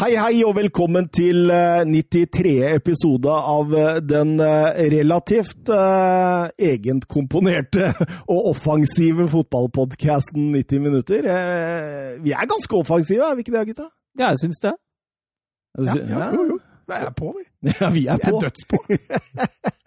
Hei, hei, og velkommen til eh, 93. episode av eh, den eh, relativt eh, egenkomponerte og offensive fotballpodkasten 90 minutter. Eh, vi er ganske offensive, er vi ikke det, gutta? Ja, jeg syns det. Ja, jo, jo. Jeg er på, vi. Ja, vi er på. Vi er på. dødspå.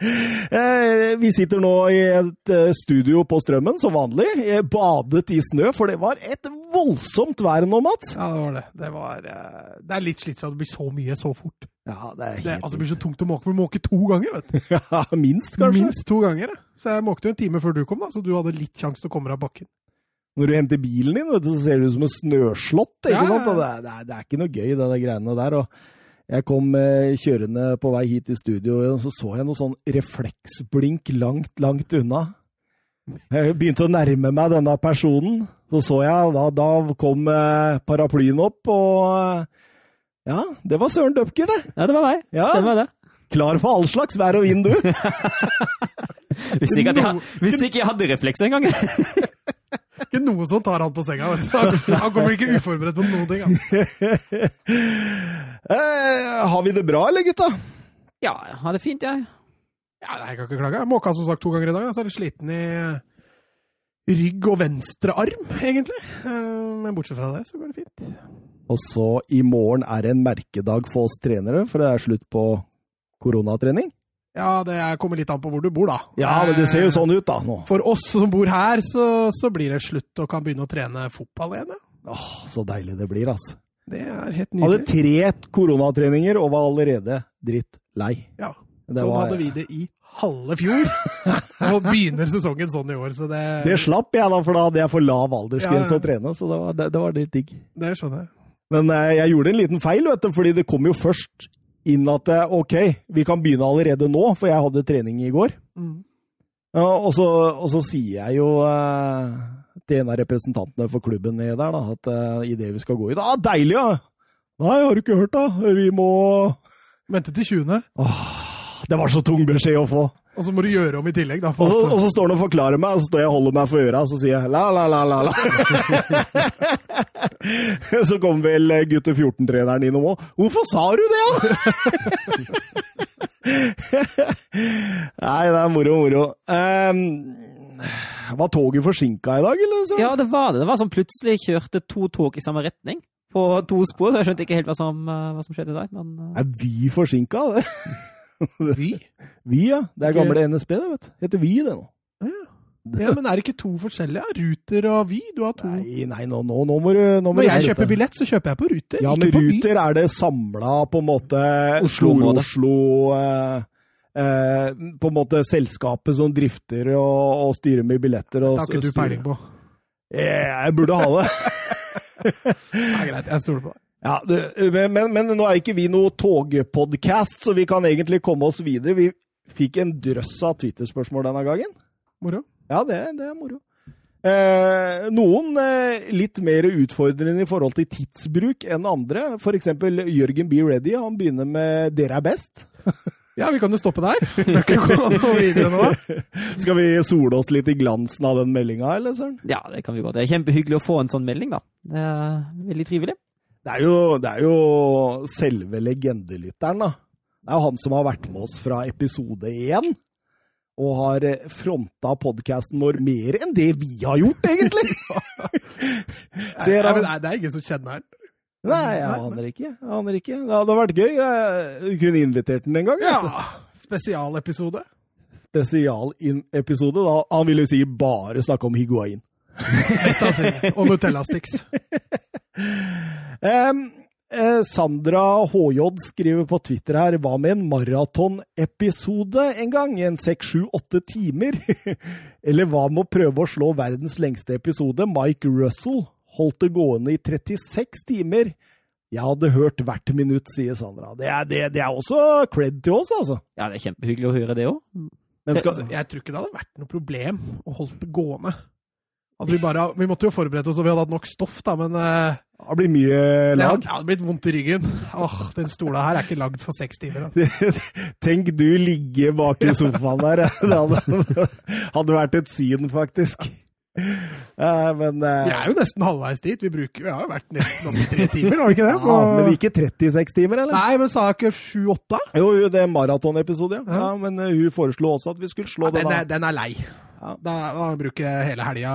Vi sitter nå i et eh, studio på Strømmen, som vanlig. eh, Badet i snø, for det var et voldsomt vær nå, Mats. Ja, det var det. Det, var, eh, det er litt slitsomt. Det blir så mye så fort. Ja, det er Det, helt altså, det blir så tungt å måke. Du måker to ganger, vet du. Ja, minst, kanskje. Minst to ganger. Så jeg måkte jo en time før du kom, da, så du hadde litt sjanse til å komme deg av bakken. Når du henter bilen din, vet du, så ser du ut som en snøslott. ikke Ja, ja, sant? Det, er, det, er, det er ikke noe gøy, det de greiene der. og jeg kom eh, kjørende på vei hit til studio, og så så jeg noe sånn refleksblink langt, langt unna. Jeg begynte å nærme meg denne personen. Så så jeg, da, da kom eh, paraplyen opp, og eh, ja, det var Søren Døpker, det. Ja, det var meg. Ja. Stemmer det. Klar for all slags vær og vind, du. Hvis ikke, at jeg, hvis ikke jeg hadde refleks engang. Ikke noe som tar han på senga. vet du. Han, han kommer ikke uforberedt på noen ting. Eh, har vi det bra, eller, gutta? Ja, jeg har det fint, jeg. Ja, jeg kan ikke klage. Jeg måka som sagt to ganger i dag. Så er jeg sliten i rygg og venstre arm, egentlig. Eh, Men bortsett fra det, så går det fint. Og så i morgen er det en merkedag for oss trenere, for det er slutt på koronatrening. Ja, det kommer litt an på hvor du bor, da. Ja, men det ser jo sånn ut da nå. For oss som bor her, så, så blir det slutt og kan begynne å trene fotball igjen. Ja. Åh, så deilig det blir, altså. Det er helt nydelig. Hadde tre koronatreninger og var allerede dritt lei. Ja. Det, Sånn var, hadde vi det i halve fjor. Og begynner sesongen sånn i år, så det, det slapp jeg da, for da hadde jeg for lav aldersgrense Ja, ja. å trene, så det var, det, det var litt digg. det skjønner jeg. Men eh, jeg gjorde en liten feil, vet du, fordi det kom jo først inn at eh, ok, vi kan begynne allerede nå, for jeg hadde trening i går. Mm. Ja, og, så, og så sier jeg jo eh, til en av representantene for klubben nede der, da, at uh, idet vi skal gå ut ah, Deilig, ja! Nei, har du ikke hørt, da? Vi må Vente til 20., Åh, Det var så tung beskjed å få. og så må du gjøre om i tillegg. Da, Og så, og så står han og forklarer meg, og så står jeg og holder meg for øra, og så sier jeg la, la, la, la, la. så kom vel gutte 14-treneren innom òg. Hvorfor sa du det, da?! Nei, det er moro, moro. Um, var toget forsinka i dag, eller? Så? Ja, det var det. Det var sånn plutselig kjørte to tog i samme retning på to spor, så jeg skjønte ikke helt hva som, eh, hva som skjedde der. Men eh, Er Vy forsinka? det? Vy? Vy, ja. Det er gamle NSB, det, vet du. Heter Vy, det nå. Ja, men er det ikke to forskjellige? Ruter og Vy? Du har to. Nei, nei, nå, nå, nå må du nå må Når jeg kjøper billett, så kjøper jeg på Ruter, Ja, Vy. Ruter er det samla på en måte Oslo-området. Oslo eh, På en måte selskapet som drifter og, og styrer med billetter. Og Det har ikke du peiling på. Eh, Jeg burde ha det. det er greit, jeg stoler på deg. Ja, men, men, men nå er ikke vi noe togpodcast, så vi kan egentlig komme oss videre. Vi fikk en drøss av Twitter-spørsmål denne gangen. Moro. Ja, det, det er moro. Eh, noen eh, litt mer utfordrende i forhold til tidsbruk enn andre. Eksempel Jørgen B. Ready. Han begynner med 'Dere er best'. Ja, vi kan jo stoppe der. Skal vi sole oss litt i glansen av den meldinga, eller søren? ja, det kan vi godt. Det er kjempehyggelig å få en sånn melding, da. Det er veldig trivelig. Det er jo, det er jo selve legendelytteren, da. Det er jo han som har vært med oss fra episode én. Og har eh, fronta podkasten vår mer enn det vi har gjort, egentlig! Ser han det er- ingen som kjenner den. Nei, jeg aner ikke. Jeg aner ikke. Det hadde vært gøy. Jeg kunne invitert den en gang. Ja, spesialepisode. Spesialepisode. Da. Han ville jo si bare snakke om higuain. Og Nutella Sticks. um, eh, Sandra HJ skriver på Twitter her Hva med en maratonepisode en gang? En seks, sju, åtte timer? Eller hva med å prøve å slå verdens lengste episode? Mike Russell holdt det gående i 36 timer. Jeg hadde hørt hvert minutt, sier Sandra. Det er, det, det er også cred til oss, altså. Ja, det er kjempehyggelig å høre det òg. Skal, jeg tror ikke det hadde vært noe problem å holde det gående. At vi, bare, vi måtte jo forberede oss, og vi hadde hatt nok stoff, da, men uh, det blir mye lag. det hadde blitt vondt i ryggen. Åh, Den stola her er ikke lagd for seks timer. Altså. Tenk du ligge bak i sofaen der. Det hadde, hadde vært et syn, faktisk. Eh, men, uh, Vi er jo nesten halvveis dit. Vi, bruker, vi har jo vært nesten i tre timer, har vi ikke det? ja, men ikke 36 timer, eller? Nei, men sa jeg ikke sju-åtte? Jo, jo, det er maratonepisode, ja. Ja. Men uh, hun foreslo også at vi skulle slå Ja, den, den er, den er lei. Ja. Da, da bruker hele helga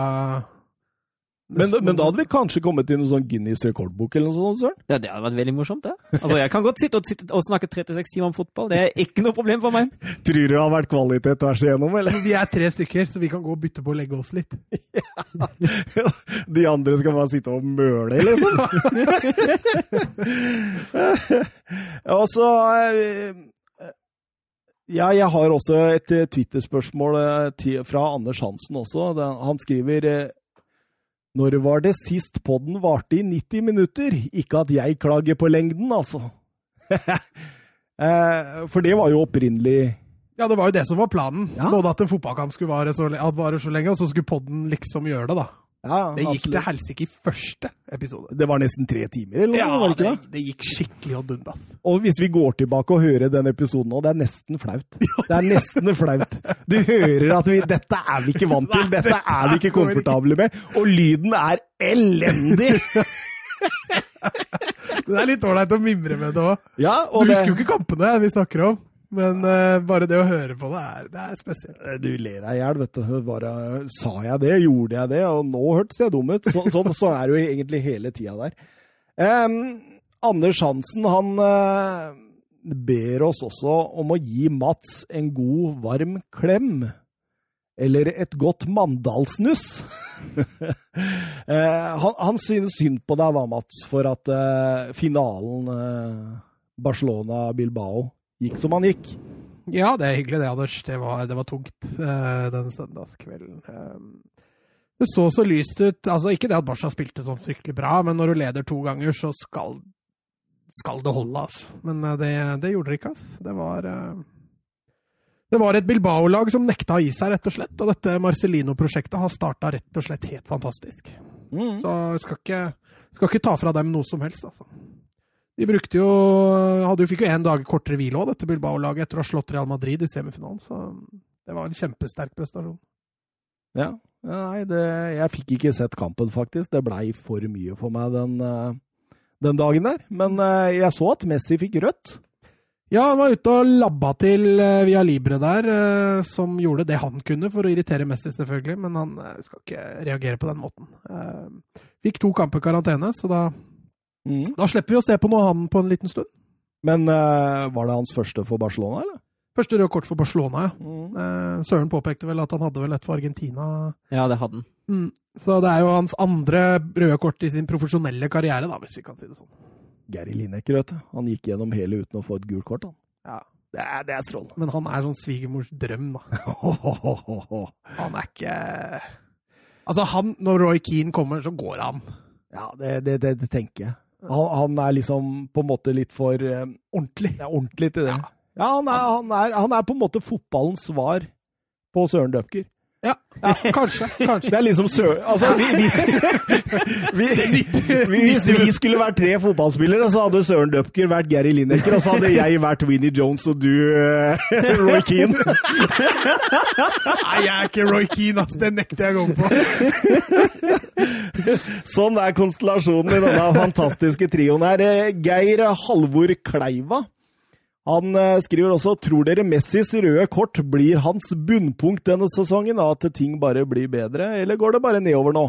Men, men da hadde vi kanskje kommet til noen sånn Guinness rekordbok eller noe sånt, Søren? Ja, det hadde vært veldig morsomt, det. Altså, jeg kan godt sitte og, sitte og snakke 36 timer om fotball. Det er ikke noe problem for meg. Tror du det har vært kvalitet tvers igjennom, eller? Vi er tre stykker, så vi kan gå og bytte på å legge oss litt. De andre skal bare sitte og møle, liksom. Og så eh, Ja, jeg har også et eh, Twitter-spørsmål eh, fra Anders Hansen også. Han skriver Når var det sist podden varte i 90 minutter? Ikke at jeg klager på lengden, altså. Eh, For det var jo opprinnelig Ja, det var jo det som var planen. Ja. Både at en fotballkamp skulle vare så, vare så lenge, og så skulle podden liksom gjøre det, da. Ja, Det gikk absolutt. til helsike i første episode. Det var nesten tre timer, eller noe? var det ikke det? det gikk skikkelig å dundas. Og hvis vi går tilbake og hører den episoden nå, det er nesten flaut. Det er nesten flaut. Du hører at vi, dette er vi ikke vant til, dette er vi ikke komfortable med, og lyden er elendig! Det er litt ålreit å mimre med det òg. Ja, Du husker jo ikke kampene vi snakker om, men uh, bare det å høre på det er, det er spesielt. du ler deg i hjel, vet du. Bare, sa jeg det, gjorde jeg det, og nå hørtes jeg dum ut. Så, sånn, sånn er det jo egentlig hele tida der. Um, Anders Hansen, han uh, ber oss også om å gi Mats en god, varm klem. Eller et godt Mandalsnuss. uh, han, han synes synd på deg da, Mats, for at eh, finalen eh, Barcelona-Bilbao gikk som han gikk. Ja, det er hyggelig det, Anders. Det var, det var tungt eh, den søndagskvelden. Eh, det så så lyst ut. Altså, ikke det at Barca spilte sånn fryktelig bra, men når du leder to ganger, så skal, skal det holde, altså. Men eh, det, det gjorde det ikke, altså. Det var eh, det var et Bilbao-lag som nekta å gi seg, rett og slett. Og dette Marcelino-prosjektet har starta rett og slett helt fantastisk. Så jeg skal ikke, skal ikke ta fra dem noe som helst, altså. De brukte jo hadde jo, Fikk jo én dag kortere hvile òg, dette Bilbao-laget, etter å ha slått Real Madrid i semifinalen. Så det var en kjempesterk prestasjon. Ja. Nei, det, jeg fikk ikke sett kampen, faktisk. Det blei for mye for meg den, eh, den dagen der. Men eh, jeg så at Messi fikk rødt. Ja, han var ute og labba til eh, Via Libre der, som gjorde det han kunne for å irritere Messi, selvfølgelig. Men han skal ikke reagere på den måten. Fikk to kamper karantene, så da, da slipper vi å se på noe han på en liten stund. Men uh, var det hans første for Barcelona, eller? Første røde kort for Barcelona, ja. Eh, Søren påpekte vel at han hadde vel et for Argentina. Ja, det hadde han. Mm. Så det er jo hans andre røde kort i sin profesjonelle karriere, da, hvis vi kan si det sånn. Gary Lineker, vet du. Han gikk gjennom hele uten å få et gult kort, han. Ja. Det er, det er strålende. Men han er sånn svigermors drøm, da. Han er ikke Altså, han, når Roy Keane kommer, så går han. Ja, det, det, det, det tenker jeg. Han, han er liksom på en måte litt for eh, Ordentlig. ja, ordentlig til det. Ja. Ja, han, er, han, er, han er på en måte fotballens svar på Søren Døpker. Ja, kanskje. kanskje. Det er liksom sør... Altså, vi, vi, vi, vi, hvis vi skulle vært tre fotballspillere, så hadde Søren Døpker vært Gary Lineker, og så hadde jeg vært Winnie Jones og du eh, Roy Keane. Nei, jeg er ikke Roy Keane, altså. Det nekter jeg å gå på. Sånn er konstellasjonen i denne fantastiske trioen her. Eh, Geir Halvor Kleiva. Han eh, skriver også tror dere Messis røde kort blir hans bunnpunkt denne sesongen, at ting bare blir bedre, eller går det bare nedover nå?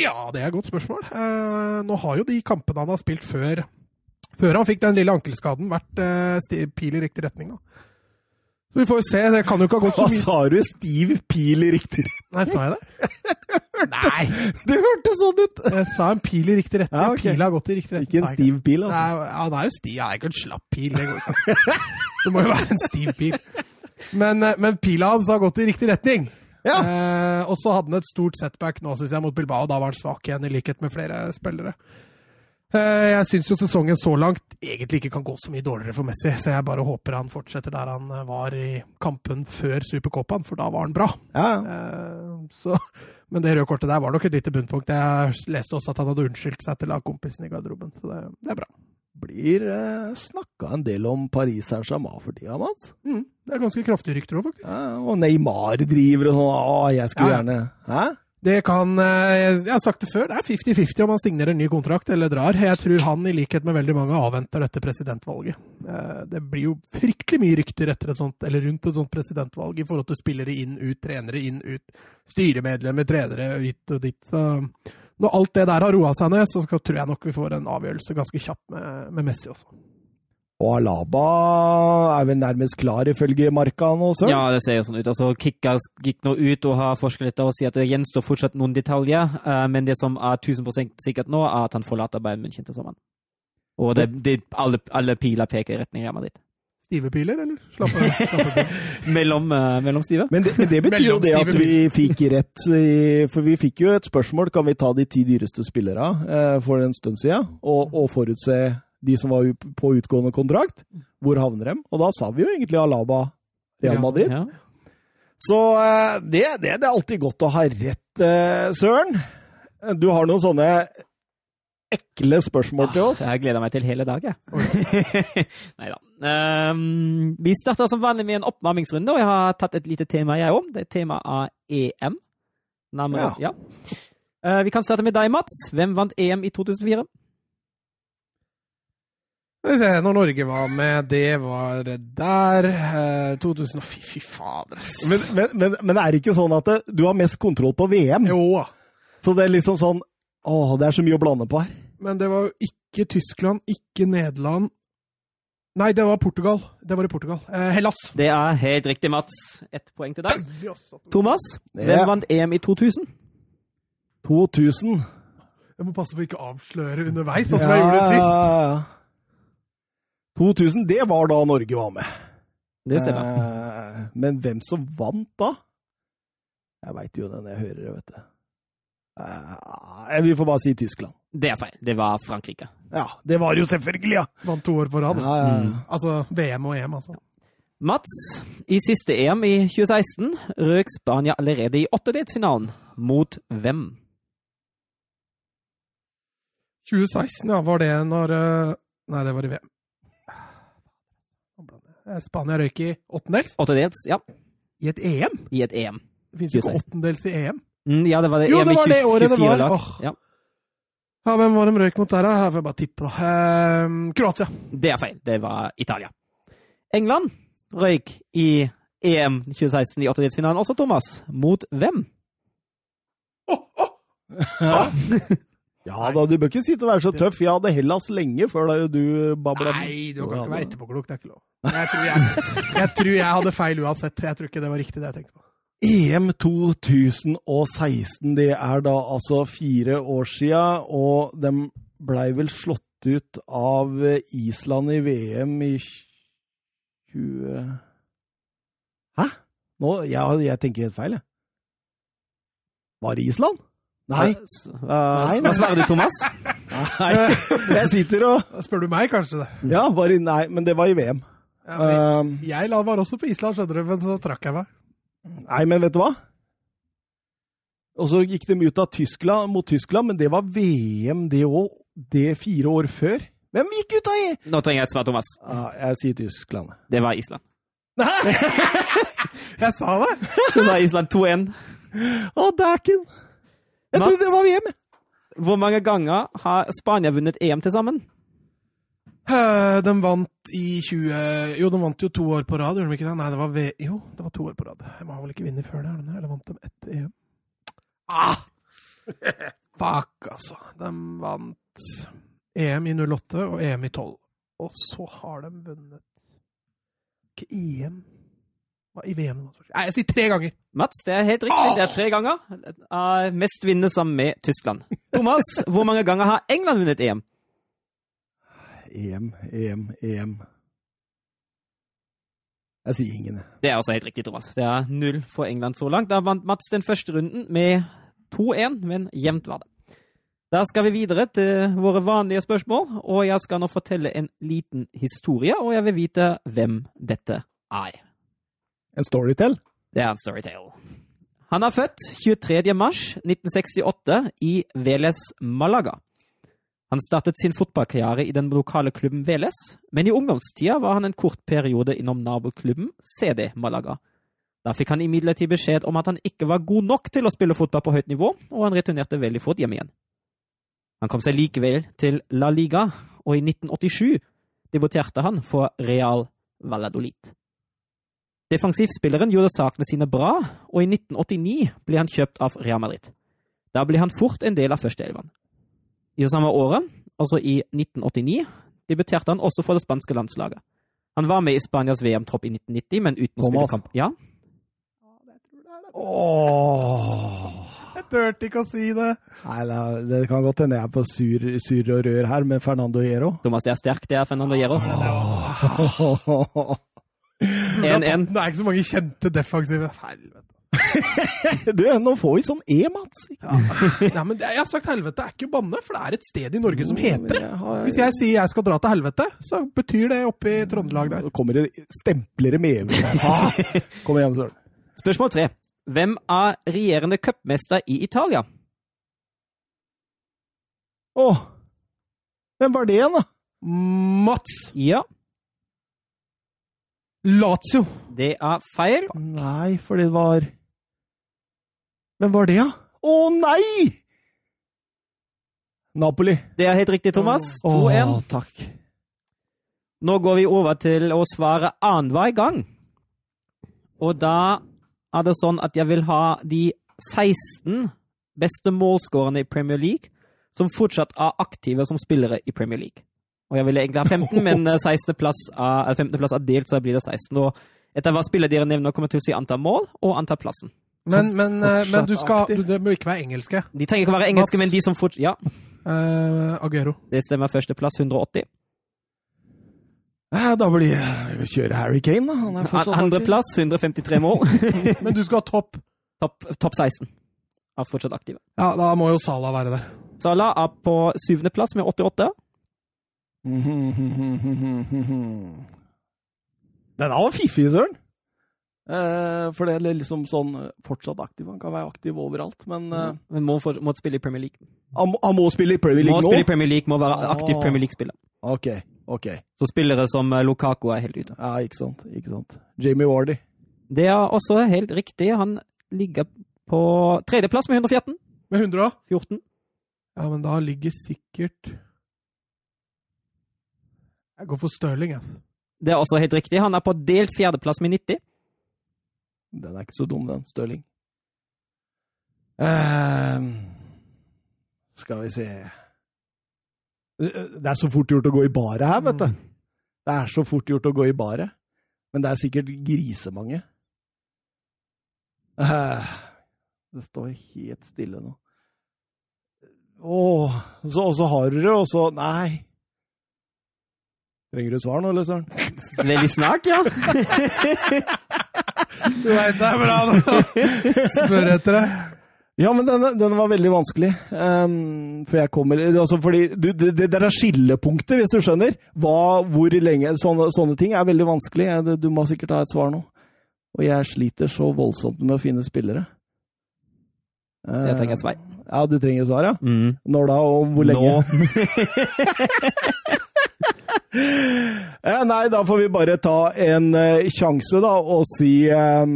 Ja, det er et godt spørsmål. Eh, nå har jo de kampene han har spilt før, før han fikk den lille ankelskaden, vært eh, pil i riktig retning. da. Så vi får jo se. Det kan jo ikke ha gått så mye. Hva sa du? Stiv pil i riktig retning? Nei, sa jeg det? Nei! Det hørtes sånn ut! Jeg sa en pil i riktig retning. Ja, okay. Pila har gått i riktig retning. Ikke en stiv pil, altså. Nei, ja, han er jo stiv. Han er ikke en slapp pil. Det går. Det må jo være en stiv pil. Men, eh, men pila hans har gått i riktig retning. Ja. Eh, og så hadde han et stort setback nå, synes jeg, mot Bilbao. Da var han svak igjen, i likhet med flere spillere. Eh, jeg syns jo sesongen så langt egentlig ikke kan gå så mye dårligere for Messi, så jeg bare håper han fortsetter der han var i kampen før Supercopaen, for da var han bra. Ja, Eh, så, men det røde kortet der var nok et lite bunnpunkt. Jeg leste også at han hadde unnskyldt seg til lagkompisen i garderoben, så det, det er bra. blir eh, snakka en del om Paris Saint-Germain for tida, Mats. Mm, det er ganske kraftige rykter òg, faktisk. Ja, og Neymar driver og sånn. Å, jeg skulle Ja, gjerne Hæ? Det kan eh, Jeg har sagt det før, det er 50-50 om han signerer en ny kontrakt eller drar. Jeg tror han, i likhet med veldig mange, avventer dette presidentvalget. Eh, Det blir jo fryktelig mye rykter etter et sånt, eller rundt et sånt presidentvalg i forhold til spillere inn, ut, trenere inn, ut, styremedlemmer, trenere hit og dit. Så når alt det der har roa seg ned, så skal, tror jeg nok vi får en avgjørelse ganske kjapt med, med Messi også. Og Alaba er vel nærmest klar, ifølge Marka nå, Søren? Ja, det ser jo sånn ut. Altså, Kickers gikk nå ut og har forsket litt og sier at det gjenstår fortsatt noen detaljer, eh, men det som er 1000 sikkert nå, er at han forlater Bayern München til sommeren. Og det, det, alle, alle piler peker i retning Real Madrid. Stive piler, eller? Slapp av. Mellom, eh, mellom Stive. Men det, men det betyr jo det at vi fikk rett i For vi fikk jo et spørsmål kan vi ta de ti dyreste spillerne eh, for en stund siden, og, og forutse de som var på utgående kontrakt. Hvor havner dem? Og da sa vi jo egentlig Alaba Real Ja. Madrid. Ja. Så eh, det, det, det er alltid godt å ha rett, eh, Søren. Du har noen sånne ekle spørsmål til oss. Jeg gleder meg til hele dag, jeg. Nei da. Um, vi starter som vanlig med en oppvarmingsrunde, og jeg har tatt et lite tema, jeg òg. Det er tema av EM. Nærmere, ja. Eh, vi kan starte med deg, Mats. Hvem vant EM i 2004? Skal vi se, når Norge var med, det var der eh, 2000 Fy, fy fader. ass. Men, men, men, men er det ikke sånn at det, du har mest kontroll på VM? Jo. Så det er liksom sånn Å, det er så mye å blande på her. Men det var jo ikke Tyskland, ikke Nederland Nei, det var Portugal. Det var i Portugal. Eh, Hellas. Det er helt riktig, Mats. Ett poeng til deg. Thomas, Thomas, Ja. hvem vant EM i 2000? 2000. Jeg må passe på å ikke avsløre underveis, sånn som jeg gjorde sist. Ja. 2000, det var da Norge var med. Det stemmer. Eh, men hvem som vant da? Jeg veit jo den jeg hører det, vet du. Eh, vi får bare si Tyskland. Det er feil. Det var Frankrike. Ja, det var jo selvfølgelig, ja! Vant to år på rad. ja, ja. Mm. Altså VM og EM, altså. Mats, i siste EM i 2016 røk Spania allerede i åttedelsfinalen. Mot hvem? 2016, ja. Var det når eh, Nei, det var i VM. Eh, Spania røyk i åttendels Åttendels, ja. i et EM. I et EM. Det finnes jo ikke åttendels i EM. Mm, ja, det var det Jo, EM det var det året det var. Åh. Ja, Ja, Hvem var de røyk mot der, da? Jeg bare tippe, da. Eh, Kroatia. det er feil. Det var Italia. England røyk i EM 2016 i åttendelsfinalen Også Thomas. Mot hvem? Ja da, du bør ikke sitte og være så tøff. Jeg hadde Hellas lenge før da du babla. Nei, du kan ikke være etterpåklok. Det er ikke lov. Jeg tror jeg, jeg tror jeg hadde feil uansett. Jeg tror ikke det var riktig, det jeg tenkte på. EM 2016, det er da altså fire år sia, og de blei vel slått ut av Island i VM i 20... Hæ? Nå, jeg, jeg tenker helt feil, jeg. Var det Island? Nei. Hva, uh, svarer du, Thomas? Nei. Jeg sitter og Da spør du meg, kanskje det. Ja, var i, nei, men det var i VM. Ja, men uh, jeg la- var også på Island, skjønner du, men så trakk jeg meg. nei, men vet du hva? Og så gikk de ut av Tyskland mot Tyskland, men det var VM det òg. Det fire år før. Hvem gikk ut av i? Nå trenger jeg et svar, Thomas. Ja, jeg sier Tyskland. Det var Island. Nei! Jeg sa det! Det var Island 2-1. Å, dæken! Jeg Mats? trodde det var VM. Hvor mange ganger har Spania vunnet EM til sammen? Eh, De vant i 20 Jo, de vant jo to år på rad, gjorde de ikke det? Nei, det var v... Jo, det var to år på rad. De har vel ikke vunnet før det? Eller vant de ett EM? Ah! Fuck, altså. De vant EM i 08 og EM i 12. Og så har de vunnet Ikke EM i VM? Nei, jeg sier tre ganger! Mats, det er helt riktig. Det er tre ganger. Uh, mest vinner sammen med Tyskland. Thomas, hvor mange ganger har England vunnet EM? EM, EM, EM. Jeg sier ingen. Det er også helt riktig, Thomas. Det er null for England så langt. Da vant Mats den første runden med 2-1, men jevnt var det. Da skal vi videre til våre vanlige spørsmål, og jeg skal nå fortelle en liten historie, og jeg vil vite hvem dette er. En storytell? Det er en storytale. Han er født 23. mars 1968 i Veles Malaga. Han startet sin fotballkarriere i den lokale klubben Veles, men i ungdomstida var han en kort periode innom naboklubben CD Malaga. Da fikk han imidlertid beskjed om at han ikke var god nok til å spille fotball på høyt nivå, og han returnerte veldig fort hjem igjen. Han kom seg likevel til La Liga, og i 1987 debuterte han for Real Valladolid. Defensivspilleren gjorde sakene sine bra, og i 1989 ble han kjøpt av Real Madrid. Da ble han fort en del av førsteelveren. I det samme året, altså i 1989, debuterte han også for det spanske landslaget. Han var med i Spanias VM-tropp i 1990, men uten å spille kamp. Ja, Åh. Jeg turte ikke å si det. Nei, det, det kan godt hende jeg er på sur, sur og rør her med Fernando Hierro. Thomas, det er sterkt, det er Fernando Hierro. 1-1. Det er ikke så mange kjente defensive. Helvete. Du, nå får vi sånn E, Mats. Nei, men det, jeg har sagt helvete er ikke banne, for det er et sted i Norge som heter det. Hvis jeg sier jeg skal dra til helvete, så betyr det oppe i Trøndelag der. Nå kommer det stemplere med. Kom igjen, Søren. Spørsmål tre. Hvem er regjerende cupmester i Italia? Åh, hvem var det igjen, da? Mats Ja, Lazio. det er feil. Nei, for det var Hvem var det, da? Å nei! Napoli. Det er helt riktig, Thomas. 2-1. Åh, takk. Nå går vi over til å svare annenhver gang. Og da er det sånn at jeg vil ha de 16 beste målskårerne i Premier League som fortsatt er aktive som spillere i Premier League. Og jeg ville egentlig ha 15, men eh, 16. plass er, eh, 15. plass er delt, så blir det 16. Og etter hva spillet dere nevner, kommer jeg til å si antall mål og antall plassen. Men, men, eh, men du skal du, Det må ikke være engelske. De trenger ikke være engelske, Mats. men de som fort... Ja, Uh, Aguero. det stemmer. Førsteplass 180. Ja, da blir jeg kjøre Harry Kane, da. Han er fortsatt aktiv. Andreplass 153 mål. Men du skal ha topp. Topp top 16 er fortsatt aktive. Ja, da må jo Sala være der. Sala er på syvendeplass med 88. Den var fiffig, Søren. Eh, for det er liksom sånn eh, fortsatt aktiv. Han kan være aktiv overalt, men eh, Men må, for, må spille i Premier League. han, må- han må spille i Premier League Må League spille i? Premier League, må være aktiv Ah. Premier League-spiller. Ok, ok. Så spillere som Lukako Lukaku er helt ute. Ja, ikke sant. Ikke sant. Jamie Wardy. Det er også helt riktig. Han ligger på tredjeplass med 114. Med 100 14. Ja, men da ligger sikkert Jeg går for Stirling, jeg. Det er også helt riktig. Han er på delt fjerdeplass med 90. Den er ikke så dum, den. Stirling. Eh, skal vi se Det er så fort gjort å gå i baret her, vet du. Mm. Det er så fort gjort å gå i baret. Men det er sikkert grisemange. Uh, det står helt stille nå. Å, så, og så har du det, og så Nei. Trenger du svar nå, eller, Søren? Veldig snart, ja. Du veit det er bra nå! Spør etter det. Ja, men denne, denne var veldig vanskelig. Um, for jeg kommer altså fordi du, det, det der er skillepunkter, hvis du skjønner. Hva, hvor lenge Sånne, sånne ting er veldig vanskelig. Du må sikkert ha et svar nå. Og jeg sliter så voldsomt med å finne spillere. Jeg trenger et svar. Ja, du trenger et svar, ja? Mm. Når da, og hvor lenge? Nå. Eh, nei, da får vi bare ta en eh, sjanse, da, og si eh,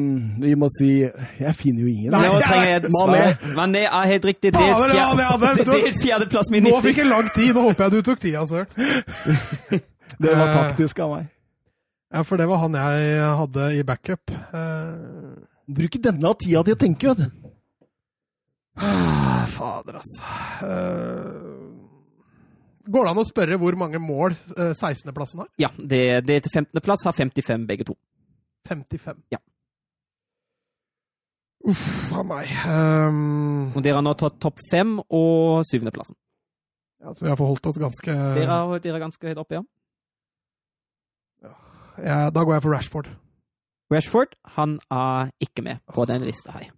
Vi må si Jeg finner jo ingen. Nei, Nå trenger jeg et Mané. Mané er helt riktig. Det er det fjerde, delt fjerdeplass med Nå fikk jeg lang tid! Nå håper jeg du tok tida, Søren. Det var Eh. taktisk av meg. Ja, for det var han jeg hadde i backup. Uh... Bruk denne tida til å tenke, vet du. ah, fader, altså. Eh, går det an å spørre hvor mange mål eh, 16.-plassen har? Ja, det, det til 15. plass har 55 begge to. 55. Ja. Uff a meg. Um, Og dere har nå tatt topp fem og syvendeplassen. ja, så vi har forholdt oss ganske Dere, er- dere er ganske høyt oppe, ja. ja, Da går jeg for Rashford. Rashford han er ikke med på den lista her.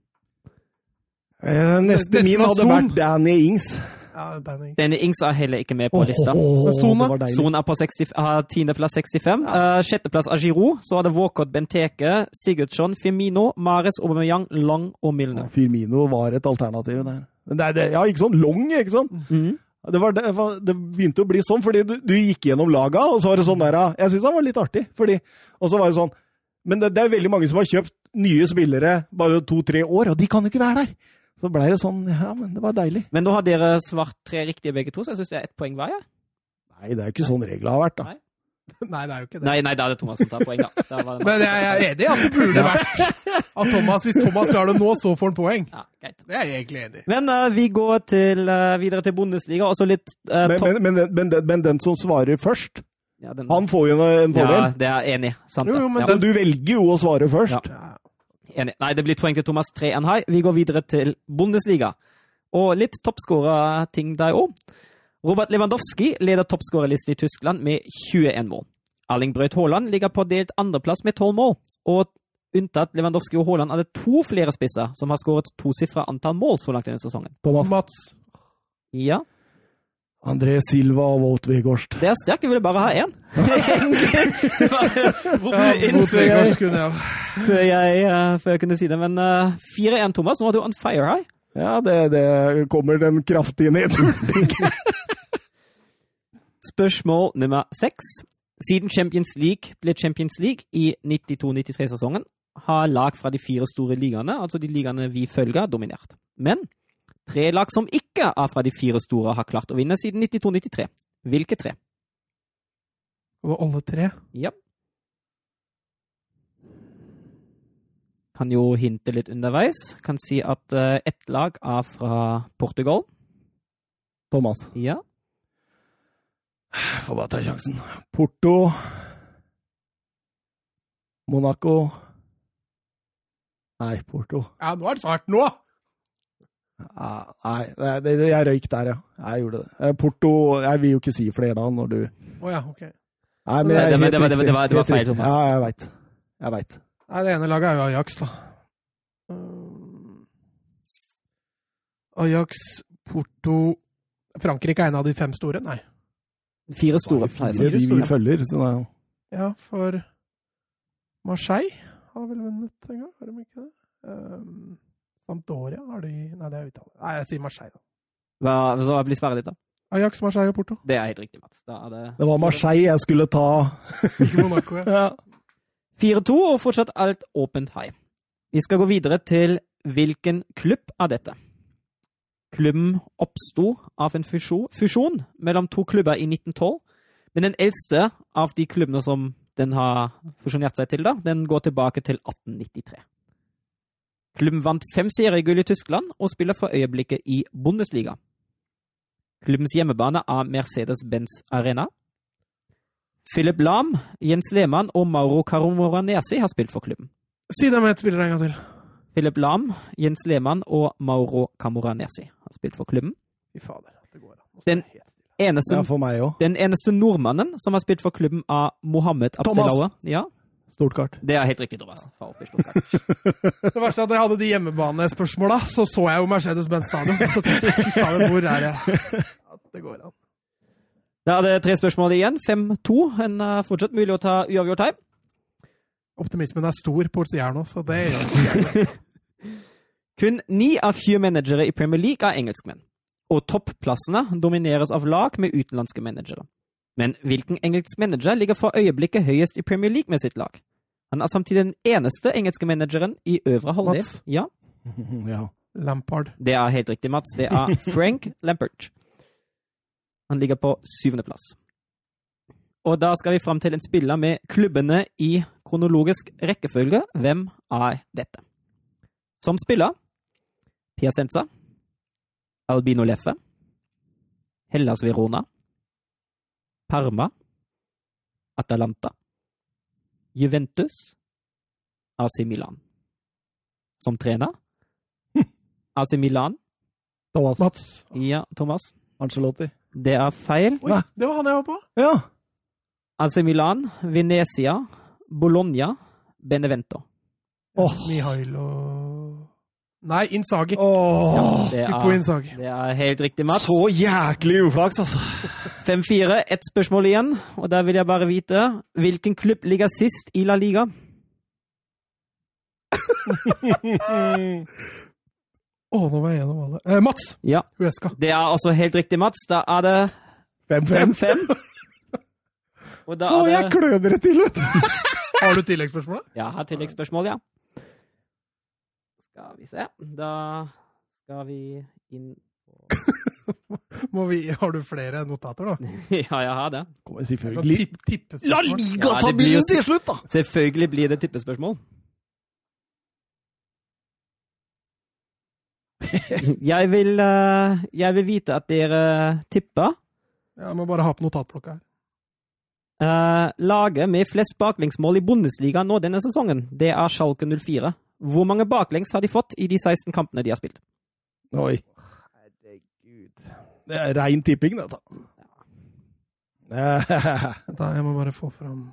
Eh, neste Neste min hadde vært Danny Ings. Ja, Danny. Ings er heller ikke med på lista. Son, er på 60, har tiendeplass 65. Eh, sjetteplass er Giroud. Så er det Walcott, Benteke, Sigurdsson, Firmino, Mares, Aubameyang, Lang og Milner. Firmino var et alternativ der. Men det er, det, ja, ikke sånn long, ikke sant? Mm. Det, var, det, var, det begynte å bli sånn, fordi du, du gikk gjennom laga, og så var det sånn der Jeg syns han var litt artig, fordi Og så var det sånn Men det, det er veldig mange som har kjøpt nye spillere bare to-tre år, og de kan jo ikke være der! Så blei det sånn Ja, men det var deilig. Men nå har dere svart tre riktige begge to, så jeg syns det er ett poeng hver. Ja. Nei, det er jo ikke sånn reglene har vært, da. Nei. Nei, det er jo ikke det. Nei, nei, da er det Thomas som tar poeng, da. Da var det Men jeg er enig i at det burde vært at Thomas, hvis Thomas klarer det nå, så får han poeng. ja, greit. Det er jeg egentlig enig i. Men uh, vi går til, uh, videre til Bundesliga, og så litt uh, Men, men, men, den- men, den- men den som svarer først, Ja, den- han får jo en fordel. Ja, det er jeg enig. Sant Jo, jo, men ja. Du velger jo å svare først. Ja. Enig. Nei, det blir poeng til Thomas 3 en high. Vi går videre til Bundesliga. Og litt toppskåra-ting der òg. Robert Lewandowski leder toppskårerliste i Tyskland med 21 mål. Erling Braut Haaland ligger på delt andreplass med 12 mål. Og unntatt Lewandowski og Haaland er det to flere spisser som har skåret tosifra antall mål så langt denne sesongen. Thomas. Mats. Ja, André Silva og Wout Weghorst. det er sterkt. Jeg ville bare ha én. Wout mot Vegard kunne jeg før, jeg, eh, før jeg kunne si det. Men eh, 4-1, Thomas. Nå er du on fire high. Ja, det, det kommer den kraftige nedturen. Spørsmål nummer seks. Siden Champions League ble Champions League i 92-93-sesongen, har lag fra de fire store ligaene, altså de ligaene vi følger, dominert. Men tre lag som ikke er fra de fire store, har klart å vinne siden 92-93. Hvilke tre? Og alle tre. Ja. Kan jo hinte litt underveis. Kan si at uh, ett lag er fra Portugal. Thomas. Ja. Får bare ta sjansen. Porto. Monaco. Nei, Porto. Ja, nå er det svart. Nå! Ja, nei, det, det, jeg røyk der, ja. Jeg gjorde det. Eh, Porto Jeg vil jo ikke si flere da, når du Å ja, ok. Nei, men Det- jeg, det var- det det det var- det var feil. Thomas. Ja, jeg veit. Jeg veit. Nei, det ene laget er jo Ajax, da. Um, Ajax, Porto Frankrike er en av de fem store? Nei. Fire store. Fire fire de vi følger. Så det, er jo- Ja, for Marseille har vel vunnet en gang, har de ikke det? Um, Sampdoria har de Nei, det er Italia. Nei, jeg sier Marseille, da. Hva, så blir svaret ditt, da? Ajax, Marseille og Porto. Det er helt riktig, Mats. Da er det det var Marseille jeg skulle ta. Ikke Monaco, ja. Ja. 4-2, og fortsatt alt åpent high. Vi skal gå videre til hvilken klubb er dette? Klubben oppsto av en fusjon, fusjon mellom to klubber i 1912, men den eldste av de klubbene som den har fusjonert seg til, da, den går tilbake til 1893. Klubben vant fem seriegull i Tyskland og spiller for øyeblikket i Bundesliga. Klubbens hjemmebane er Mercedes-Benz Arena. Philip Lahm, Jens Lehmann og Mauro Caromoranesi har spilt for klubben. Si det med ett spiller en gang til. Philip Lahm, Jens Lehmann og Mauro Camoranesi har spilt for klubben. Fy fader, det går. Den-. Eneste, ja, for meg. Den eneste nordmannen som har spilt for klubben, er Mohammed Thomas. Abdelaue. Ja, Stort kart. det er helt riktig, Thomas. Ja. Det verste er at jeg hadde de hjemmebanespørsmåla, så så jeg jo Mercedes-Benz stadion. Så tenkte jeg, hvor er jeg? At det går an. Da er det tre spørsmål igjen. 5-2. En er fortsatt mulig å ta uavgjort her. Optimismen er stor på Orsier nå, så det gjør Kun ni av 20 managere i Premier League er engelskmenn. Og topplassene domineres av lag med utenlandske managere. Men hvilken engelsk manager ligger for øyeblikket høyest i Premier League med sitt lag? Han er samtidig den eneste engelske manageren i øvre halvdel. Ja, Ja. Lampard. det er helt riktig, Mats. Det er Frank Lampert. Han ligger på syvendeplass. Og da skal vi fram til en spiller med klubbene i kronologisk rekkefølge. Hvem er dette? Som spiller Piacenza, Albino Leffe, Hellas Verona, Parma, Atalanta, Juventus, AC Milan. Som trener AC Milan. Thomas Mats. Ja, Thomas. Angelotti. Det er feil. Oi, det var han jeg var på! Ja. AC Milan, Venezia, Bologna, Benevento. Åh. Mihailo Nei, Insagi. Ja, Det er, det er helt riktig, Mats. så jæklig uflaks, altså. 5-4, ett spørsmål igjen, og der vil jeg bare vite hvilken klubb ligger sist i La Liga? Å, nå var jeg gjennom alle. Eh, Mats! Ja, Huesca. det er altså helt riktig, Mats. Da er det 5-5. 5-5. Og da Så er jeg det kløner det til, vet du. Har du tilleggsspørsmål? Ja, har tilleggsspørsmål, ja. Skal vi se. Da skal vi inn Må vi, har du flere notater, da? Ja, jeg har det. Kommer selvfølgelig tipp-. La Ja, liga ta bilen til slutt, da! Selvfølgelig blir det tippespørsmål. Jeg vil, eh, jeg vil vite at dere tipper Ja, Jeg må bare ha på notatblokka her. Uh, laget med flest baklengsmål i Bundesliga nå denne sesongen. Det er Schalke 04. Hvor mange baklengs har de fått i de 16 kampene de har spilt? Oi. Det er rein tipping, dette. Da, jeg må bare få fram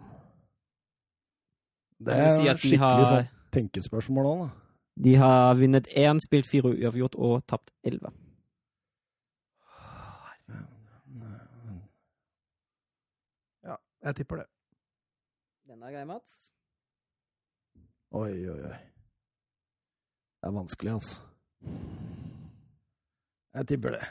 Det er si skikkelig har, sånn tenkespørsmål òg, da. de har vunnet én, spilt fire uavgjort og tapt elleve. Ja, jeg tipper det. Den er grei, Mats. Oi, oi, oi. Det er vanskelig, altså. Jeg tipper det.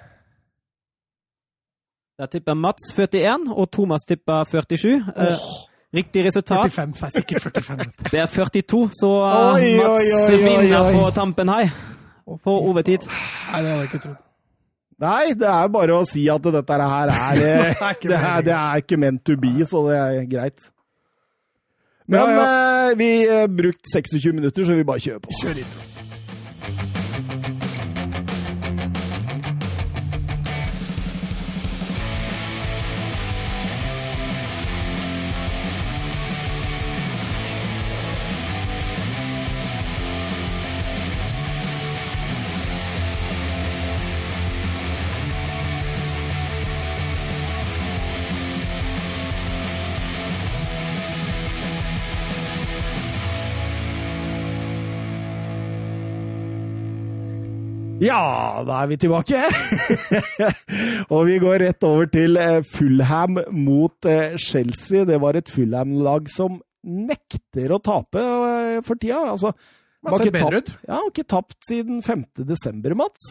Da tipper Mats 41, og Thomas tipper 47. Oh. riktig resultat 45, så er sikkert 45. det er 42, så eh, Oi, Mats oi, oi, vinner oi. på tampen her. På overtid. Nei, det hadde jeg ikke trodd. Nei, det er bare å si at dette her er eh, Det er ikke det, er, det er ikke meant to be, så det er greit. Men Ja, ja. vi har brukt 26 minutter, så vi bare kjører på. Kjør intro. Ja, da er vi tilbake. og vi går rett over til eh, Fulham mot eh, Chelsea. Det var et Fulham-lag som nekter å tape eh, for tida. Altså, man har ikke bedre tapt- ja, har ikke tapt siden 5. desember, Mats.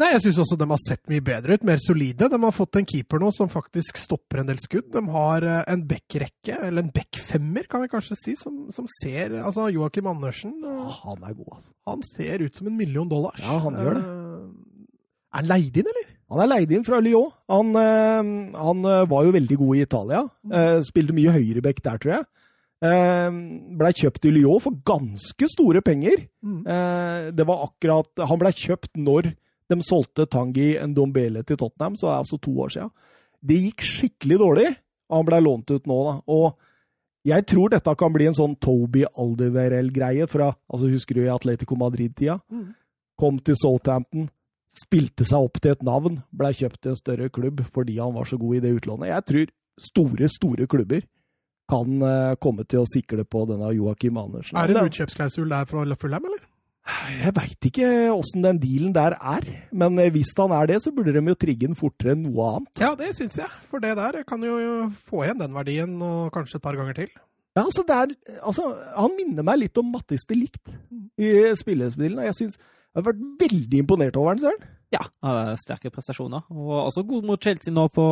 Nei, jeg syns også de har sett mye bedre ut, mer solide. De har fått en keeper nå som faktisk stopper en del skudd. De har eh, en backrekke, eller en backfemmer, kan vi kanskje si, som, som ser Altså Joakim Andersen, eh, han er god, altså. han ser ut som en million dollars. Ja, han gjør det. Eh, Er han leid inn, eller? Han er leid inn fra Lyon. Han, han var jo veldig god i Italia. Eh, spilte mye høyreback der, tror jeg. Blei kjøpt i Lyon for ganske store penger. Eh, det var akkurat Han blei kjøpt når de solgte Tangi Ndombele til Tottenham, så det er altså to år siden. Det gikk skikkelig dårlig, og han blei lånt ut nå, da. Og jeg tror dette kan bli en sånn Toby Aldeverell-greie fra altså Husker du i Atletico Madrid-tida? Mm. Kom til Southampton, spilte seg opp til et navn, blei kjøpt til en større klubb fordi han var så god i det utlånet. Jeg tror store, store klubber kan eh, komme til å sikle på denne Joakim Andersen. Er det en utkjøpsklausul der fra Fulham, eller? Jeg veit ikke åssen den dealen der er, men eh, hvis han er det, så burde de jo trigge den fortere enn noe annet. Ja, det syns jeg. For det der kan jo få igjen den verdien, og kanskje et par ganger til. Ja, altså, det er, altså, han minner meg litt om Mattis de Licht i spillespillen, og jeg syns jeg har vært veldig imponert over han, Søren. Ja, har sterke prestasjoner. Og også god mot Chelsea nå på,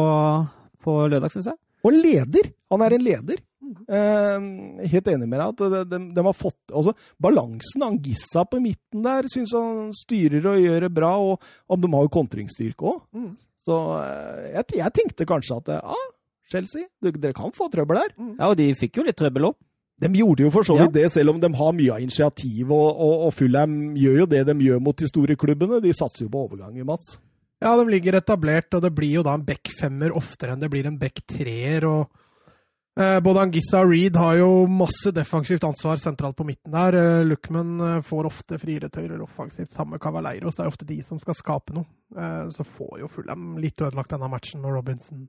på lørdag, syns jeg. Og leder! Han er en leder. Eh, helt enig med deg at de, de, de har fått altså, Balansen, Angissa på midten der, syns han styrer og gjør det bra. Og, og de har jo kontringsstyrke òg. Mm. Så eh, jeg, jeg tenkte kanskje at ja, Chelsea, du, dere kan få trøbbel her. Ja, og de fikk jo litt trøbbel òg. De gjorde jo for så vidt Ja. det, selv om de har mye av initiativ. Og, og, og Fulham gjør jo det de gjør mot de store klubbene. De satser jo på overganger, Mats. Ja, de ligger etablert, og det blir jo da en back femmer oftere enn det blir en back treer. og eh, Både Angissa og Reed har jo masse defensivt ansvar sentralt på midten der. Eh, Luckman eh, får ofte friere tøyler offensivt sammen med Cavaleiros. Det er ofte de som skal skape noe. Eh, så får jo Fulham litt ødelagt denne matchen når Robinson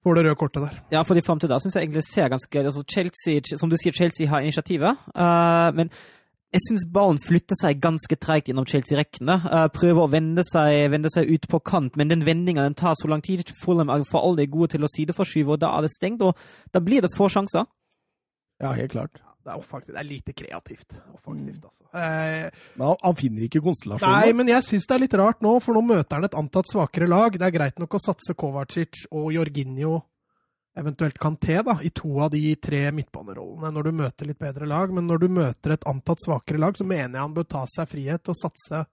får det røde kortet der. Ja, fordi fram til da syns jeg egentlig ser ganske altså Chelsea, Som du sier, Chelsea har initiativet. eh, men jeg syns ballen flytter seg ganske treigt gjennom Chelsea-rekkene. Uh, prøver å vende seg, vende seg ut på kant, men den vendinga den tar så lang tid. Fulham er for alle gode til å sideforskyve, og da er det stengt. Og da blir det få sjanser. Ja, helt klart. Det er, offensivt. det er lite kreativt. Offensivt, altså. Eh, Men han, han finner ikke konstellasjonen. Nei, men jeg syns det er litt rart nå, for nå møter han et antatt svakere lag. Det er greit nok å satse Kovacic og Jorginho eventuelt Kanté, da, i to av de tre midtbanerollene når du møter litt bedre lag. Men når du møter et antatt svakere lag, så mener jeg han bør ta seg frihet og satse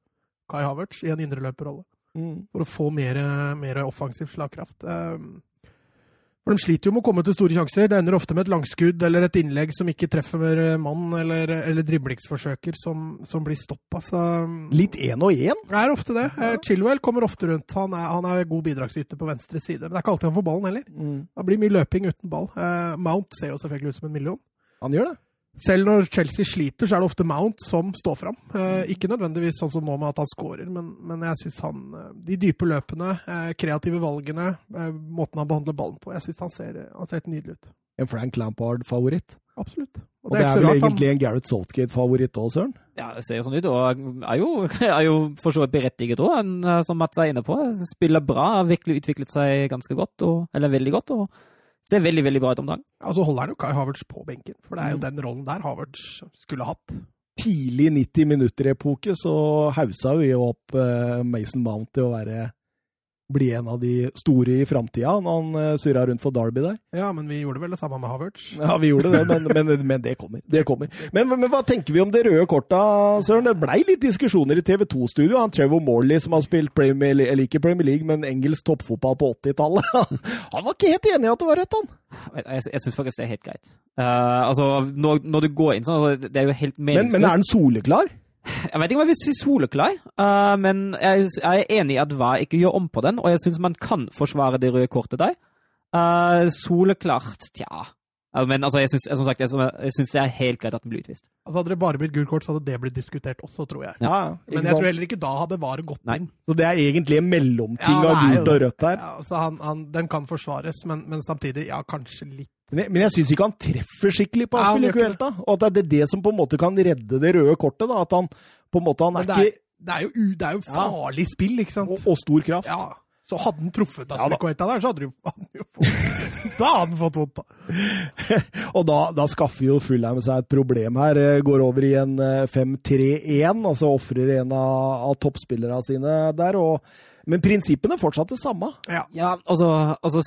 Kai Havertz i en indreløperrolle. Mm. For å få mer, mer offensiv slagkraft. For de sliter jo med å komme til store sjanser. Det ender ofte med et langskudd eller et innlegg som ikke treffer mann, eller, eller driblingsforsøker som, som blir stoppa. Så um, Litt én og én. det er ofte det. Ja. Chilwell kommer ofte rundt. Han er, han er god bidragsyter på venstre side. Men det er ikke alltid han får ballen heller. Det blir mye løping uten ball. Eh, Mount ser jo selvfølgelig ut som en million. Han gjør det. Selv når Chelsea sliter, så er det ofte Mount som står fram. Eh, ikke nødvendigvis sånn som nå med at han skårer, men, men jeg syns han eh, De dype løpene, eh, kreative valgene, eh, måten han behandler ballen på, jeg syns han, ser- han ser helt nydelig ut. En Frank Lampard-favoritt. Absolutt. Og det er, så vel egentlig han- en Gareth Saltgate-favoritt òg, Søren? Ja, det ser jo sånn ut, og er jo, er jo for så vidt berettiget òg, som Mats er inne på. Spiller bra, har virkelig utviklet seg ganske godt, og, eller veldig godt, og ser veldig, veldig bra ut om dagen. Ja, så holder han jo Kai Havertz på benken, for det er jo Mm. den rollen der Havertz skulle hatt. Tidlig 90 minutter-epoke så hausa vi jo opp eh, Mason Mount til å være bli en av de store i framtida, når han uh, surra rundt for Derby der. Ja, men vi gjorde vel det samme med Havertz. Ja, vi gjorde det, men, men, men det kommer. Det kommer. Men, men, hva tenker vi om det røde kortet, Søren? Det blei litt diskusjoner i TV 2-studio. Han Trevor Morley, som har spilt Premier, League, eller ikke Premier League, men engelsk toppfotball på 80-tallet, han var ikke helt enig i at det var rødt, han. Jeg, jeg, syns faktisk det er helt greit. Uh, altså, når, når du går inn sånn, altså, det er jo helt Men, meningsløst. men er han soleklar? Jeg vet ikke om jeg vil si soleklar, uh, men jeg, jeg er enig i at VAR ikke gjør om på den, og jeg syns man kan forsvare det røde kortet der. Uh, soleklart, tja. Men altså, jeg syns som sagt, jeg, jeg synes det er helt greit at den blir utvist. Altså Hadde det bare blitt gult kort, så hadde det blitt diskutert også, tror jeg. Ja, Men jeg tror heller ikke da hadde VAR gått Nei. inn. Så det er egentlig en mellomting Ja, av gult og rødt her. Ja, altså han, han, den kan forsvares, men, men samtidig, ja, kanskje litt. Men jeg, jeg syns ikke han treffer skikkelig på Ja, ikke Aspilicuelta. Og at det er det som på en måte kan redde det røde kortet. da, At han på en måte han er det er, ikke det er jo, det er jo Ja. farlig spill, ikke sant? og, og stor kraft. Ja, så hadde han truffet Ja, der, så hadde han jo, fått Da hadde han fått vondt, da. Og da, da skaffer jo Fullheim seg et problem her. Eh, Går over i en eh, 5-3-1, altså ofrer en av, av toppspillerne sine der. Og, men prinsippene er fortsatt det samme. Ja. Ja, altså, altså,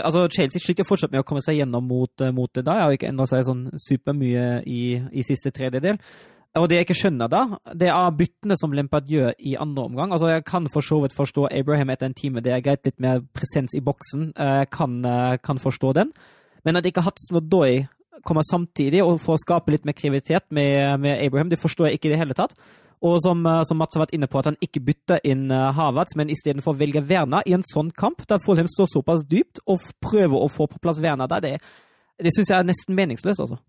altså Chelsea sliter fortsatt med å komme seg gjennom mot, eh, mot det da. Jeg har ikke endra seg sånn supermye i, i siste tredjedel. Og det jeg ikke skjønner da, det er byttene som Lempard gjør i andre omgang. Altså, Jeg kan for så vidt forstå Abraham etter en time. Det er greit litt mer presens i boksen. Jeg kan, eh, kan forstå den. Men at ikke Hudson og Doy kommer samtidig og får skape litt mer kreativitet med, med Abraham, det forstår jeg ikke i det hele tatt. Og som, eh, som Mats har vært inne på, at han ikke bytter inn uh, Havertz, men istedenfor velger Werner i en sånn kamp, der Fulham står såpass dypt, og prøver å få på plass Werner der, det, det syns jeg er nesten meningsløst, altså.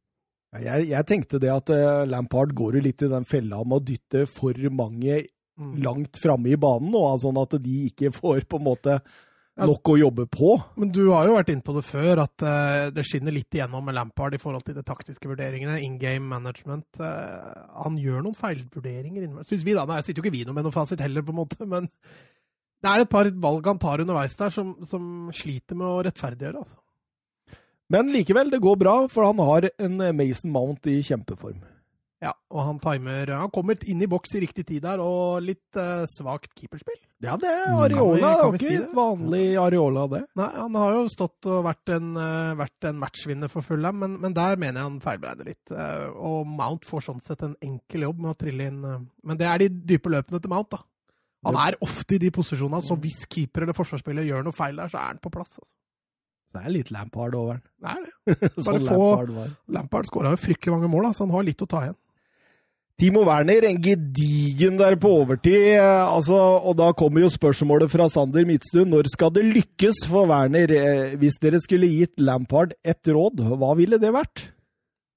Jeg, jeg tenkte det at eh, Lampard går jo litt i den fella med å dytte for mange Mm. langt framme i banen, og sånn at de ikke får på en måte. Nok å jobbe på. Men du har jo vært inne på det før, at uh, det skinner litt igjennom med Lampard i forhold til de taktiske vurderingene. In game management. Uh, han gjør noen feilvurderinger innimellom. Syns vi, da. Nei, jeg sitter jo ikke vi noe med noe fasit heller, på en måte, men det er et par valg han tar underveis der som, som sliter med å rettferdiggjøre. Altså. Men likevel, det går bra, for han har en Mason Mount i kjempeform. Ja, og han timer Han kommer inn i boks i riktig tid der, og litt uh, svakt keeperspill. Ja, det er Mm, Areola. kan vi- Det kan si ikke det? et vanlig Areola, det. Nei, han har jo stått og vært en, uh, vært en matchvinner for Fulham, men, men der mener jeg han feilberegner litt. Uh, og Mount får sånn sett en enkel jobb med å trille inn Men det er de dype løpene til Mount, da. Han er ofte i de posisjonene, så hvis keeper eller forsvarsspiller gjør noe feil der, så er han på plass. Altså. Det er litt Lampard over den. Det er det. Bare få- Lampard var. Lampard skåra jo fryktelig mange mål, da, så han har litt å ta igjen. Timo Werner, en gedigen der på overtid. eh, Altså, og da kommer jo spørsmålet fra Sander Midtstuen. Når skal det lykkes for Werner? Eh, Hvis dere skulle gitt Lampard ett råd, hva ville det vært?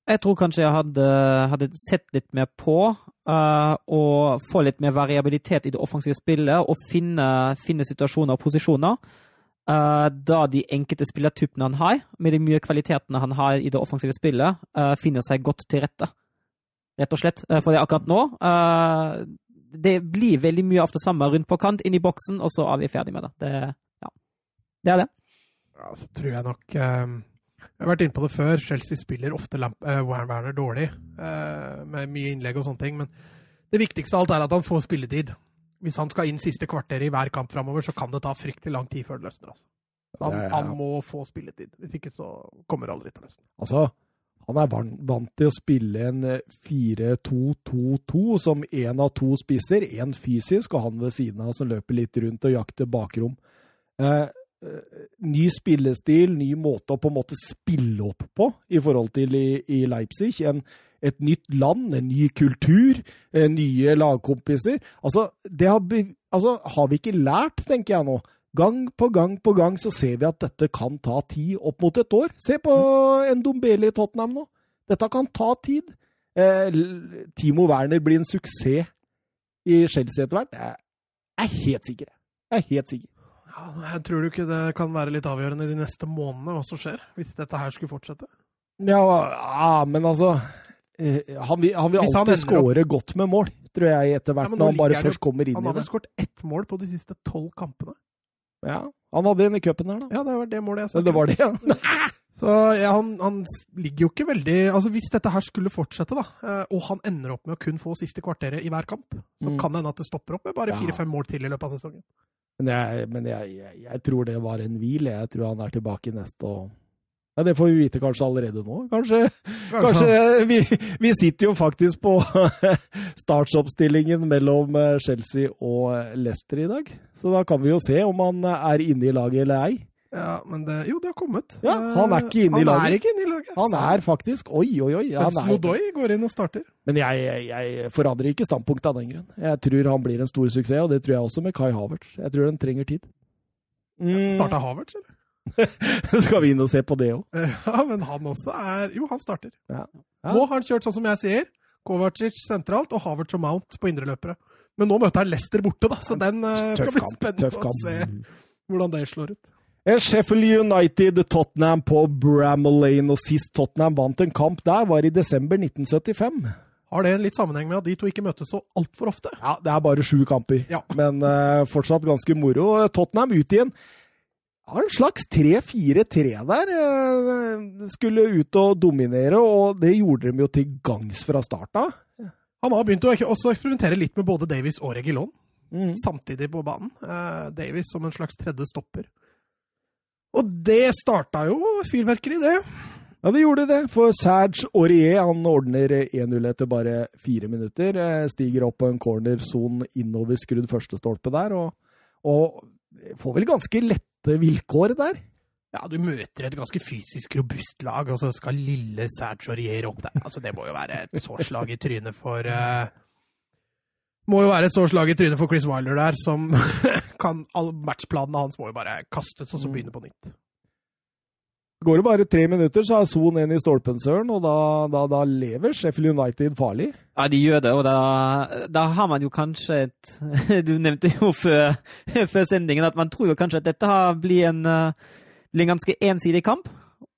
Jeg tror kanskje jeg hadde, hadde sett litt mer på Uh, og få litt mer variabilitet i det offensive spillet og finne, finne situasjoner og posisjoner. Uh, da de enkelte spillertypene han har, med de mye kvalitetene han har i det offensive spillet, uh, finner seg godt til rette. Rett og slett. Eh, For det akkurat nå eh, Det blir veldig mye av det samme rundt på kant, inn i boksen, og så er vi ferdig med det. Det, ja. det er det. Ja, så tror jeg nok eh, Jeg har vært inne på det før. Chelsea spiller ofte Lamp Werner dårlig, eh, med mye innlegg og sånne ting. Men det viktigste av alt er at han får spilletid. Hvis han skal inn siste kvarteret i hver kamp framover, så kan det ta fryktelig lang tid før det løsner. Altså. Han, Ja, ja, ja. han må få spilletid. Hvis ikke så kommer det aldri til å løsne. Altså, han er vant til å spille en eh, 4-2-2-2 som én av to spisser. Én fysisk, og han ved siden av som løper litt rundt og jakter bakrom. Eh, eh, ny spillestil, ny måte å på en måte spille opp på i forhold til i, i Leipzig. En, et nytt land, en ny kultur, eh, nye lagkompiser. Altså, har, altså, har vi ikke lært, tenker jeg nå. Gang på gang på gang så ser vi at dette kan ta tid, opp mot et år. Se på en Dombele i Tottenham nå. Dette kan ta tid. Eh, Timo Werner blir en suksess i Chelsea etter hvert. Jeg er helt sikker. Jeg er helt sikker. Ja, jeg tror du ikke det kan være litt avgjørende de neste månedene hva som skjer, hvis dette her skulle fortsette? Ja, ja men altså eh, Han vil, han vil alltid han skåre godt med mål, tror jeg, etter hvert, Ja, når han bare han først kommer inn Han i har vel det. skåret ett mål på de siste tolv kampene. Ja, Han hadde en i cupen her, da. Ja, det var det målet jeg sa. det var det, ja. Så ja, han, han ligger jo ikke veldig Altså Hvis dette her skulle fortsette, da, eh, og han ender opp med å kun få siste kvarteret i hver kamp, så Mm. kan det hende at det stopper opp med bare Ja. fire-fem mål til i løpet av sesongen. Men, jeg, men jeg, jeg, jeg tror det var en hvil. Jeg tror han er tilbake neste og ja, Det får vi vite kanskje allerede nå. Kanskje, kanskje vi, vi sitter jo faktisk på startsoppstillingen mellom eh, Chelsea og eh, Leicester i dag. Så da kan vi jo se om han eh, er inne i laget eller ei. Ja, men det, Jo, det har kommet. Ja, han er ikke inne i laget. Han er ikke inne i laget. Han er faktisk Oi, oi, oi. Hudson er- går inn og starter. Men jeg, jeg, jeg forandrer ikke standpunkt av den grunn. Jeg tror han blir en stor suksess, og det tror jeg også med Kai Havertz. Jeg tror den trenger tid. Mm. Starta Havertz, eller? Skal vi inn og se på det òg? Ja, men han også er Jo, han starter. Ja. Nå har han kjørt sånn som jeg sier. Kovacic sentralt og Havertz og Mount på indreløpere. Men nå møter han Leicester borte, da, så den uh, skal bli spennende å se hvordan det slår ut. Eh, Sheffield United, Tottenham på Bramall Lane, og sist Tottenham vant en kamp der, var i desember 1975. Har det litt sammenheng med at de to ikke møtes så altfor ofte? Ja, det er bare sju kamper, Ja. men uh, fortsatt ganske moro. Tottenham ut igjen. Har en slags 3-4-3 der. eh, skulle ut og dominere, og det gjorde de jo til gangs fra start av. Han har begynt å også eksperimentere litt med både Davies og Regilon Mm. samtidig på banen. Eh, Davies som en slags tredje stopper. Og det starta jo fyrverkeri, det. Ja, det gjorde det, for Serge Aurier han ordner 1-0 etter bare fire minutter. eh, Stiger opp på en cornerson innover skrudd førstestolpe der, og, og får vel ganske lette vilkår der. Ja, du møter et ganske fysisk robust lag, og så skal lille Serge Aurier opp der. Altså, det må jo være et så slag i trynet for uh, Må jo være et så slag i trynet for Chris Wilder der, som kan all Matchplanene hans må jo bare kastes og så begynne på nytt. Går det bare tre minutter, så er Son en i stolpen, søren, og da, da, da lever Sheffield United farlig. Ja, de gjør det, og da, da har man jo kanskje et Du nevnte jo før, før sendingen at man tror jo kanskje at dette blir en, eh, blir en ganske ensidig kamp.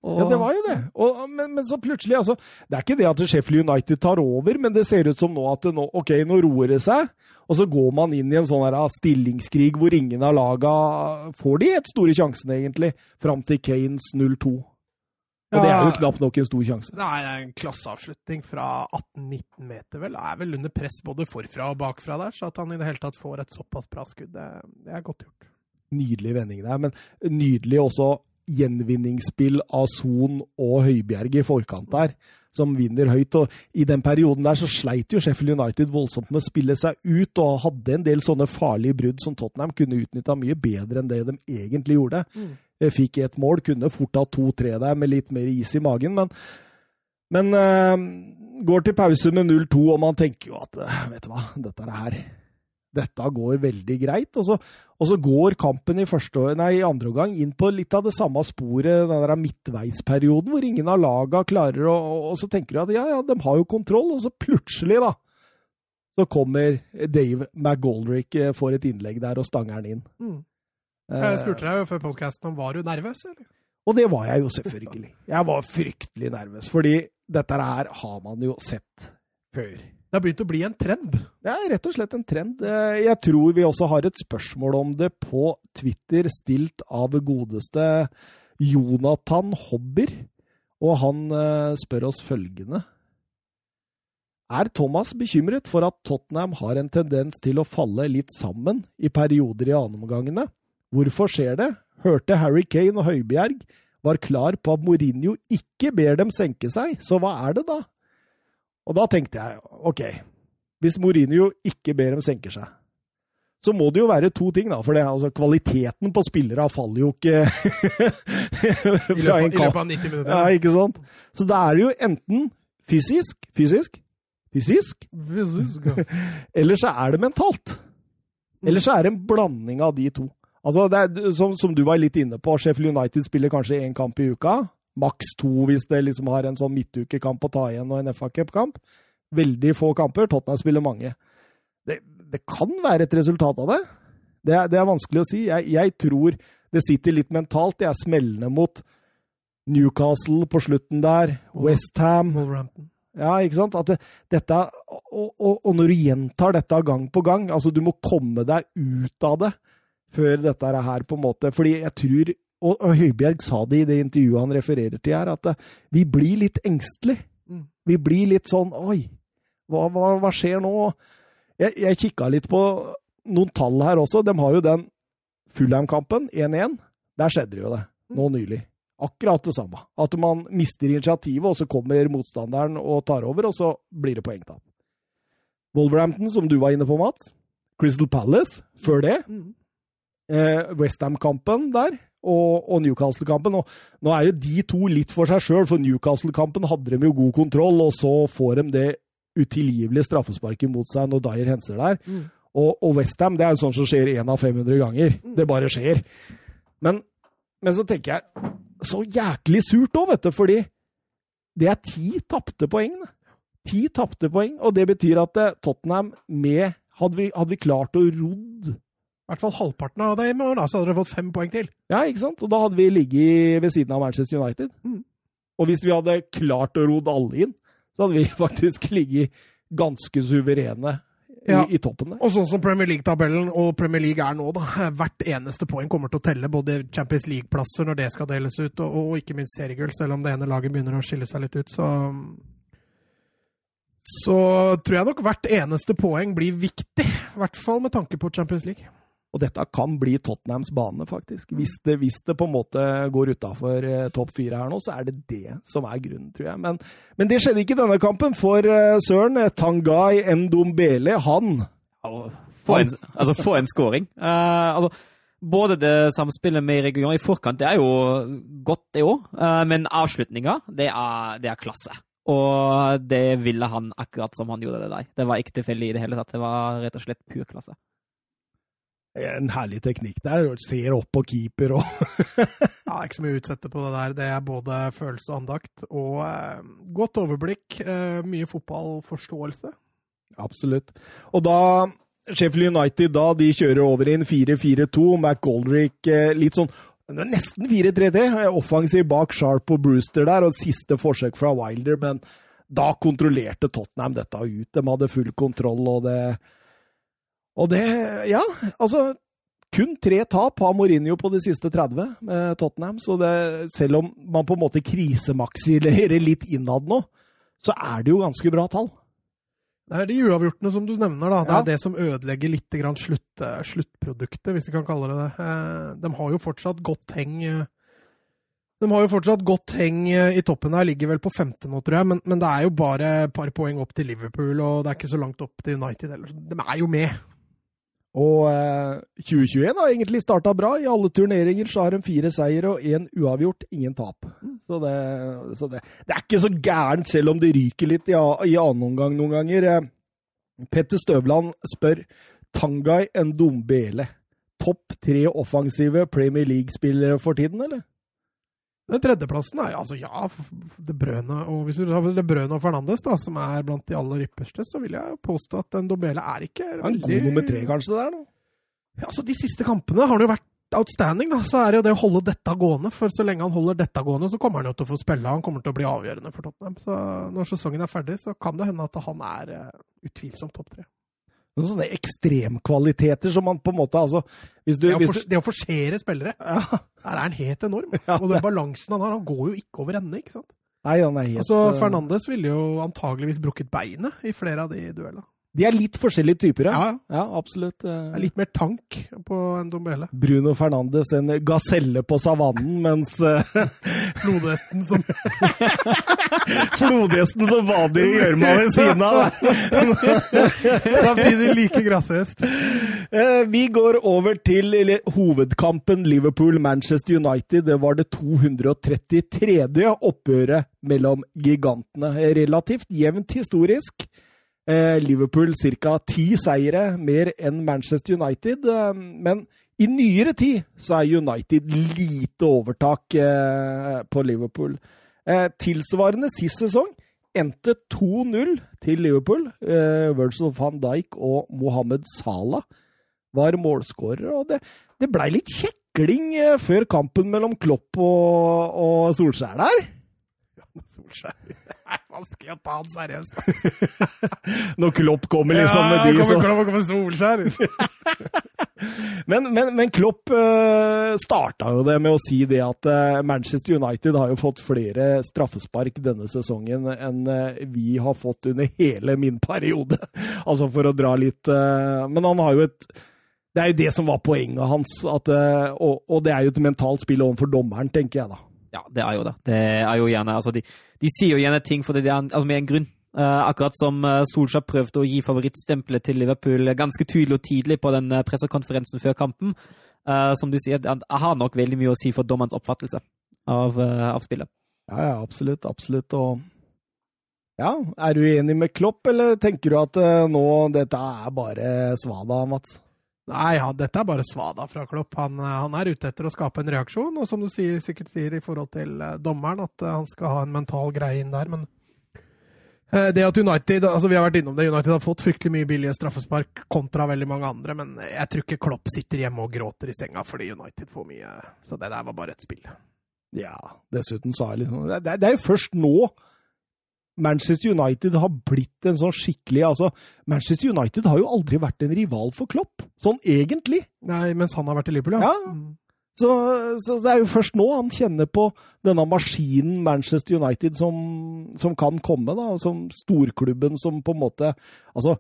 Og, Ja, det var jo det. Og, men, men så plutselig, altså Det er ikke det at Sheffield United tar over, men det ser ut som nå at det nå, ok, nå roer det seg. Og så går man inn i en sånn her stillingskrig hvor ingen av laga får de helt store sjansene, egentlig, fram til Kanes 0-2. Og det er jo knapt nok en stor sjanse. Det er en klasseavslutning fra 18-19 meter, vel. Det er vel under press både forfra og bakfra der, så at han i det hele tatt får et såpass bra skudd, det, det er godt gjort. Nydelig vending der, men nydelig også gjenvinningsspill av Son og Høibjerg i forkant der, som vinner høyt. Og I den perioden der så sleit jo Sheffield United voldsomt med å spille seg ut, og hadde en del sånne farlige brudd som Tottenham kunne utnytta mye bedre enn det de egentlig gjorde. Mm. Eh, Fikk ett mål, kunne fort ha to-tre der med litt mer is i magen, men, men uh, går til pause med 0-2, og man tenker jo at eh, vet du hva, dette er her dette går veldig greit. Og så, og så går kampen i, første, nei, i andre omgang inn på litt av det samme sporet, den der midtveisperioden, hvor ingen av laga klarer å og, og så tenker du at ja, ja, de har jo kontroll, og så plutselig, da, så kommer Dave McGoldrick, eh, får et innlegg der og stanger den inn. Mm. Eh, Jeg spurte deg jo før podkasten om var du nervøs, eller? og det var jeg jo selvfølgelig. Jeg var fryktelig nervøs, fordi dette her har man jo sett før. Det har begynt å bli en trend. Det er rett og slett en trend. Eh, Jeg tror vi også har et spørsmål om det på Twitter, stilt av godeste Jonathan Hobber. Og han eh, spør oss følgende. Er Thomas bekymret for at Tottenham har en tendens til å falle litt sammen i perioder i annenomgangene, Hvorfor skjer det? Hørte Harry Kane og Høibjerg var klar på at Mourinho ikke ber dem senke seg, så hva er det da? Og da tenkte jeg OK, hvis Mourinho ikke ber dem senke seg, så må det jo være to ting, da. For det, altså, kvaliteten på spillere faller jo ikke I fra en løpet, i løpet av 90 minutter. Ja, ikke sant? Så da er det jo enten fysisk, fysisk, fysisk, eller så er det mentalt. Eller så er det en blanding av de to. Altså, det er, som, som du var litt inne på, Sheffield United spiller kanskje én kamp i uka. Maks to hvis det liksom har en sånn midtukekamp å ta igjen og en FA Cup-kamp. Veldig få kamper. Tottenham spiller mange. Det, det kan være et resultat av det. Det er, det er vanskelig å si. Jeg, jeg tror det sitter litt mentalt. Det er smellende mot Newcastle på slutten der. Westham. Ja, ikke sant? At det, dette, og, og, og når du gjentar dette gang på gang altså Du må komme deg ut av det før dette er her, på en måte. Fordi jeg tror Og, og Høibjerg sa det i det intervjuet han refererer til her, at eh, vi blir litt engstelige. Mm. Vi blir litt sånn Oi, hva, hva, hva skjer nå? Jeg, jeg kikka litt på noen tall her også. De har jo den Fulham-kampen, 1-1. Der skjedde det jo det, nå nylig. Akkurat det samme. At man mister initiativet, og så kommer motstanderen og tar over, og så blir det poengtap. Wolverhampton, som du var inne på, Mats. Crystal Palace før det. Mm. Eh, Westham-kampen der, og, og Newcastle-kampen. Og Nå er jo de to litt for seg sjøl, for Newcastle-kampen hadde de jo god kontroll, og så får de det utilgivelige straffesparket mot seg når Dyer henser der. Mm. Og, og Westham, det er jo sånn som skjer én av 500 ganger. Det bare skjer. Men, men så tenker jeg så jæklig surt òg, vet du, fordi det er ti tapte poeng. Ti tapte poeng, og det betyr at eh, Tottenham med Hadde vi, hadde vi klart å rodd I hvert fall halvparten av dem, og da så hadde dere fått fem poeng til. Ja, ikke sant? Og da hadde vi ligget ved siden av Manchester United. Mm. Og hvis vi hadde klart å rodd alle inn, så hadde vi faktisk ligget ganske suverene i, Ja. i toppen der. Og sånn som Premier League-tabellen og Premier League er nå, da. Hvert eneste poeng kommer til å telle, både Champions League-plasser når det skal deles ut, og, og ikke minst seriegull, selv om det ene laget begynner å skille seg litt ut. Så så tror jeg nok hvert eneste poeng blir viktig, i hvert fall med tanke på Champions League. Og dette kan bli Tottenhams bane, faktisk. Hvis det, hvis det på en måte går utafor eh, topp fire her nå, så er det det som er grunnen, tror jeg. Men, men det skjedde ikke i denne kampen, for eh, Søren eh, Tangai Ndombele, han Få en, altså, få en scoring. Uh, altså, både det samspillet med regionen i forkant, det er jo godt, det òg. men avslutninga, det er, det er klasse. Og det ville han akkurat som han gjorde det der. Det var ikke tilfeldig i det hele tatt. Det var rett og slett pur klasse. En herlig teknikk der. Ser opp på keeper og Ja, ikke så mye å utsette på det der. Det er både følelse og andakt, og eh, godt overblikk. Eh, mye fotballforståelse. Absolutt. Og da Sheffield United da, de kjører over inn 4-4-2. McGoldrick eh, litt sånn Nesten 4-3-3. Offensiv bak Sharp og Brewster der, og siste forsøk fra Wilder. Men da kontrollerte Tottenham dette ut. De hadde full kontroll, og det Og det Ja, altså kun tre tap har Mourinho på de siste 30 med Tottenham. Så det, selv om man på en måte krisemaksilerer litt innad nå, så er det jo ganske bra tall. Det er de uavgjortene som du nevner, da. Det Ja. er det som ødelegger litt slutt, eh, sluttproduktet, hvis vi kan kalle det det. Eh, De har jo fortsatt godt heng eh, De har jo fortsatt godt heng i toppen her, ligger vel på 15 nå, tror jeg, men, men det er jo bare et par poeng opp til Liverpool, og det er ikke så langt opp til United heller. De er jo med. Og eh, 2021 har egentlig starta bra. I alle turneringer så har de fire seier og én uavgjort, ingen tap. Så, det, så det, det er ikke så gærent, selv om det ryker litt i, i annen omgang noen ganger. Eh, Petter Støvland spør Tangai Ndombele. Topp tre offensive Premier League-spillere for tiden, eller? Den tredjeplassen er jo altså ja, De Brøne og hvis du har De Brøne og Fernandes, da, som er blant de aller ypperste, så vil jeg påstå at Ndobele er ikke Ja, En god nummer tre, kanskje, det der nå? Ja, altså De siste kampene har det jo vært outstanding. da, Så er det jo det å holde dette gående. For så lenge han holder dette gående, så kommer han jo til å få spille. Han kommer til å bli avgjørende for Tottenham. Så når sesongen er ferdig, så kan det hende at han er eh, utvilsomt topp tre. Noen sånne ekstremkvaliteter som man på en måte altså du, Det, å for, det å forsere spillere, ja, der er han helt enorm. Ja, Og den balansen han har, han går jo ikke over ende. ikke sant? Nei, han er helt Altså, eh, Fernandes ville jo antageligvis brukket beinet i flere av de duellene. De er litt forskjellige typer, ja. Ja, Ja, absolutt. det er litt mer tank på en Dombele. Bruno Fernandes, en gaselle på savannen, mens eh, Flodhesten som flodhesten som vader i gjørma ved siden av. samtidig like grasshest. Eh, Vi går over til hovedkampen Liverpool-Manchester United. Det var det 233. oppgjøret mellom gigantene. Relativt jevnt historisk. Eh, Liverpool ca. ti seire mer enn Manchester United. eh, Men i nyere tid så er United lite overtak eh, på Liverpool. Tilsvarende sist sesong endte 2-0 til Liverpool. Virgil van Dijk og Mohammed Salah var målskårere. Og det, det blei litt kjekling før kampen mellom Klopp og, og Solskjær der. Solskjær. Det er vanskelig å ta han seriøst. Når Klopp kommer liksom med de kommer som Klopp kommer Solskjær. Men, men, men Klopp uh, starta jo det med å si det at uh, Manchester United har jo fått flere straffespark denne sesongen enn uh, vi har fått under hele min periode. altså for å dra litt uh, Men han har jo et Det er jo det som var poenget hans. At, eh, og, og det er jo et mentalt spill overfor dommeren, tenker jeg da. Ja, det er jo det. Det er jo gjerne, altså de, de sier jo gjerne ting fordi det, er- altså med en grunn. Uh, akkurat som uh, Solskjær prøvde å gi favorittstempelet til Liverpool ganske tydelig og tidlig på den pressekonferensen pressekonferansen før kampen. Uh, som du sier, han har nok veldig mye å si for dommerens oppfattelse av, uh, av spillet. Ja, ja, absolutt. Absolutt. Og ja, er du enig med Klopp, eller tenker du at eh, nå dette er bare svada, Mats? Nei, ja, dette er bare svada fra Klopp. Han, eh, han er ute etter å skape en reaksjon, og som du sier, sikkert sier i forhold til eh, dommeren, at eh, han skal ha en mental greie inn der, men det at United altså vi har vært innom det, United har fått fryktelig mye billige straffespark kontra veldig mange andre, men jeg tror ikke Klopp sitter hjemme og gråter i senga fordi United får mye. Så det der var bare et spill. Ja, dessuten så er det liksom det, er- det er jo først nå Manchester United har blitt en sånn skikkelig Altså, Manchester United har jo aldri vært en rival for Klopp, sånn egentlig. Nei, mens han har vært i Liverpool, ja. Ja. Så, så det er jo først nå han kjenner på denne maskinen Manchester United som, som kan komme, da. Som storklubben som på en måte Altså,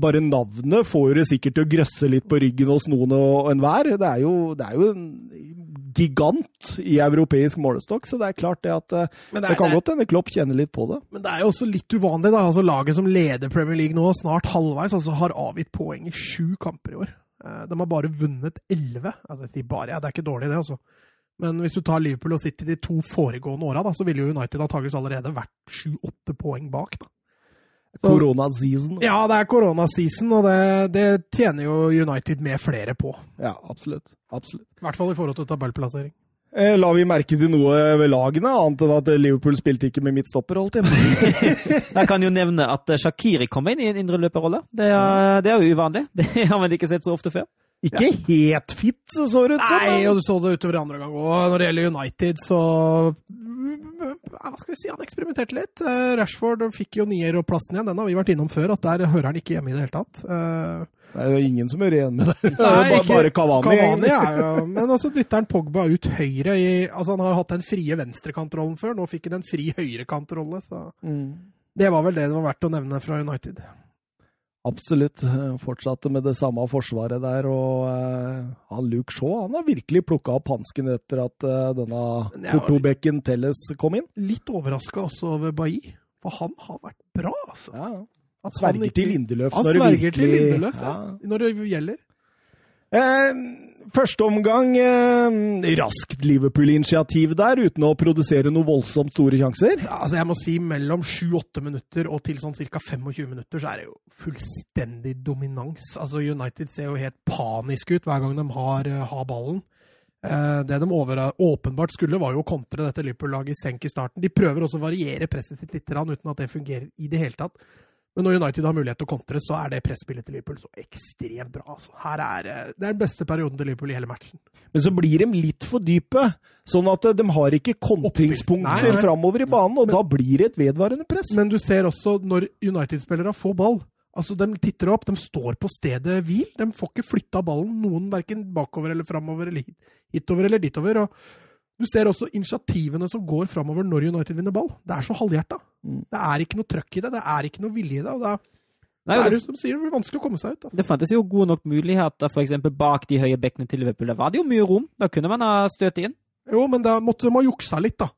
bare navnet får det sikkert til å grøsse litt på ryggen hos noen og enhver. Det, er jo- det er jo en gigant i europeisk målestokk, så det er klart det at det, er, Det kan godt hende Klopp kjenner litt på det. Men det er jo også litt uvanlig, da. Altså, laget som leder Premier League nå, snart halvveis, altså, har avgitt poeng i sju kamper i år. Eh, De har bare vunnet elleve. Altså, de bare, ja, det er ikke dårlig, det, altså. Men hvis du tar Liverpool og City de to foregående åra, så ville jo United antakeligvis allerede vært sju-åtte poeng bak. da. Korona-season. Ja, det er koronaseason, og det, det tjener jo United med flere på. Ja, absolutt. Absolutt. I hvert fall i forhold til tabellplassering. Eh, La vi merke til noe ved lagene, annet enn at Liverpool spilte ikke med midtstopper, holdt jeg kan jo nevne at Shakiri kom inn i en indreløperrolle. Det, er- det er jo uvanlig. Det har man ikke sett så ofte før. Ikke helt fit, så så det ut som. Nei, og du så det utover andre gang òg. Når det gjelder United, så Hva skal vi si, han eksperimenterte litt. Eh, Rashford fikk jo nierplassen igjen. Den har vi vært innom før, at der hører han ikke hjemme i det hele tatt. Eh, Nei, det er ingen som hører igjen med det. Nei, bare, bare Cavani. Cavani er jo Men også dytter han Pogba ut høyre i Altså, han har hatt den frie venstrekantrollen før. Nå fikk han en fri høyrekantrolle, så Mm. det var vel det det var verdt å nevne fra United. Absolutt. Eh, Fortsatte med det samme forsvaret der. Og uh, han Luke Shaw han har virkelig plukka opp hansken etter at uh, denne Portobekken Telles kom inn. Litt overraska også over Bailly, for han har vært bra, altså. Ja, han sverger Han ikke- til Lindeløf Han når det sverger til virkelig Lindeløf, ja. ja. Når det gjelder. Eh, første omgang eh, raskt Liverpool-initiativ der, uten å produsere noe voldsomt store sjanser. Ja, altså jeg må si mellom 7-8 minutter og til sånn ca. 25 minutter, så er det jo fullstendig dominans. Altså United ser jo helt panisk ut hver gang de har, eh, har ballen. Eh, det de over, åpenbart skulle, var jo å kontre dette Liverpool-laget i senk i starten. De prøver også å variere presset sitt litt, uten at det fungerer i det hele tatt. Men når United har mulighet til å kontre, så er det presspillet til Liverpool så ekstremt bra. Altså. Her er, eh, det er den beste perioden til Liverpool i hele matchen. Men så blir de litt for dype, sånn at eh, de har ikke kontringspunkter framover i banen, og Men- da blir det et vedvarende press. Men du ser også når United-spillere får ball. Altså, De titter opp, de står på stedet hvil. De får ikke flytta ballen noen verken bakover eller framover eller hitover eller ditover. og Du ser også initiativene som går framover når United vinner ball. Det er så halvhjerta. Mm. Det er ikke noe trøkk i det, det er ikke noe vilje i det. og er Nei, det er jo som sier, det vanskelig å komme seg ut. Altså. det fantes jo gode nok muligheter, eksempel bak de høye bekkene til Liverpool. Der var det jo mye rom. Da kunne man ha støtt inn. Jo, men da måtte de ha juksa litt, da.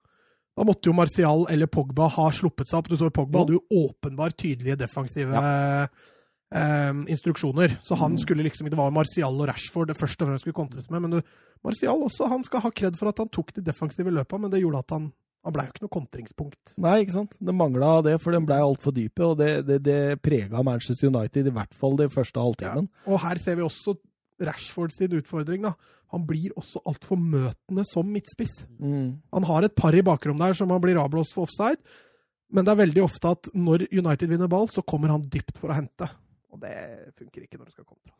Da måtte jo Martial eller Pogba ha sluppet seg opp. Du så Pogba hadde jo åpenbart tydelige defensive eh, instruksjoner. Så han skulle liksom Det var Martial og Rashford det første og fremst skulle kontres med. Men du, Martial også, han skal ha kred for at han tok de defensive løpa, men det gjorde at han han ble jo ikke noe kontringspunkt. Nei, ikke sant. Det mangla det, for den ble altfor dype. Og det, det, det prega Manchester United, i hvert fall de første halvtimen. Og her ser vi også Rashford sin utfordring. da. Han blir også altfor møtende som midtspiss. Mm. Han har et par i bakrom der som han blir avblåst for offside, men det er veldig ofte at når United vinner ball, så kommer han dypt for å hente. Og det funker ikke når det skal kontra.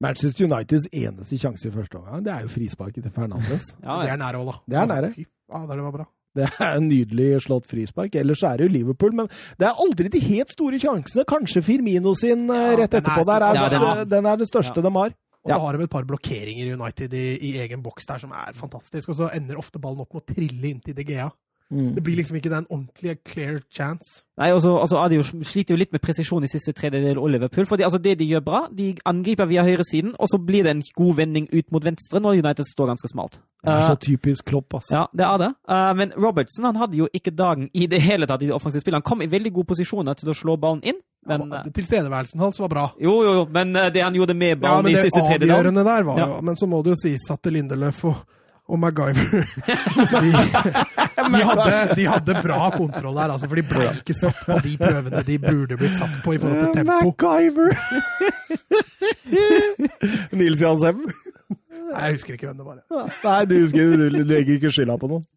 Manchester Uniteds eneste sjanse i første omgang, det er jo frisparket til Fernandes. Ja, Det er nære òg, da. Det er nære. Fy, Ja, det var bra. Det er en nydelig slått frispark. Ellers er det jo Liverpool, men det er aldri de helt store sjansene. Kanskje Firmino sin eh, Ja, rett den er etterpå der. Er, Ja, den er- den er det største Ja. de har. Og da har de et par blokkeringer i United i, i egen boks der som er fantastisk. Og så ender ofte ballen opp med å trille inntil De Gea. Mm. Det blir liksom ikke den ordentlige clear chance. Nei, og så altså, jo, sliter jo litt med presisjon i siste tredjedel av Liverpool. fordi altså, Det de gjør bra, de angriper via høyresiden, og så blir det en god vending ut mot venstre når United står ganske smalt. Det er så Eh, typisk Klopp, altså. ja, det er det. Uh, men Robertson han hadde jo ikke dagen i det hele tatt i det offensive spillet. Han kom i veldig gode posisjoner til å slå ballen inn. Men, Ja, eh, Tilstedeværelsen hans var bra. jo, jo, jo, men det han gjorde med Ja, ballen ja, i det siste tredjedel avgjørende der var Ja. jo Men så må det jo sies at Lindeløf og, og MacGyver de, de, hadde, de hadde bra kontroll der, altså, for de ble ikke satt på de prøvene de burde blitt satt på i forhold til tempo. MacGyver! Nils Jansheim? Nei, jeg husker ikke hvem det var. Nei, du husker du legger ikke skylda på noen.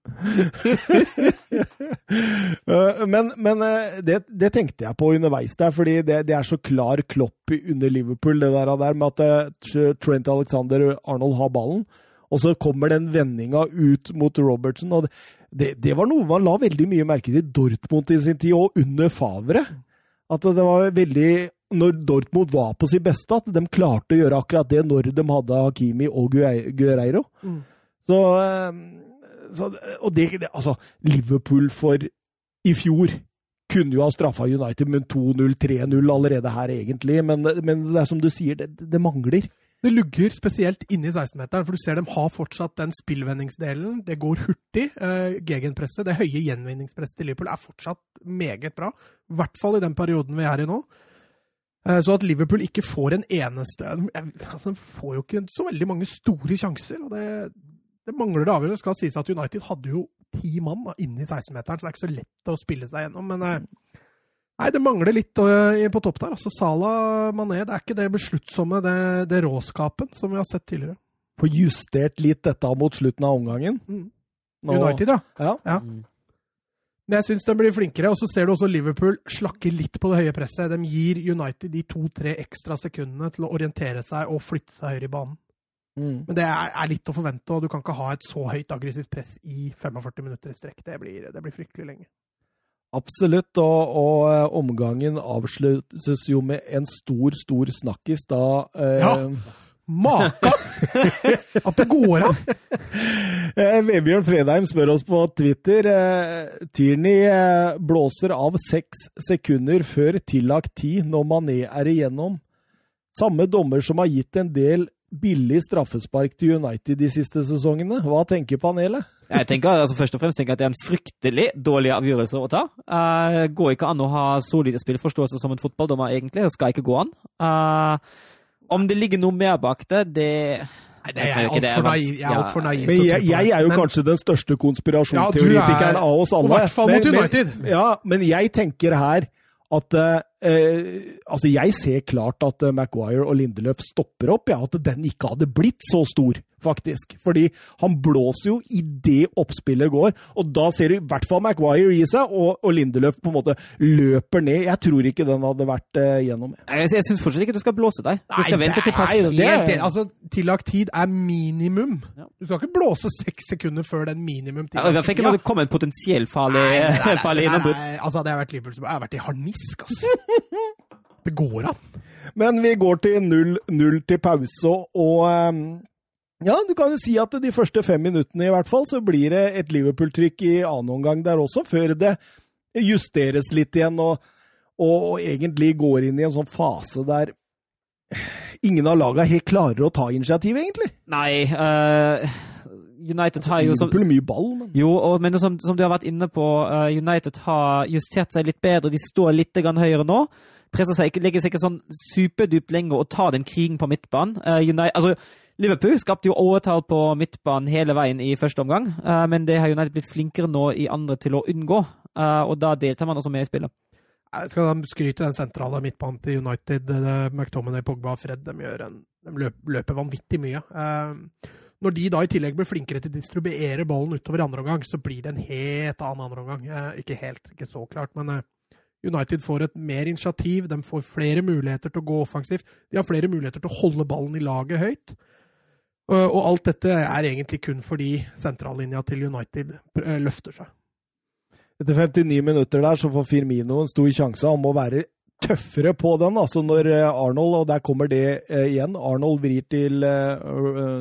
Eh, men men eh, det, det tenkte jeg på underveis der, fordi det, det er så klar klopp under Liverpool, det der, der med at eh, Trent Alexander Arnold har ballen, og så kommer den vendinga ut mot Robertson. og det, det, var noe man la veldig mye merke til i Dortmund i sin tid, og under Favre. At det var veldig Når Dortmund var på sitt beste, at de klarte å gjøre akkurat det når de hadde Hakimi og Guerreiro. Mm. Så, eh, så Og det, det Altså, Liverpool for i fjor kunne jo ha straffa United med 2-0, 3-0 allerede her, egentlig. Men, men det er som du sier, det, det mangler. Det lugger spesielt inni 16-meteren, for du ser dem har fortsatt den spillvendingsdelen. Det går hurtig. Eh, Gegenpresset, det høye gjenvinningspresset til Liverpool, er fortsatt meget bra. I hvert fall i den perioden vi er i nå. Eh, så at Liverpool ikke får en eneste altså, De får jo ikke så veldig mange store sjanser. og Det, det mangler det avgjørende. Det skal sies at United hadde jo ti mann da, inne i 16-meteren, så det er ikke så lett å spille seg gjennom. Men eh, Nei, det mangler litt øh, på topp der. Altså Salah Mané, det er ikke det besluttsomme, det, det råskapen som vi har sett tidligere. Få justert litt dette mot slutten av omgangen. Mm. United, ja. Ja. Ja. Mm. Men jeg syns de blir flinkere. Og så ser du også Liverpool slakke litt på det høye presset. De gir United de to-tre ekstra sekundene til å orientere seg og flytte seg høyere i banen. Mm. Men det er, er litt å forvente, og du kan ikke ha et så høyt aggressivt press i 45 minutter i strekk. Det blir, det blir fryktelig lenge. Absolutt, og, og eh, omgangen avsluttes jo med en stor, stor snakkis da eh, Ja. Maka! At det går an! eh, Vebjørn Fredheim spør oss på Twitter eh, Tierney eh, blåser av seks sekunder før tillagt tid når Mané er igjennom. Samme dommer som har gitt en del billig straffespark til United de siste sesongene. Hva tenker panelet? Jeg tenker, altså Først og fremst tenker jeg at det er en fryktelig dårlig avgjørelse å ta. Uh, går ikke an å ha så lite spillforståelse som en fotballdommer, egentlig. Det skal ikke gå an. Uh, om det ligger noe mer bak det, det Nei, det er er altfor naiv. Jeg er alt for naiv Men jeg, jeg er jo Men- kanskje den største Ja, konspirasjonsteoretikeren er- av oss alle. i hvert fall mot Men- men- United. Ja, men jeg tenker her at eh, Altså, jeg ser klart at eh, Maguire og Lindeløf stopper opp, ja, at den ikke hadde blitt så stor, faktisk. Fordi han blåser jo i det oppspillet går, og da ser du i hvert fall Maguire gi seg, og, og Lindeløf på en måte løper ned. Jeg tror ikke den hadde vært uh, gjennom. Jeg, jeg syns fortsatt ikke du skal blåse deg. Du skal Nei, vente til pass. Nei, det er- helt. Altså, tillagt tid er minimum. Ja. Du skal ikke blåse seks sekunder før den minimum Ja, I hvert fall ikke når det kommer en potensiell farlig, nei, altså, hadde jeg vært Liverpool, så hadde jeg vært i harnisk, altså. Det går an. Men vi går til 0-0 til pause, og eh, ja, du kan jo si at de første fem minuttene i hvert fall, så blir det et Liverpool-trykk i annen omgang der også, før det justeres litt igjen. og og, og egentlig går inn i en sånn fase der ingen av lagene helt klarer å ta initiativ, egentlig. Nei uh, United har jo som, mye ball, men Jo, og, men som, som, du har vært inne på, uh, United har justert seg litt bedre. De står litt høyere nå. Presser seg ikke, legger seg ikke sånn superdypt lenger og tar den krigen på midtbanen. Uh, United, altså, Liverpool skapte jo overtall på midtbanen hele veien i første omgang, men det har United blitt flinkere nå i andre til å unngå. og da deltar man også med i spillet. Jeg skal skryte den sentrale midtbanen til United. McTominay, Pogba og Fred de, en, de løper, vanvittig mye. Eh, når de da i tillegg blir flinkere til å distribuere ballen utover i andre omgang, så blir det en helt annen andre omgang. Eh, ikke helt, ikke så klart, men eh, United får et mer initiativ. De får flere muligheter til å gå offensivt. De har flere muligheter til å holde ballen i laget høyt. Og alt dette er egentlig kun fordi sentrallinja til United løfter seg. Etter 59 minutter der så får Firmino en stor sjanse. Han må være tøffere på den. altså Når eh, Arnold, og der kommer det eh, igjen, Arnold vrir til eh,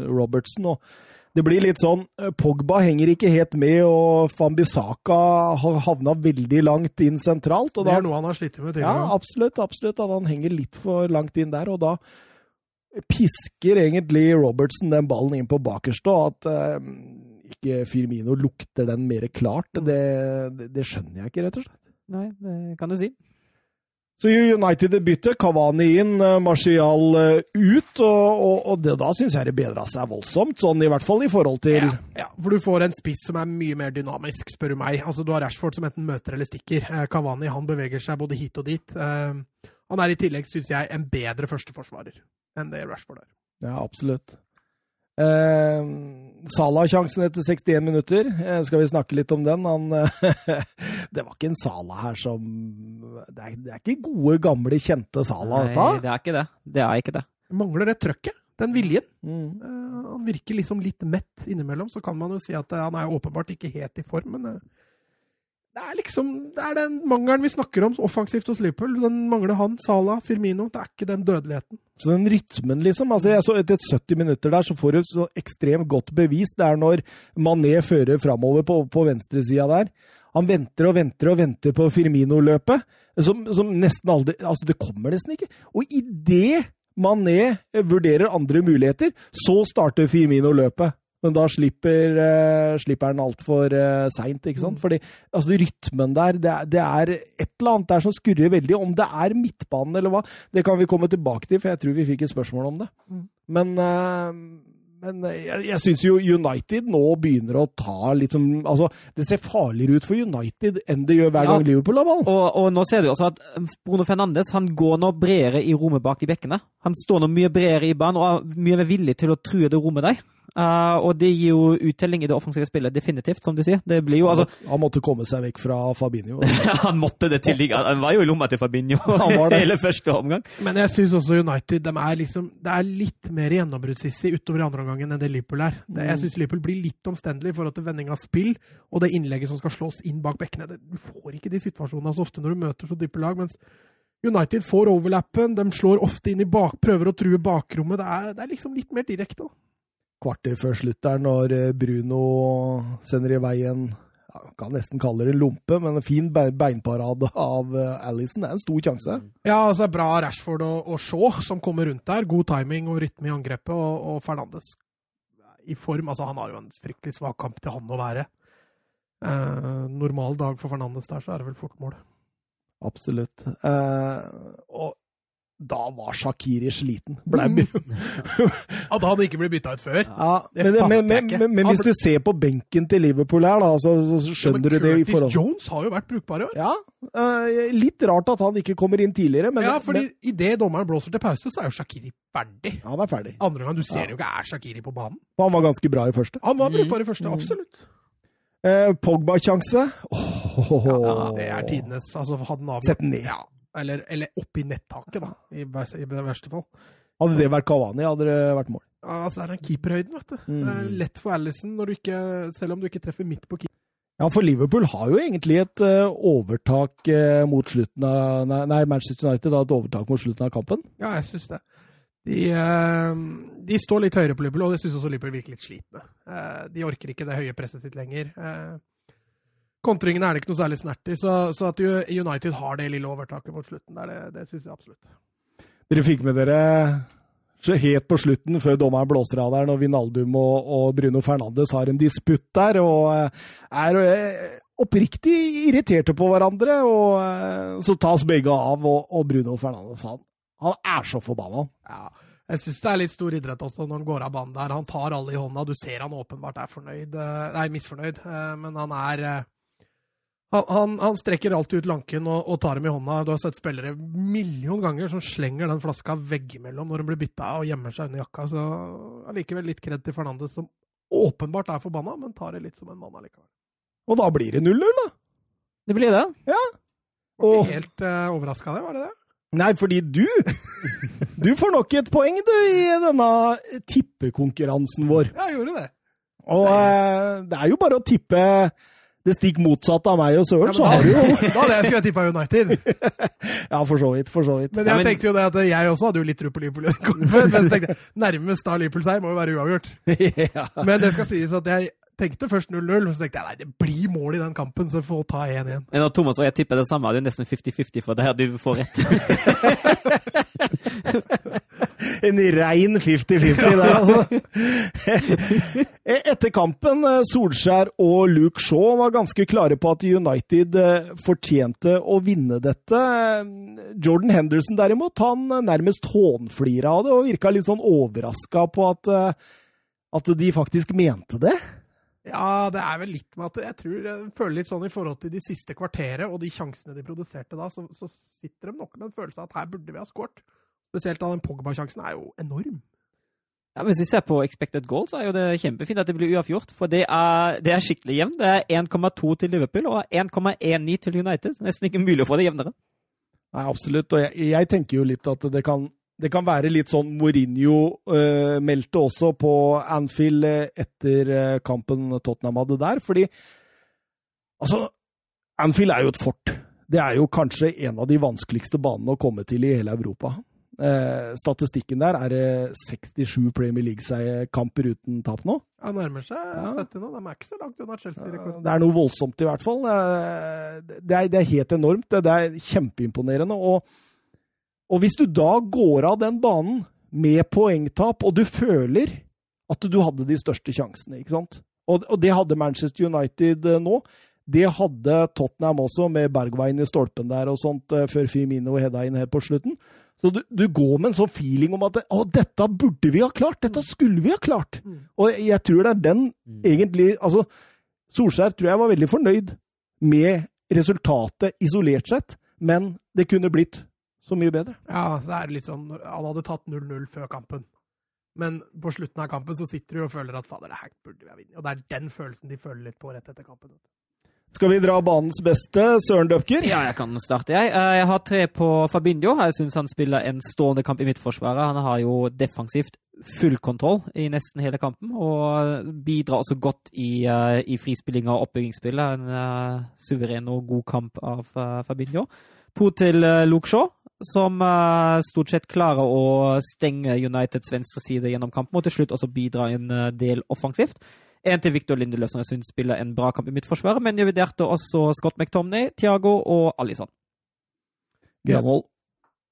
Robertson. og det blir litt sånn Pogba henger ikke helt med, og Fambisaka har havna veldig langt inn sentralt. det er noe han har slitt med tidligere. Ja, absolutt. absolutt, At han henger litt for langt inn der. Og da pisker egentlig Robertson den ballen inn på bakerste, og at ikke Firmino lukter den mer klart, det, det, det, skjønner jeg ikke, rett og slett. Nei, det kan du si. Så United bytter, Kavani inn, eh, Martial eh, ut, og, og, og det, da syns jeg det bedra seg voldsomt. Sånn i hvert fall i forhold til ja, ja, for du får en spiss som er mye mer dynamisk, spør du meg. Altså Du har Rashford som enten møter eller stikker. Eh, Kavani han beveger seg både hit og dit. Eh, han er i tillegg, syns jeg, en bedre førsteforsvarer enn det Rashford er. Ja, absolutt. Eh, Salah-sjansen etter 61 minutter, eh, skal vi snakke litt om den? Han, det var ikke en Salah her som det er, det er, ikke gode, gamle, kjente Salah, Nei, dette? det er ikke det. Det er ikke det. Mangler det trøkket, den viljen. Mm. Eh, han virker liksom litt mett innimellom. Så kan man jo si at uh, han er åpenbart ikke helt i form, men uh, det er liksom det er den mangelen vi snakker om offensivt hos Liverpool. Den mangler han, Salah, Firmino. Det er ikke den dødeligheten. Så den rytmen, liksom. altså jeg så Etter 70 minutter der så får du så ekstremt godt bevis. Det er når Mané fører framover på, på venstresida der. Han venter og venter og venter på Firmino-løpet, som, som, nesten aldri Altså, det kommer nesten ikke. Og idet Mané vurderer andre muligheter, så starter Firmino løpet. Men da slipper, uh, slipper den altfor uh, seint, ikke sant? Mm. Fordi altså, rytmen der, det er, det er, et eller annet der som skurrer veldig. Om det er midtbanen eller hva, det kan vi komme tilbake til, for jeg tror vi fikk et spørsmål om det. Mm. Men, uh, men jeg, jeg syns jo United nå begynner å ta litt som Altså, det ser farligere ut for United enn det gjør hver gang Liverpool har ballen. Og, og, nå ser du altså at Bruno Fernandes han går nå bredere i rommet bak de bekkene. Han står nå mye bredere i banen og er mye mer villig til å true det rommet der. Uh, og det gir jo uttelling i det offensive spillet, definitivt, som du sier. Det blir jo, altså... Han måtte komme seg vekk fra Fabinho. han måtte det til. Han var jo i lomma til Fabinho hele første omgang. Men jeg syns også United de er liksom, det er litt mer gjennombruddssissig utover i andre omgangen enn det Liverpool er. Det, jeg mm. syns Liverpool blir litt omstendelig i forhold til vending av spill og det innlegget som skal slås inn bak bekkene. Du får ikke de situasjonene så ofte når du møter så dype lag. mens United får overlappen, de slår ofte inn i bak, prøver å true bakrommet. Det er, det er liksom litt mer direkte. da kvarter før slutt der, når eh, Bruno sender i veien ja, kan nesten kalle det en lompe, men en fin beinparade av eh, Alison. Det er en stor sjanse. Ja, altså bra Rashford og, og Shaw som kommer rundt der. God timing og rytme i angrepet. Og, og Fernandes i form. Altså, han har jo en fryktelig svak kamp til han å være. Eh, normal dag for Fernandes der, så er det vel fort mål. Absolutt. Eh, og da var Shakiri sliten. Ble... Mm. At han ikke ble bytta ut før? Ja, men, men, men, men, hvis du ser på benken til Liverpool her, da, så, så skjønner ja, du det i forhold Curtis Jones har jo vært brukbar i år. Ja, uh, Litt rart at han ikke kommer inn tidligere. Men, ja, fordi men... idet dommeren blåser til pause, så er jo Shakiri ferdig. Ja, han er ferdig. Andre gang du ser ja. jo ikke er Shakiri på banen. Han var ganske bra i første. Han var brukbar i første, mm. absolutt. Eh, Pogba-sjanse. Oh, ja, det er tidenes altså, Sett den ned. Ja. Eller, eller oppi nettaket, da, i, i verste fall. Hadde det vært Kavani, hadde det vært mål. Ja, altså, det er den keeperhøyden, vet du. Mm. Det er lett for Alison, selv om du ikke treffer midt på keeper. Ja, for Liverpool har jo egentlig et uh, overtak uh, mot slutten av nei, nei, Manchester United har et overtak mot slutten av kampen. Ja, jeg syns det. De, uh, de, står litt høyere på Liverpool, og det syns også Liverpool virker litt slitne. de orker ikke det høye presset sitt lenger. Kontringene er det ikke noe særlig snert i, så, så at United har det lille overtaket mot slutten, der, det, det syns jeg absolutt. Dere fikk med dere så helt på slutten, før dommeren blåser av der, når Vinaldum og, og Bruno Fernandes har en disputt der, og eh, er eh, oppriktig irriterte på hverandre. og eh, Så tas begge av, og, og Bruno Fernandes han, han er så forbanna. Ja, jeg syns det er litt stor idrett også når han går av banen der. Han tar alle i hånda. Du ser han åpenbart er fornøyd, nei, misfornøyd, men han er han, han, han, strekker alltid ut lanken og, og, tar dem i hånda. Du har sett spillere million ganger som slenger den flaska veggimellom når hun blir bytta og gjemmer seg under jakka. Så allikevel litt kred til Fernandes, som åpenbart er forbanna, men tar det litt som en mann allikevel. Og da blir det 0-0, da. Det blir det. Ja. Var ikke helt uh, eh, overraska av det, var det det? Nei, fordi du Du får nok et poeng, du, i denne tippekonkurransen vår. Ja, jeg gjorde det. Og uh, det er jo bare å tippe det stikk motsatte av meg og Søren, ja, så har du jo Da hadde jeg skulle tippa United. ja, for så vidt. For så vidt. Men jeg ja, men... tenkte jo det at jeg også hadde jo litt tro på Liverpool. men så tenkte jeg, nærmest da Liverpool-seier må jo være uavgjort. ja. Men det skal sies at jeg tenkte først 0-0, så tenkte jeg nei, det blir mål i den kampen, så får ta 1-1. Men da Thomas og jeg tipper det samme, det er jo nesten 50-50 for det her du får rett. En rein 50-50 der, altså. Etter kampen, eh, Solskjær og Luke Shaw var ganske klare på at United eh, fortjente å vinne dette. Jordan Henderson derimot, han nærmest hånflira av det og virka litt sånn overraska på at, eh, at de faktisk mente det. Ja, det er vel litt med at jeg tror jeg føler litt sånn i forhold til de siste kvarteret og de sjansene de produserte da, så, så sitter de nok med en følelse av at her burde vi ha skåret. Spesielt da den Pogba-sjansen er jo enorm. Ja, Hvis vi ser på expected goals, så er jo det kjempefint at det blir uavgjort. For det er, det er skikkelig jevnt. Det er 1,2 til Liverpool og 1,19 til United. Nesten ikke mulig å få det jevnere. Nei, absolutt. Og jeg, jeg tenker jo litt at det kan, det kan være litt sånn Mourinho uh, meldte også på Anfield eh, etter uh, kampen Tottenham hadde der. Fordi altså Anfield er jo et fort. Det er jo kanskje en av de vanskeligste banene å komme til i hele Europa. Eh, statistikken der er det 67 Premier League-kamper uten tap nå. Ja, nærmer seg ja. 70 nå. De er ikke så langt unna Chelsea-rekorden. Det er noe voldsomt, i hvert fall. Det er, det er helt enormt. Det er kjempeimponerende. Og, og, hvis du da går av den banen med poengtap, og du føler at du hadde de største sjansene, ikke sant? Og, og det hadde Manchester United eh, nå. Det hadde Tottenham også, med Bergwijn i stolpen der og sånt, eh, før Firmino hedda inn helt på slutten. Så du, du, går med en sånn feeling om at å, dette burde vi ha klart! Dette skulle vi ha klart! Mm. Og jeg tror det er den mm. egentlig Altså, Solskjær tror jeg var veldig fornøyd med resultatet isolert sett, men det kunne blitt så mye bedre. Ja, det er litt sånn Han hadde tatt 0-0 før kampen. Men på slutten av kampen så sitter du og føler at fader, det her burde vi ha vunnet. Og det er den følelsen de føler litt på rett etter kampen. Skal vi dra banens beste, Søren Døpker? Ja, jeg kan starte, jeg. Eh, jeg har tre på Fabinho. Jeg syns han spiller en stående kamp i midtforsvaret. Han har jo defensivt full kontroll i nesten hele kampen, og bidrar også godt i, uh, i frispilling og oppbyggingsspillet. En uh, suveren og god kamp av Fabinho. To til uh, Luke Shaw, som stort sett klarer å stenge Uniteds venstre side gjennom kampen, og til slutt også bidra en del offensivt. En til Victor Lindeløf, som jeg syns spiller en bra kamp i midtforsvaret, men jeg vurderte også Scott McTomney, Thiago og Alison. Granvoll.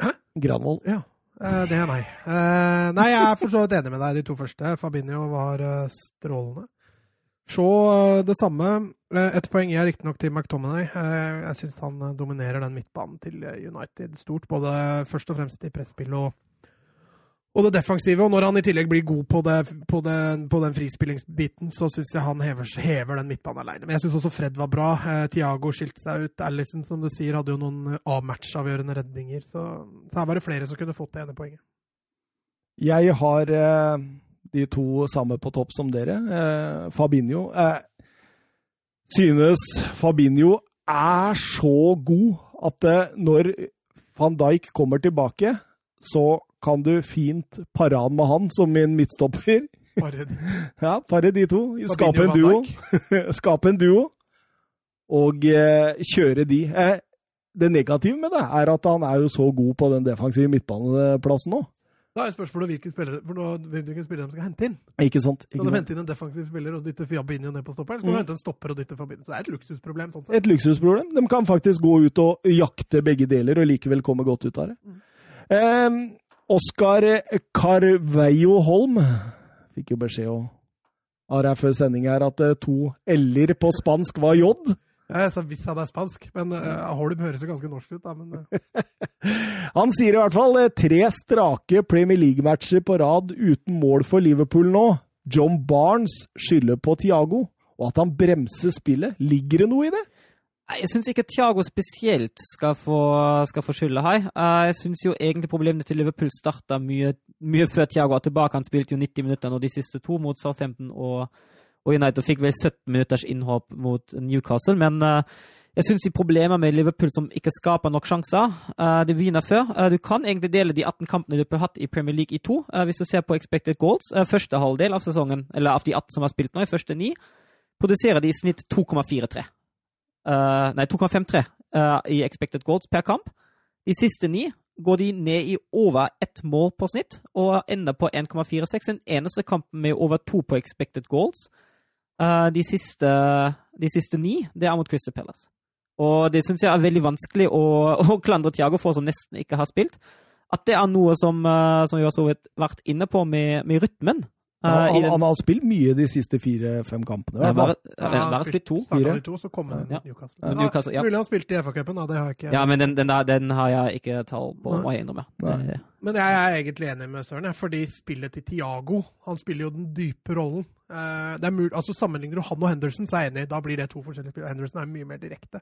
Hæ? Granvoll. Ja. Eh, det er meg. Eh, nei, jeg er for så vidt enig med deg de to første. Fabinho var eh, strålende. Shaw det samme. Et poeng er riktignok til McTominay. Jeg syns han dominerer den midtbanen til United stort, både først og fremst i presspill og og det defensive. Og når han i tillegg blir god på, det, på, det, på den frispillingsbiten, så syns jeg han hever, hever den midtbanen alene. Men jeg syns også Fred var bra. Eh, Tiago skilte seg ut. Allison, som du sier, hadde jo noen avmatch-avgjørende redninger. Så, så her var det flere som kunne fått det ene poenget. Jeg har eh, de to samme på topp som dere. Eh, Fabinho. Eh, synes Fabinho er så god at eh, når van Dijk kommer tilbake, så kan du fint pare han med han som min midtstopper. Pare ja, pare de to. Skape en duo. Skape en duo. Og eh, kjøre de. Eh, det negative med det er at han er jo så god på den defensive midtbaneplassen nå. Da er spørsmålet hvilken spiller, for nå vet du hvilke spiller de skal hente inn. Ikke sant? Skal Ikke de sant? hente inn en defensiv spiller og dytte Fabinho ned på stopperen? Skal Mm. de hente en stopper og dytte Fabinho? Så det er et luksusproblem. sånn sett. Et luksusproblem. De kan faktisk gå ut og jakte begge deler og likevel komme godt ut av det. Eh, Oskar Carveio Holm fikk jo beskjed om av deg før sending her at eh, to l-er på spansk var j. Jeg sa hvis han er spansk, men uh, Holm høres jo ganske norsk ut. da, men uh. Han sier i hvert fall tre strake Premier League-matcher på rad uten mål for Liverpool nå. John Barnes skylder på Thiago, og at han bremser spillet. Ligger det noe i det? Jeg syns ikke Thiago spesielt skal få, skal få skylda her. Eh, Jeg syns jo egentlig problemene til Liverpool starta mye, mye før Thiago er tilbake. Han spilte jo 90 minutter nå de siste to mot Southampton og, og United, og fikk vel 17 minutters innhopp mot Newcastle. Men eh, jeg syns de problemer med Liverpool som ikke skaper nok sjanser, eh, det begynner før. Du kan egentlig dele de 18 kampene Liverpool har hatt i Premier League i to, hvis du ser på expected goals. Første halvdel av sesongen, eller av de 18 som har spilt nå, i første ni, produserer de i snitt 2,43. Eh, nei, 2,53 uh, i expected goals per kamp. De siste ni går de ned i over ett mål på snitt, og ender på 1,46. Den eneste kampen med over to på expected goals uh, de, siste, de siste ni, det er mot Crystal Palace. Og det syns jeg er veldig vanskelig å, å klandre Thiago for, som nesten ikke har spilt. At det er noe som, eh, som vi har vært inne på med, med rytmen. Eh, Han, han, han har spilt mye de siste fire-fem kampene. Nei, bare, bare, bare spilt to. Fire. de to, så kom han Ja. Newcastle. Ja, Newcastle, ja. Mulig han spilte i FA-cupen, da. Det har jeg ikke Ja, men den, den, der, den har jeg ikke tall på, må jeg innrømme. Nei. Men jeg er egentlig enig med Søren, fordi spillet til Tiago Han spiller jo den dype rollen. Eh, det er mul altså Sammenligner du han og Henderson, så er jeg enig. Da blir det to forskjellige spill. Henderson er mye mer direkte.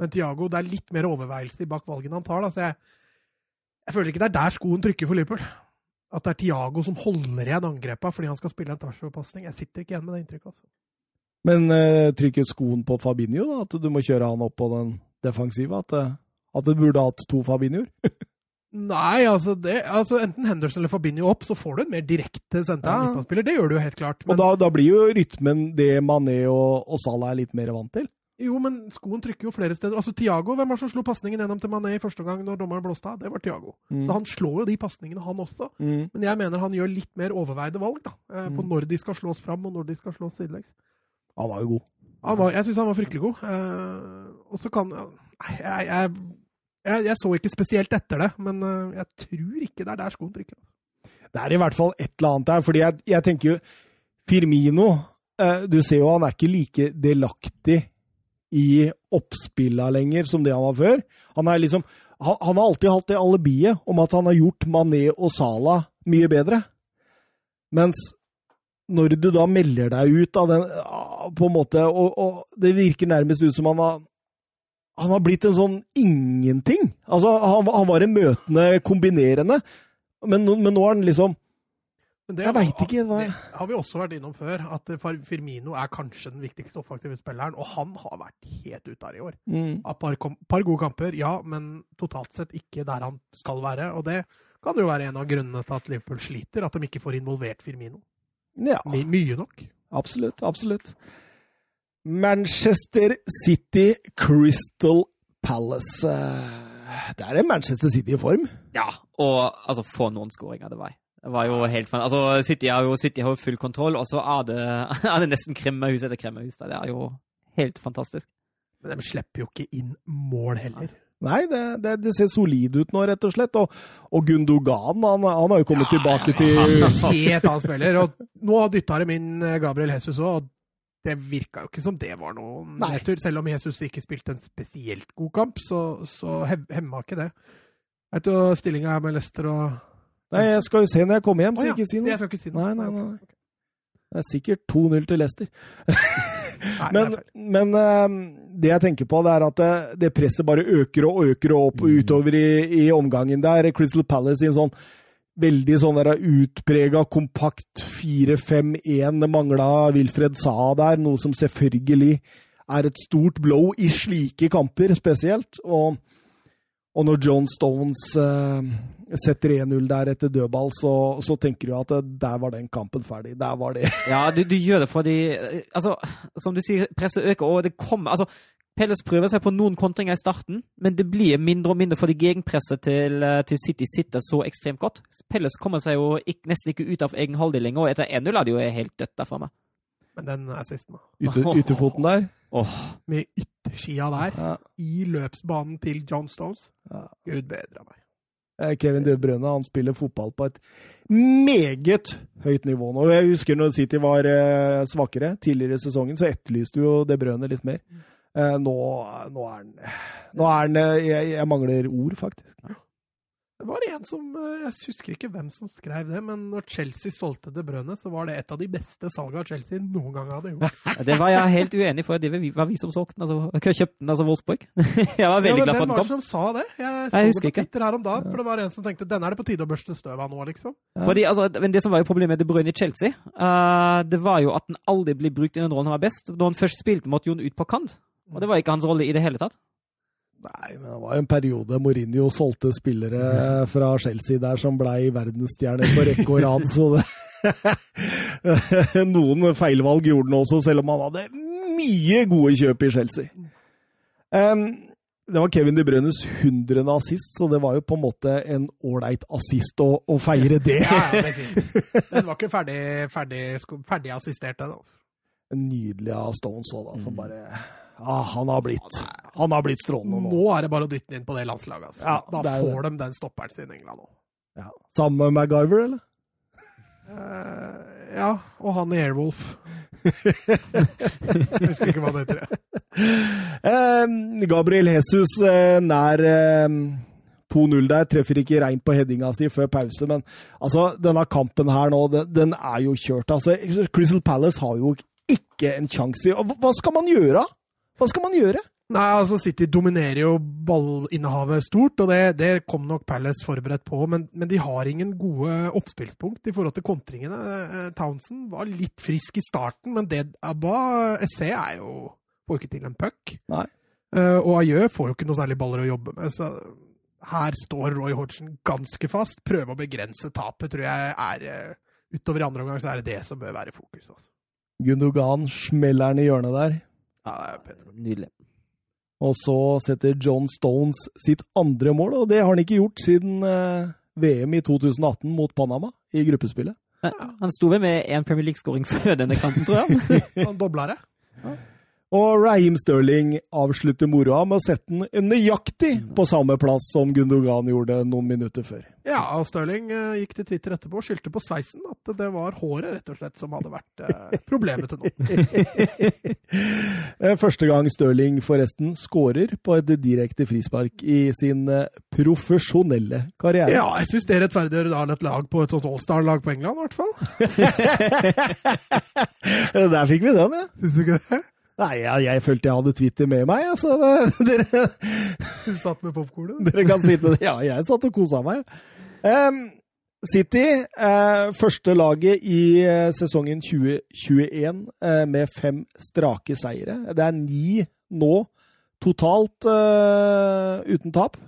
Men Tiago, det er litt mer overveielse bak valgene han tar. Da, så jeg, jeg føler ikke det er der skoen trykker for Liverpool. At det er Tiago som holder igjen angrepa fordi han skal spille en touchdown-pasning. Jeg sitter ikke igjen med det inntrykket. Altså. Men uh, trykker skoen på Fabinho, da? At du må kjøre han opp på den defensive? At, eh, at du burde hatt to Fabinhoer? Nei, altså, det, altså enten Henderson eller Fabinho opp, så får du en mer direkte sentral Ja. midtbanespiller. Det gjør du jo helt klart. Og da, da blir jo rytmen det Mané og, og Salah er litt mer vant til. Jo, men skoen trykker jo flere steder. Altså, Tiago, hvem var det som slo pasningen gjennom til Mané i første gang når dommeren blåste av? Det var Tiago. Mm. Så han slår jo de pasningene, han også. Mm. Men jeg mener han gjør litt mer overveide valg da, eh, på Mm. når de skal slås fram, og når de skal slås sidelengs. Han var jo god. Han var, jeg syns han var fryktelig god. Eh, og så kan jeg, jeg, jeg, jeg så ikke spesielt etter det, men eh, jeg tror ikke det er der skoen trykker. Det er i hvert fall et eller annet der. fordi jeg, jeg tenker jo Firmino eh, Du ser jo han er ikke like delaktig i oppspilla lenger som det han var før. Han, liksom, han, han har alltid hatt det alibiet om at han har gjort Mané og Salah mye bedre. Mens når du da melder deg ut av den ah, på en måte, og, og det virker nærmest ut som han har han har blitt en sånn ingenting. Altså, han, han var en møtende kombinerende, men, men nå er han liksom Men det, Jeg veit ikke hva Det har vi også vært innom før, at eh, Firmino er kanskje den viktigste offensive spilleren, og han har vært helt ute her i år. mm. Et par, par gode kamper, ja, men totalt sett ikke der han skal være. Og det kan jo være en av grunnene til at Liverpool sliter, at de ikke får involvert Firmino. Ja, My, mye nok. absolutt. Absolutt. Manchester City Crystal Palace. Der Det er en Manchester City i form. Ja, og altså, få noen skåringer det var. Var jo helt fan. Altså, City har jo, City har jo full kontroll, og så er det, er det nesten kremmehus etter kremmehus. Det er jo helt fantastisk. Men de slipper jo ikke inn mål heller. Nei, det, det, det ser solid ut nå, rett og slett. Og, og Gundogan han, han har jo kommet tilbake til Helt annen spiller. Og nå dytta de inn eh, Gabriel Jesus òg, og det virka jo ikke som det var noen Nei. nedtur. Selv om Jesus ikke spilte en spesielt god kamp, så, så hemma ikke det. Vet du stillinga er med Leicester og Nei, jeg skal jo se når jeg kommer hjem, så så ja, ikke si noe. Jeg skal ikke si noe. Nei, nei, nei. Det er sikkert 2-0 til Leicester. Men, men eh, det jeg tenker på, det er at det, det presset bare øker og øker og opp og utover i, i omgangen der. Crystal Palace i en sånn veldig sånn der utprega, kompakt 4-5-1. Det mangla Wilfred Saa der, noe som selvfølgelig er et stort blow i slike kamper spesielt. Og, og når John Stones eh, setter 1-0 der etter dødball, så, så tenker du at eh, der var den kampen ferdig. Der var det Ja, du, du gjør det fordi eh, altså, Som du sier, presset øker, og det kommer altså, Pelles prøver seg på noen kontringer i starten, men det blir mindre og mindre fordi gegenpresset til, eh, til City sitter så ekstremt godt. Pelles kommer seg jo ikke, nesten ikke ut av egen halvdel lenger, og etter 1-0 er det jo helt dødt der framme. Men den assisten, da. Ytter, ytterfoten der. Oh. Med ytterskia der, Ja. i løpsbanen til John Stones. Ja. Gud bedre meg. Eh, Kevin De Bruyne han spiller fotball på et meget høyt nivå nå. Jeg husker når City var eh, svakere tidligere i sesongen, så etterlyste jo De Bruyne litt mer. Eh, nå, nå er han jeg, jeg mangler ord, faktisk. Det var en som eh, Jeg husker ikke hvem som skrev det, men når Chelsea solgte De Brønne, så var det et av de beste salgene Chelsea noen gang hadde gjort. det var jeg helt uenig for det var vi, som solgte den. Altså, kjøpte den, altså Wolfsburg. jeg var veldig ja, glad for hvem at den var det kom. som sa det? Jeg Jeg husker ikke. Her om dagen, for det var en som tenkte denne er det på tide å børste støv av nå, liksom. Fordi, altså, men det som var jo problemet med De Brønne i Chelsea, uh, det var jo at den aldri ble brukt i den rollen han var best. Da han først spilte, måtte Jon ut på kant. Og det var ikke hans rolle i det hele tatt. Nei, men det var jo en periode Mourinho solgte spillere fra Chelsea der som blei verdensstjerner på rekke og rad, så det Noen feilvalg gjorde han også, selv om han hadde mye gode kjøp i Chelsea. Um, det var Kevin De Brønnes hundrede assist, så det var jo på en måte en ålreit assist å, å feire det. Ja, ja, det er fint. Den var ikke ferdig, ferdig, ferdig assistert, den. Altså. Nydelig av Stones òg, da, som bare ah, Han har blitt Han har blitt strålende nå. Nå er det bare å dytte den inn på det landslaget. Altså. Ja, da det får de den stopperen sin, England òg. Ja. Sammen med MacGyver, eller? Uh, ja, og han i Airwolf. Jeg husker ikke hva han heter. Eh, Gabriel Jesus uh, nær eh, 2-0 der, treffer ikke reint på headinga si før pause, men altså, denne kampen her nå, den, den er jo kjørt. Altså, Crystal Palace har jo ikke en sjanse. Hva skal man gjøre? Hva skal man gjøre? Nei, altså City dominerer jo ballinnehavet stort, og det, det kom nok Palace forberedt på. Men, men de har ingen gode oppspillspunkt i forhold til kontringene. Eh, Townsend var litt frisk i starten, men det Abba SE er jo Får ikke til en puck. Nei. Uh, og Ajø får jo ikke noe særlig baller å jobbe med. så her står Roy Hodgson ganske fast. Prøve å begrense tapet, tror jeg er eh, Utover i andre omgang så er det det som bør være fokus. Altså. Gundogan smeller den i hjørnet der. Ja, det er Peter. Nydelig. Og så setter John Stones sitt andre mål, og det har han ikke gjort siden eh, VM i 2018 mot Panama i gruppespillet. Han sto vel med én Premier League-skåring før denne kampen, tror jeg. Han dobla det. Og Raheem Sterling avslutter moroa med å sette den nøyaktig på samme plass som Gundogan gjorde noen minutter før. Ja, og Stirling eh, gikk til Twitter etterpå og skyldte på sveisen. At det var håret rett og slett som hadde vært eh, problemet til nå. Eh, Første gang Stirling forresten skårer på et direkte frispark i sin profesjonelle karriere. Ja, jeg syns det er rettferdiggjør da et lag på et sånt Allstar-lag på England, i hvert fall. Der fikk vi den, ja. Syns du ikke det? Nei, jeg, jeg følte jeg hadde Twitter med meg, så det, dere, Du satt med popkornet? dere kan sitte Ja, jeg satt og kosa meg. Um, City, eh, første laget i eh, sesongen 2021 eh, med fem strake seire. Det er ni nå totalt eh, uten tap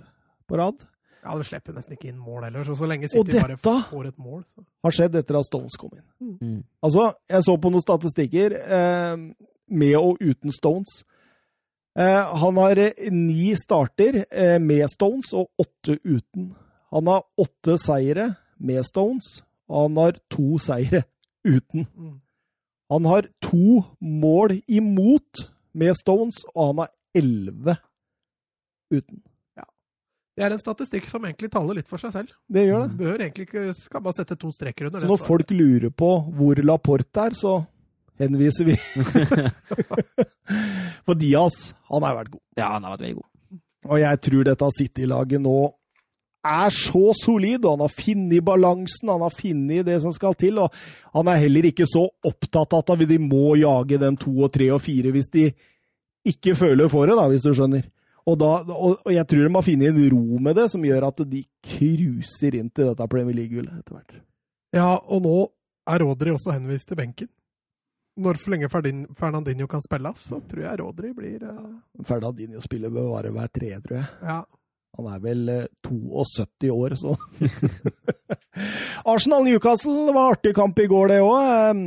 på rad. Ja, du slipper nesten ikke inn mål heller. Så, så lenge City bare får et mål, så har skjedd etter at Stones kom inn. Mm. Altså, jeg så på noen statistikker eh, med og uten Stones. Eh, han har eh, ni starter eh, med Stones og åtte uten. Han har åtte seire med Stones, og han har to seire uten. mm. Han har to mål imot med Stones, og han har elleve uten. Det er en statistikk som egentlig taler litt for seg selv. Det gjør det. Bør egentlig ikke Skal bare sette to streker under Så det når folk lurer på hvor Laporte er, så henviser vi. For Diaz, han har vært god. Ja, han har vært veldig god. Og jeg tror dette City-laget nå er så solid, og han har funnet balansen, han har funnet det som skal til. Og han er heller ikke så opptatt av at de må jage den to og tre og fire hvis de ikke føler for det, da, hvis du skjønner. Og, da, og, og jeg tror de har funnet en ro med det som gjør at de cruiser inn til dette Premier League-gullet etter hvert. Ja, og nå er Rodri også henvist til benken. Når for lenge Fernandinho kan spille, så tror jeg Rodri blir uh... Fernandinho spiller bør være hver tredje, tror jeg. Ja. Han er vel eh, 72 år, så Arsenal-Newcastle var artig kamp i går, det òg.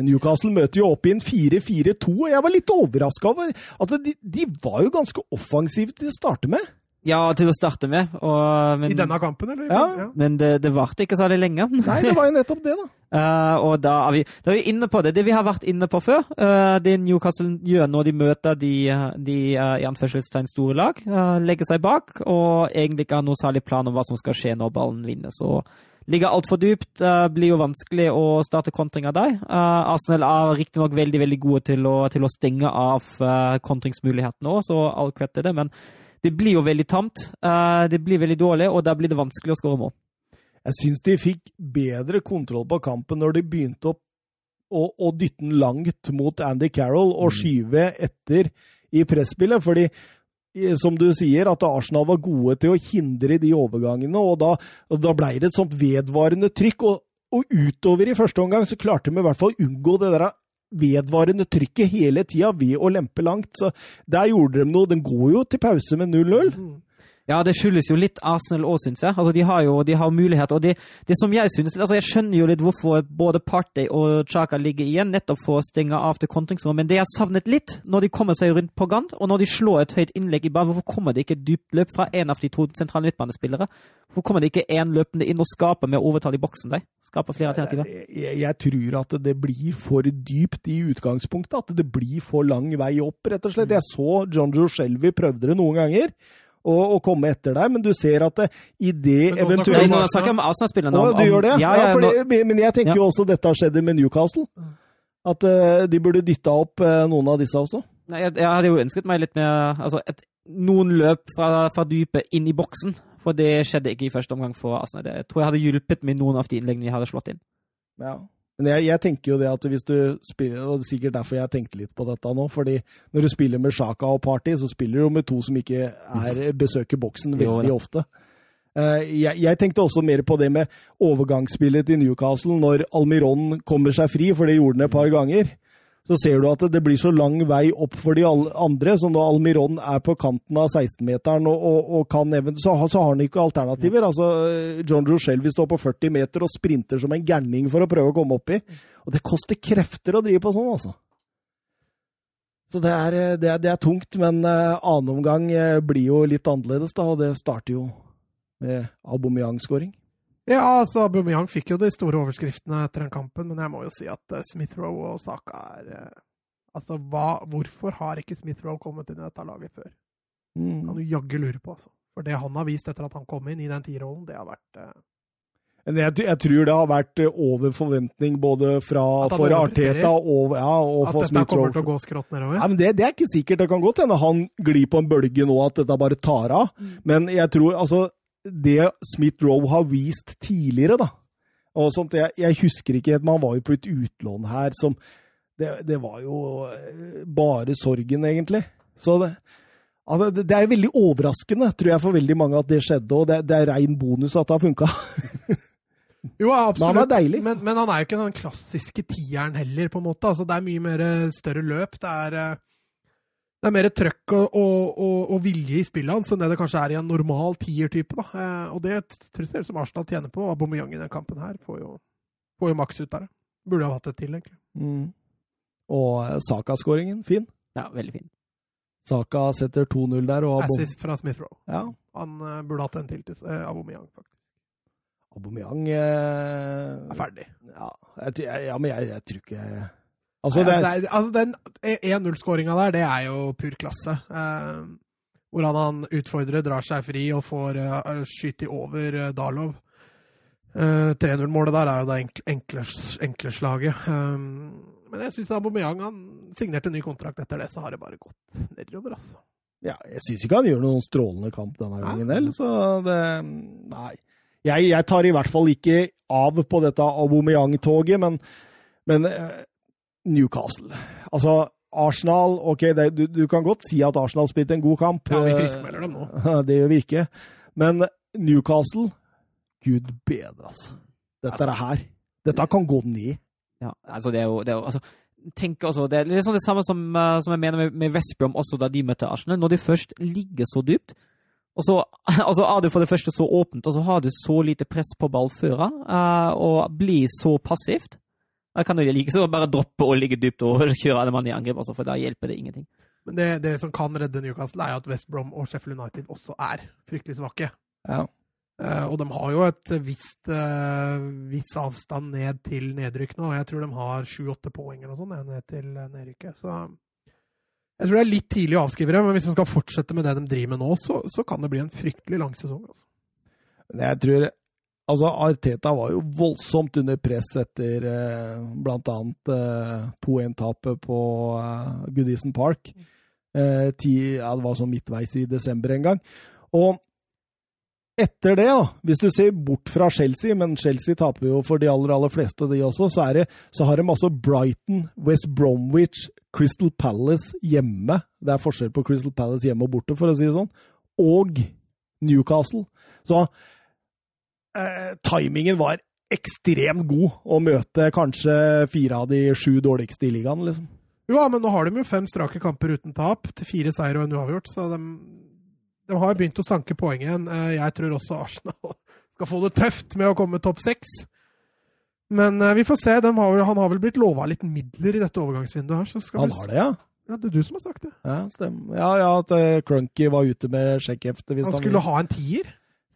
Newcastle møter jo opp i en 4-4-2, og jeg var litt overraska over Altså, de, de var jo ganske offensive til å starte med. Ja, til å starte med. Og, men, I denne kampen, eller? Ja. Men det, det varte ikke særlig lenge. Nei, det var jo nettopp det, da. Uh, og da er, vi, da er vi inne på det. Det vi har vært inne på før, uh, det Newcastle gjør når de møter de, de uh, i anførselstegn store lag, uh, legger seg bak og egentlig ikke har noe særlig plan om hva som skal skje når ballen vinnes. Og ligger altfor dypt, uh, blir jo vanskelig å starte kontring av deg. Uh, Arsenal er riktignok veldig veldig gode til å, til å stenge av uh, kontringsmulighetene òg, så all cred til det. men det blir jo veldig tamt. Uh, det blir veldig dårlig, og da blir det vanskelig å skåre mål. Jeg syns de fikk bedre kontroll på kampen når de begynte å, å, å dytte den langt mot Andy Carroll og Mm. skyve etter i presspillet. Fordi, eh, som du sier, at Arsenal var gode til å hindre de overgangene, og da, og da ble det et sånt vedvarende trykk. Og, og utover i første omgang så klarte de i hvert fall å unngå det der vedvarende trykket hele tida ved å lempe langt. Så der gjorde de noe. Den går jo til pause med 0-0. Mm. Ja, det skyldes jo litt Arsenal òg, syns jeg. Altså, de har jo de har mulighet. Og det, det som jeg synes, altså jeg skjønner jo litt hvorfor både Partey og Chaka ligger igjen, nettopp for å stenge av til kontringsrommet. Men det jeg savnet litt, når de kommer seg rundt på Gant, og når de slår et høyt innlegg i banen, hvorfor kommer det ikke et dypt løp fra en av de to sentrale midtbanespillere? Hvorfor kommer det ikke én løpende inn og skaper med overtall i boksen der? Skaper flere alternativer. Jeg, jeg tror at det blir for dypt i utgangspunktet. At det blir for lang vei opp, rett og slett. Jeg så John Joe Shelby prøvde det noen ganger. Å, og komme etter deg, men du ser at det, i det Men nå snakker eventuelt nå snakker jeg om Arsenal-spillerne. Å, om- du gjør det? Ja, Ja, ja, fordi, men jeg tenker Ja. jo også dette har skjedd med Newcastle. At uh, de burde dytta opp uh, noen av disse også. Nei, jeg, jeg hadde jo ønsket meg litt mer altså et, Noen løp fra, fra dypet inn i boksen. For det skjedde ikke i første omgang for Arsenal. Det- Jeg tror jeg hadde hjulpet med noen av de innleggene jeg hadde slått inn. Ja. Men jeg, jeg tenker jo det at hvis du spiller, og det er sikkert derfor jeg tenkte litt på dette nå, fordi når du spiller med Sjaka og Party, så spiller du jo med to som ikke er, besøker boksen veldig ofte. Eh, Jeg, jeg tenkte også mer på det med overgangsspillet til Newcastle når Almiron kommer seg fri, for det gjorde han et par ganger. Så ser du at det blir så lang vei opp for de andre, så når Almiron er på kanten av 16-meteren og, og, og kan even, så, har- så har han ikke alternativer. Altså, John Rochelle vil står på 40 meter og sprinter som en gærning for å prøve å komme opp i. Og det koster krefter å drive på sånn, altså. Så det er, eh, det er, det er tungt, men uh, annen omgang eh, blir jo litt annerledes, da, og det starter jo med Aubameyang-skåring. Ja, altså, Aubameyang fikk jo de store overskriftene etter den kampen, men jeg må jo si at uh, Smith-Roe og Saka er eh, Altså, hva, hvorfor har ikke Smith-Roe kommet inn i dette laget før? Mm. Kan du jaggu lure på, altså. For det han har vist etter at han kom inn i den tierrollen, det har vært uh... Jeg, jeg tror det har vært eh, over forventning både fra for? Arteta og, ja, og At dette kommer til å gå skrått nedover. Ja, men det, det er ikke sikkert. Det kan godt hende han glir på en bølge nå, at dette bare tar av. Mm. Men jeg tror altså Det Smith-Roe har vist tidligere, da og sånt, jeg, jeg husker ikke helt, men han var jo på et utlån her som Det, det var jo eh, bare sorgen, egentlig. Så det, altså, det, det er veldig overraskende, tror jeg, for veldig mange at det skjedde. Og det, det er rein bonus at det har funka. Jo, ja, Men han absolutt. Men, men han er jo ikke den klassiske tieren heller, på en måte. Altså, det er mye mer eh, større løp. Det er, eh, det er mer trøkk og, og, og, og vilje i spillet hans enn det det kanskje er i en normal tiertype. da. Eh, Og det tror jeg som Arsenal tjener på. Aubameyang i den kampen her får jo, får jo maks ut der. det. Burde ha hatt et til, egentlig. Mm. Og eh, Saka-skåringen, fin. Ja, veldig fin. Saka setter 2-0 der. og Abom... Assist fra Smith Rowe. Ja, Han eh, burde hatt en til til eh, Aubameyang, faktisk. Aubameyang eh, Er ferdig. Ja, jeg, jeg, ja men jeg, jeg tror ikke Altså, det, Nei, altså den 1-0-skåringa der, det er jo pur klasse. Eh, hvordan han utfordrer, drar seg fri og får uh, skyte over uh, Darlov. Eh, 3-0-målet der er jo det enkle, enkle, enkle slaget. Um, men jeg syns Aubameyang han signerte ny kontrakt etter det, så har det bare gått nedover, altså. ja, jeg syns ikke han gjør noen strålende kamp denne gangen heller, så det Nei. Jeg, jeg tar i hvert fall ikke av på dette Aubameyang-toget, men, men Newcastle Altså, Arsenal OK, det, du, du kan godt si at Arsenal spilte en god kamp. Ja, vi eh, friskmelder dem nå. det gjør vi ikke. Men Newcastle Gud bedre, altså. Dette er her. Dette kan gå ned. Ja, altså det er jo, det er jo altså, tenk også, Det er litt sånn det samme som, eh, som jeg mener med, med Westbrom også da de møtte Arsenal. Når de først ligger så dypt, og så altså, er det for det første så åpent, og så har du så lite press på ballfører, eh, og blir så passivt, Da kan du like så bare droppe å ligge dypt over og kjøre alle mann i angrep, også, for da hjelper det ingenting. Men det, det som kan redde Newcastle, er jo at West Brom og Sheffield United også er fryktelig svake. Ja. Uh, og de har jo et visst uh, viss avstand ned til nedrykk nå. Jeg tror de har sju-åtte poeng eller noe sånt ned- ned til eh, nedrykket. Så jeg tror det er litt tidlig å avskrive det, men hvis de skal fortsette med det de driver med nå, så, så kan det bli en fryktelig lang sesong. Altså. Jeg tror Altså, Arteta var jo voldsomt under press etter eh, annet eh, 2-1-tapet på eh, Goodison Park. Eh, ti, ja, det var sånn midtveis i desember en gang. Og etter det, da, hvis du ser bort fra Chelsea, men Chelsea taper jo for de aller aller fleste, de også, så, det, så har de altså Brighton, West Bromwich, Crystal Palace hjemme. Det er forskjell på Crystal Palace hjemme og borte, for å si det sånn. Og Newcastle. Så eh, timingen var ekstremt god å møte kanskje fire av de sju dårligste i ligaen, liksom. Ja, men nå har de jo fem strake kamper uten tap, til fire seier og en uavgjort, så de, de har begynt å sanke poeng igjen. Eh, Jeg tror også Arsenal skal få det tøft med å komme topp seks. Men eh, vi får se. De har, han har vel blitt lova litt midler i dette overgangsvinduet her. Så skal Han har det, ja? Ja, det er du som har sagt det. Ja, stemmer. Ja, ja, at Crunky var ute med sjekkhefte. Han skulle han skulle ha en tier.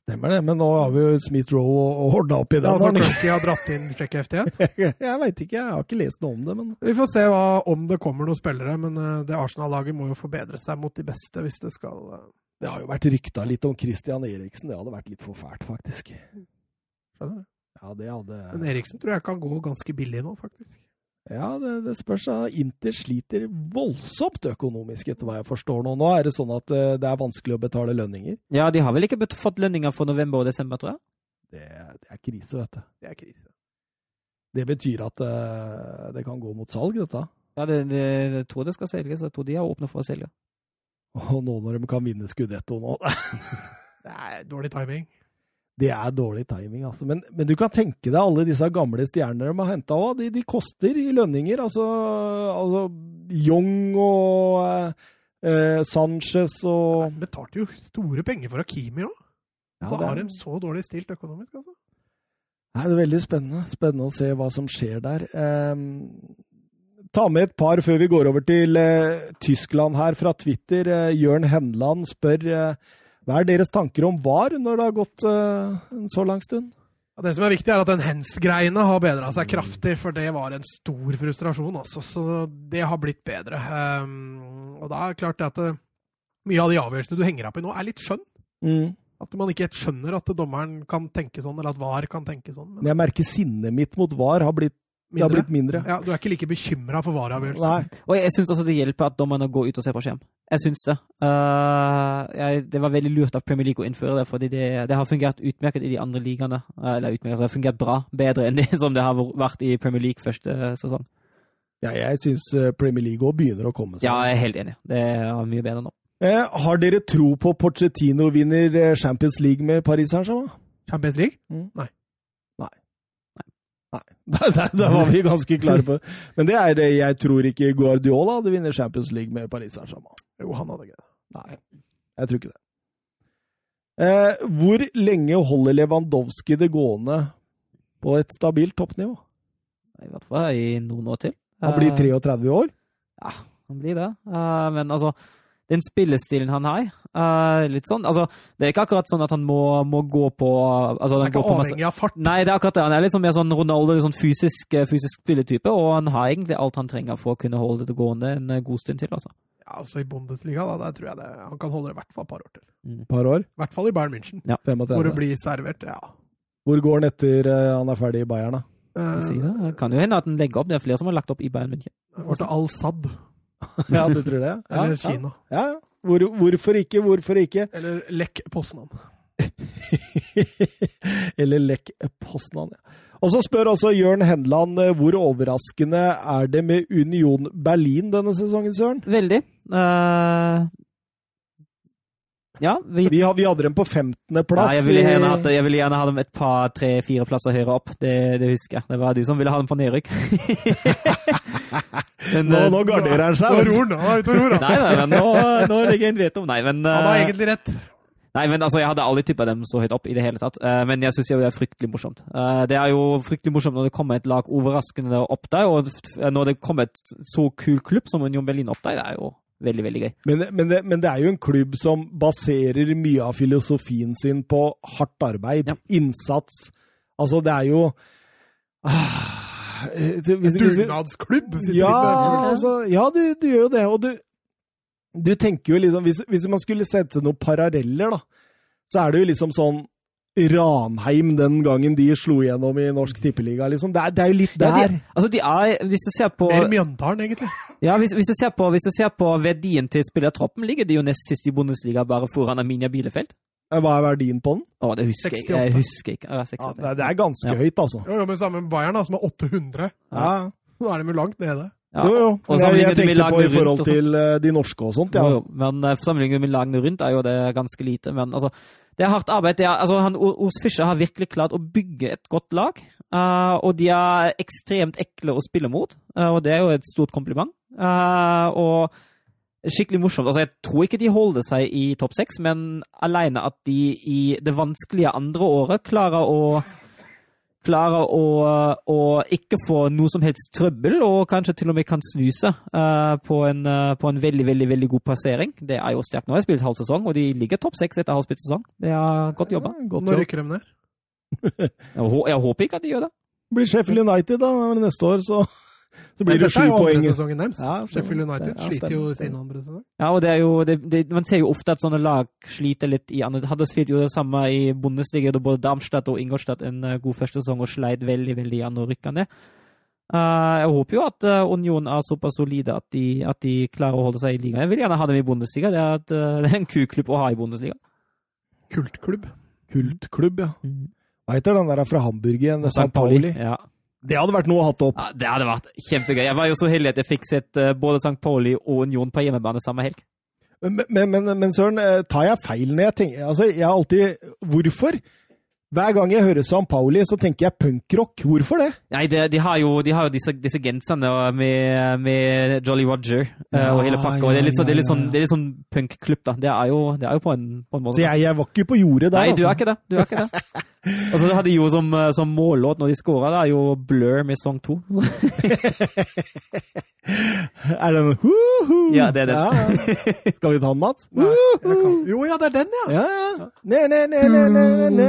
Stemmer det, men nå har vi jo Smith Roe og, ordna opp i det. altså, ikke? Har dratt inn sjekkheftet igjen. jeg veit ikke, jeg har ikke lest noe om det, men Vi får se hva, om det kommer noen spillere, men eh, det Arsenal-laget må jo forbedre seg mot de beste hvis det skal eh, det har jo vært rykta litt om Christian Eriksen. Det hadde vært litt for fælt, faktisk. Skjønner du? Ja, det hadde Men Eriksen tror jeg kan gå ganske billig nå, faktisk. Ja, det, det spørs. Inter sliter voldsomt økonomisk, etter hva jeg forstår nå. Nå er det sånn at eh, det er vanskelig å betale lønninger. Ja, de har vel ikke fått lønninger for november og desember, tror jeg? Det, det er krise, vet du. Det er krise. Det betyr at eh, det kan gå mot salg, dette. Ja, det, det, jeg tror det skal selges. Jeg tror de har åpne for å selge. Og nå når de kan vinne Scudetto nå Det er dårlig timing. Det er dårlig timing, altså. Men, men du kan tenke deg alle disse gamle stjernene de har henta òg. De, de koster i lønninger. Altså, altså Young og eh, eh, Sanchez og De betalte jo store penger for Hakimi òg. Ja, da har de så dårlig stilt økonomisk, altså. Nei, Det er veldig spennende. Spennende å se hva som skjer der. Eh, ta med et par før vi går over til eh, Tyskland her fra Twitter. Eh, Jørn Henland spør eh, hva er deres tanker om VAR når det har gått eh, en så lang stund? Ja, det som er viktig, er at den hens-greiene har bedra seg kraftig, for det var en stor frustrasjon. Altså, så det har blitt bedre. Um, og da er det klart at det, mye av de avgjørelsene du henger opp i nå, er litt skjønn. At man ikke helt skjønner at dommeren kan tenke sånn, eller at VAR kan tenke sånn. Men jeg merker sinnet mitt mot VAR har blitt, det har blitt mindre. Ja, Du er ikke like bekymra for VAR-avgjørelser. Nei. Og jeg syns også det hjelper at dommerne går ut og ser på skjerm. Jeg syns det. Uh, jeg, det var veldig lurt av Premier League å innføre det, fordi det, det har fungert utmerket i de andre ligaene. Eh, Eller utmerket, det har fungert bra. Bedre enn det som det har vært i Premier League første sesong. Ja, jeg syns Premier League òg begynner å komme seg. Ja, jeg er helt enig. Det er mye bedre nå. Eh, har dere tro på Pochettino vinner eh, Champions League med Paris Saint-Germain? Champions League? Nei. Nei, da var vi ganske klare på det. Men det er det jeg tror ikke Guardiola hadde vunnet Champions League med Paris Saint-Germain. Jo, han hadde greid det. Nei, jeg tror ikke det. Eh, hvor lenge holder Lewandowski det gående på et stabilt toppnivå? I hvert fall i noen år til. Han blir Eh, 33 år. Ja, han blir det. Eh, men altså, den spillestilen han har, Uh, litt sånn Altså, det er ikke akkurat sånn at han må, må gå på altså, Han han er ikke går på masse- avhengig av fart. Nei, det er akkurat det. Han er litt sånn mer sånn Ronaldo, litt sånn fysisk, eh, fysisk spilletype, og han har egentlig alt han trenger for å kunne holde det gående en eh, god stund til, altså. Ja, altså I Bundesliga, da, der tror jeg det, han kan holde det i hvert fall et par år til. Mm. Par år. I hvert fall i Bayern München, 35. hvor det blir servert. Ja. Hvor går han etter uh, han er ferdig i Bayern, da? Uh, Si det. Det kan jo hende at han legger opp. Det er flere som har lagt opp i Bayern München. til Al-Sad, Ja, du tror det? Ja, eller ja. Kina. Ja, ja. Hvor, hvorfor ikke, hvorfor ikke? Eller Lech Poznan. Eller Lech Poznan. Ja. Og så spør også Jørn Henland eh, hvor overraskende er det med Union Berlin denne sesongen, Søren? Veldig. Eh, ja, vi, Vi, har, vi hadde dem på 15. ja, jeg, ville gjerne hatt, jeg ville gjerne ha dem et par, tre, fire plasser høyere opp. Det, det husker jeg. Det var du som ville ha dem på nedrykk. Men, nå, eh, nå garderer han seg. Nå ror han, nå er han ute og ror. Nei, nei, men nå, nå ligger en veto. Nei, men Han har eh, egentlig rett. Nei, men altså, Jeg hadde aldri tippa dem så høyt opp i det hele tatt, eh, men jeg syns det er fryktelig morsomt. Eh, det er jo fryktelig morsomt når det kommer et lag overraskende opp der, og når det kommer et så kul klubb som Union Berlin opp der, det er jo veldig, veldig gøy. Men, men, det, men det er jo en klubb som baserer mye av filosofien sin på hardt arbeid, Ja. innsats. Altså, det er jo ah, det, hvis, Dugnadsklubb! sitter Ja, altså, ja du, du gjør jo det. Og du, du tenker jo liksom hvis, hvis man skulle sette noen paralleller, da, så er det jo liksom sånn Ranheim den gangen de slo gjennom i Norsk Tippeliga. Liksom. Det, er, det er jo litt Ja, der. de, altså, de er, hvis du ser på Mer Mjøndalen, egentlig. Ja, hvis, hvis, du ser på, hvis du ser på verdien til spillertroppen, ligger de jo nest sist i Bundesliga bare foran Aminia Bielefeld. Hva er verdien på den? Å, det husker jeg, 68. jeg husker ikke. Ja, Ja, det, det er ganske Ja. høyt, altså. Jo, jo, men sammen med Bayern, da, som er 800. Ja. Nå er de jo langt nede. Ja. Jo, jo. Og jeg, jeg tenkte på i forhold sånn. til eh, de norske og sånt, ja. Jo, jo, men uh, sammenlignet med lagene rundt er jo det ganske lite. Men altså, det er hardt arbeid. Er, altså, han, Ors Fischer har virkelig klart å bygge et godt lag. Uh, og de er ekstremt ekle å spille mot, uh, og det er jo et stort kompliment. Uh, og skikkelig morsomt. Altså, jeg tror ikke de holder seg i topp seks, men alene at de i det vanskelige andre året klarer å klarer å, å ikke få noe som helst trøbbel, og kanskje til og med kan snuse uh, på, en, uh, på en veldig veldig, veldig god plassering. Det er jo sterkt. Nå har jeg spilt halv sesong, og de ligger topp seks etter halv spilt sesong. Det er godt jobba. Godt Nå jobb. rykker de ned. Jeg, jeg håper ikke at de gjør det. Blir Sheffield United, da. Neste år så, så blir det dette er jo andre poeng. sesongen deres. Ja. Sheffield United Ja, sliter jo sin andre sesong. Ja, og det er jo, det, det, Man ser jo ofte at sånne lag sliter litt i andre Huddersfield gjorde det samme i Bundesliga, da både Darmstadt og Ingolstadt en eh, god første sesong og sleit veldig veldig an og rykka ned. Uh, jeg håper jo at eh, Union er såpass solide at de, at de klarer å holde seg i ligaen. Jeg vil gjerne ha dem i Bundesliga. Det er, et, det er en kuklubb å ha i Bundesliga. Kultklubb. Kultklubb, ja. Hva heter den der fra Hamburg igjen? St. Pauli? Ja. Det hadde vært noe å hatt opp. ja, Det hadde vært kjempegøy. Jeg var jo så heldig at jeg fikk sett eh, både St. Pauli og Union på hjemmebane samme helg. Men, men, men, men Søren, eh, tar jeg feil når jeg tenker Altså, jeg har alltid Hvorfor? Hver gang jeg hører San Pauli, så tenker jeg punkrock. Hvorfor det? Nei, det, de har jo, de har jo disse, disse genserne med, med Jolly Roger ja, og hele pakka. Ja, det er litt, sånn- det ja, sånn, det sånn punkklubb, da. Det er jo, det er jo på, en, på en måte. Så jeg, jeg var ikke på jordet der, Nei, du er altså. ikke det. Du er ikke det. Og så hadde de jo som, eh, som mållåt når de skåra, det er jo Blur med Song 2. Er den noe? Ja, det er den. Skal vi ta den, Mats? Jeg. Jo, ja, det er den, ja! Ja, ja. Ne, ne, ne, ne, ne, ne.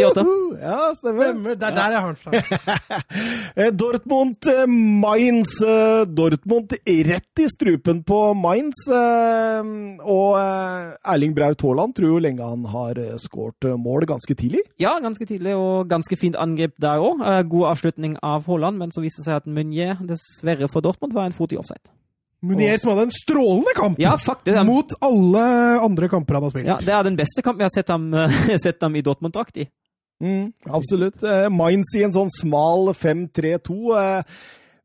FIFA 98. Ja, stemmer. Stemmer, Det er der jeg har den fra. Eh, Dortmund eh, Mainz. eh, Dortmund rett i strupen på Mainz. Og Erling Braut Haaland tror jo lenge han har skåret mål ganske tidlig. Ja, ganske tidlig og ganske fint angrep der òg. God avslutning av Haaland, men så viste det seg at Meunier dessverre for Dortmund var en fot i offside. Munier som hadde en strålende kamp Ja, faktisk. han- mot alle andre kamper han har spilt. Ja, det er den beste kampen jeg har sett ham, sett ham i Dortmund-drakt i. Mm, absolutt. Eh, Mainz i en sånn smal 5-3-2. eh,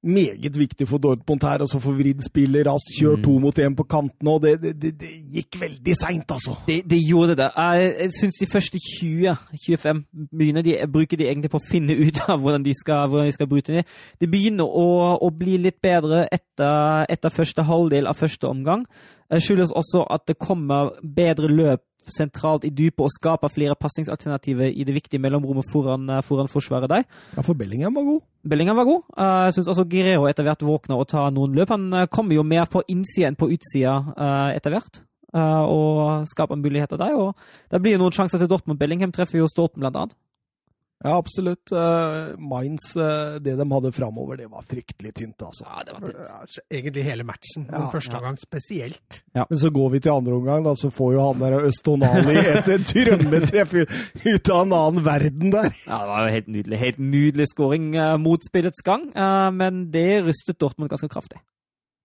Meget viktig for Dortmund her å få vridd spillet raskt, kjør to mot én på kantene, og det, det, det, det gikk veldig seint, altså. Det, det gjorde det. Jeg, jeg syns de første 20-25 begynner de, bruker de egentlig på å finne ut av hvordan de skal, hvordan de skal bryte ned. Det begynner å, å bli litt bedre etter, etter første halvdel av første omgang. Det skyldes også at det kommer bedre løp sentralt i dypet og skaper flere pasningsalternativer i det viktige mellomrommet foran, foran forsvaret der. Ja, for Bellingham var god. Bellingham var god. Eh, Jeg syns også Guerrero etter hvert våkner og tar noen løp. Han eh, kommer jo mer på innsida enn på utsida eh, etter hvert. eh, Og skaper muligheter der. Og det blir noen sjanser til Dortmund. Bellingham treffer jo Stolten, blant annet. Ja, absolutt. Uh, Mainz, uh, det de hadde framover, det var fryktelig tynt, altså. Ja, det var tynt. Ja, Egentlig hele matchen. Ja, Den første ja. gang spesielt. Men så går vi til andre omgang, da, så får jo han der Østonali et drømmetreff ut av en annen verden der. Ja, det var jo helt nydelig. Helt nydelig skåring uh, mot spillets gang. eh, Men det rystet Dortmund ganske kraftig.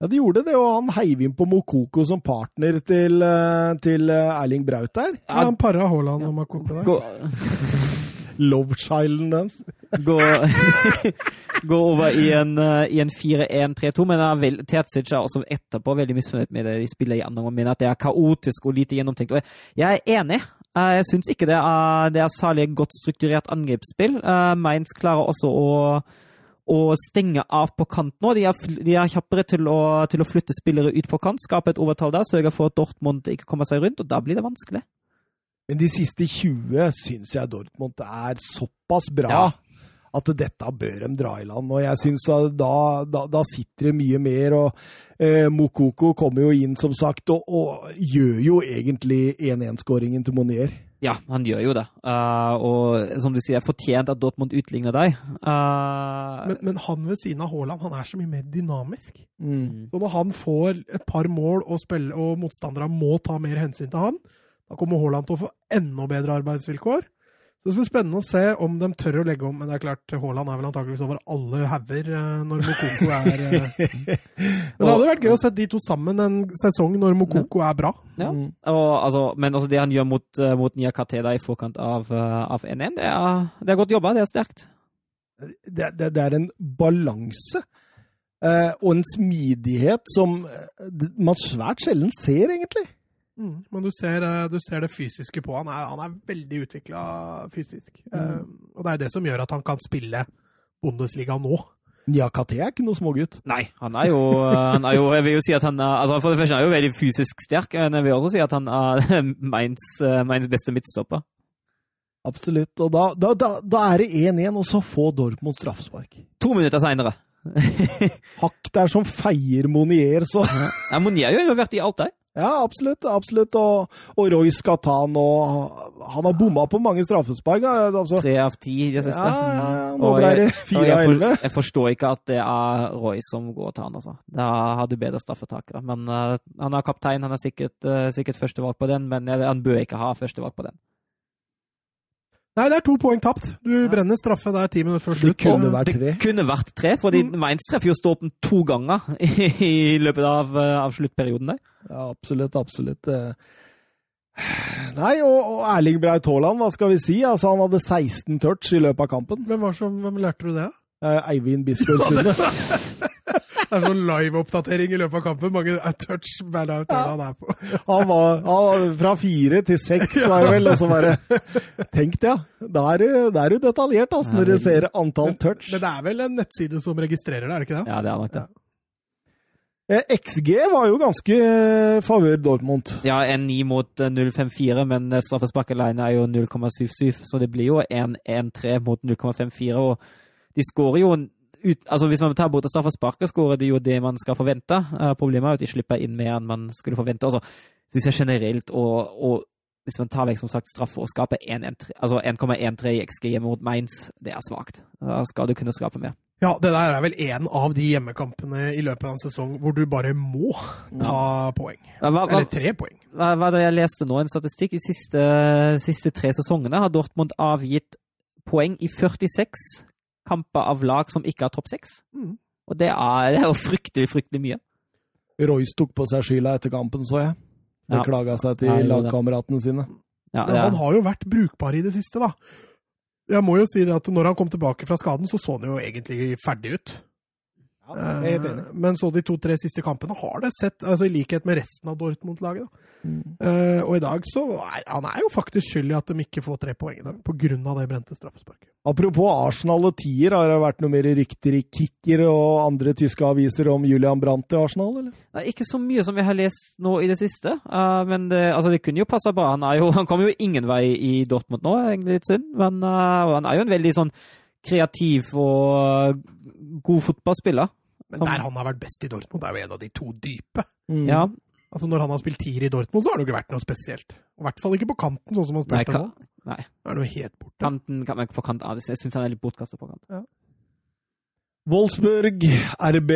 Ja, de gjorde det, og han heiv inn på Mokoko som partner til, eh, til eh, Erling Braut der. Ja, han para Haaland og Mokoko der. Gå, Love-childen deres. gå, gå over i en, eh, en 4-1-3-2, men vel, Terzic er også etterpå veldig misfornøyd med det de spiller gjennom, og. Mener at det er kaotisk og lite gjennomtenkt. Og jeg er enig. Jeg syns ikke det er, det er særlig godt strukturert angrepsspill. Eh, Mainz klarer også å, å stenge av på kant nå. De er, de er kjappere til å, til å flytte spillere ut på kant, skape et overtall der, sørge for at Dortmund ikke kommer seg rundt, og da blir det vanskelig. Men de siste 20 syns jeg Dortmund er såpass bra Ja. at dette bør de dra i land. Og jeg syns da, da, da sitter det mye mer. Og eh, Mokoko kommer jo inn, som sagt, og, og gjør jo egentlig 1-1-skåringen til Monier. Ja, han gjør jo det. Uh, og som du sier, fortjent at Dortmund utligner deg. Uh... Men, men han ved siden av Haaland, han er så mye mer dynamisk. mm. Så når han får et par mål og, spille, og motstanderne må ta mer hensyn til han, da kommer Haaland til å få enda bedre arbeidsvilkår. Så det skal bli spennende å se om de tør å legge om. Men det er klart, Haaland er vel antakeligvis over alle hauger eh, når Mokoko er eh. Men det hadde vært gøy å se de to sammen en sesong når Mokoko er bra. Ja. Mm. Og, altså, men også det han gjør mot, uh, mot Niakate i forkant av, eh, av 1-1, det, er- det er godt jobba. Det er sterkt. det, det, det er en balanse eh, og en smidighet som eh, man svært sjelden ser, egentlig. Mm. Men du ser, eh, du ser det fysiske på han. Er, han er veldig utvikla fysisk. Eh, og det er det som gjør at han kan spille Bundesliga nå. Niakate er ikke noe smågutt. Nei, han er jo, eh, han er jo Jeg vil jo si at han er altså For det første er han jo veldig fysisk sterk, men jeg vil også si at han er Mainz, eh, Mainz beste midtstopper. Absolutt. Og da, da, da, da er det 1-1, og så får Dortmund straffespark. To minutter seinere. Hakk der som feier Monier, så Ja, Monier har jo vært i alt der. Ja, absolutt. absolutt. Og, og Roy skal ta han, og han har bomma på mange straffespark. Altså. Tre av ti i det siste. Ja, ja, ja. Nå ble det fire av elleve. jeg forstår ikke at det er Roy som går til han, altså. Da har du bedre straffetakere. Men uh, han er kaptein, han er sikkert, uh, sikkert førstevalg på den, men han bør ikke ha førstevalg på den. Nei, det er to poeng tapt. Du brenner straffe der ti minutter før Det kunne vært tre. Det kunne vært tre, fordi Mm. Mainz treffer jo Stolpen to ganger i løpet av, eh, av sluttperioden der. Ja, absolutt, absolutt. Eh, Nei, og, og Erling Braut Haaland, hva skal vi si? Altså, han hadde 16 touch i løpet av kampen. Hvem, var som, hvem lærte du det av? Eh, Eivind Bisgaard Sunde. Det er sånn live-oppdatering i løpet av kampen. Mange er touch hver dag han er på. Han var, han var fra fire til seks, var det vel. Og så bare Tenk det, ja. Da er du, da er du detaljert, altså, når du ser antall touch. Men det er vel en nettside som registrerer det, er det ikke det? Ja, det er nok det. Eh, XG var jo ganske eh, favør Dortmund. Ja, en 9 mot eh, 0,54, men eh, straffespark alene er jo 0,77, så det blir jo 1-1-3 mot 0,54. Og de skårer jo en ut, altså Hvis man tar bort straffesparket, skårer det jo det man skal forvente. Eh, problemet er jo at de slipper inn mer enn man skulle forvente. Altså, hvis jeg generelt, og, og hvis man tar vekk som sagt straffe og skaper 1,13 altså i XG hjemme mot Mainz, det er svakt. Da skal du kunne skape mer. Ja, det der er vel en av de hjemmekampene i løpet av en sesong hvor du bare må ta poeng. Hva, hva, Eller tre poeng. hva, hva det jeg leste nå, en statistikk. De siste, siste tre sesongene har Dortmund avgitt poeng i 46 kamper av lag som ikke har topp seks. Mm. Og det er, det er jo fryktelig, fryktelig mye. Royce tok på seg skylda etter kampen, så jeg. Ja. Seg til gjorde lagkameratene sine. Ja, Men han har jo vært brukbar i det siste, da. Jeg må jo si det at når han kom tilbake fra skaden, så så han jo egentlig ferdig ut. Ja, jeg er helt enig. Eh, Men så de to-tre siste kampene har det sett, altså i likhet med resten av Dortmund-laget. Mm. Uh, og i dag så er han er jo faktisk skyld i at de ikke får tre poeng i dag, av det brente straffesparket. Apropos Arsenal og tier, har det vært noe mer rykter i Kicker og andre tyske aviser om Julian Brandt i Arsenal, eller? er ikke så mye som jeg har lest nå i det siste. uh, men det, altså, det kunne jo passa bra. Han, er jo, han kommer jo ingen vei i Dortmund nå, egentlig litt synd. Men uh, han er jo en veldig sånn kreativ og god fotballspiller. Men Som- der han har vært best i Dortmund, er jo en av de to dype. Ja, Altså Når han har spilt tier i Dortmund, så har det jo ikke vært noe spesielt. Og I hvert fall ikke på kanten, sånn som han spilte nå. nei. Det er noe helt borte. kanten kan man ikke få kant av. Jeg syns han er litt bortkasta på kant. Wolfsburg, RB,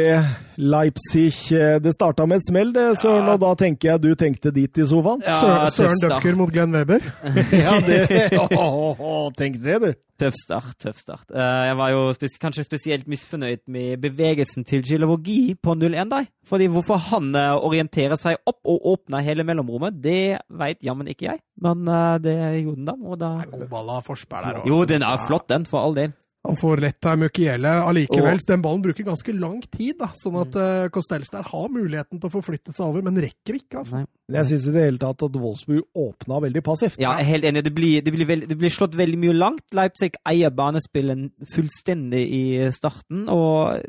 Leipzig. eh, Det starta med et smell, det, Søren, Ja. og da tenker jeg du tenkte dit i sofaen. Ja, Søren, start. Mot Glenn Weber. Ja, det Åh, åh, Tenk det, du. Tøff start, tøff start. Eh, jeg var jo spes kanskje spesielt misfornøyd med bevegelsen til Gilevogi på 0-1 da. Fordi hvorfor han eh, orienterer seg opp og åpner hele mellomrommet, det veit jammen ikke jeg. Men det gjorde han da. Og da god ball av Forsberg der. òg. jo, den er flott, den, for all del. Han får lett av Mukiele allikevel. Så Den ballen bruker ganske lang tid, da, sånn at uh, Costells der har muligheten til å forflytte seg over, men rekker ikke. altså. Nei. Jeg syns i det hele tatt at Wolfsburg åpna veldig passivt. Ja, jeg er helt enig. Det blir, det, blir veld, det blir slått veldig mye langt. Leipzig eier banespillen fullstendig i starten. og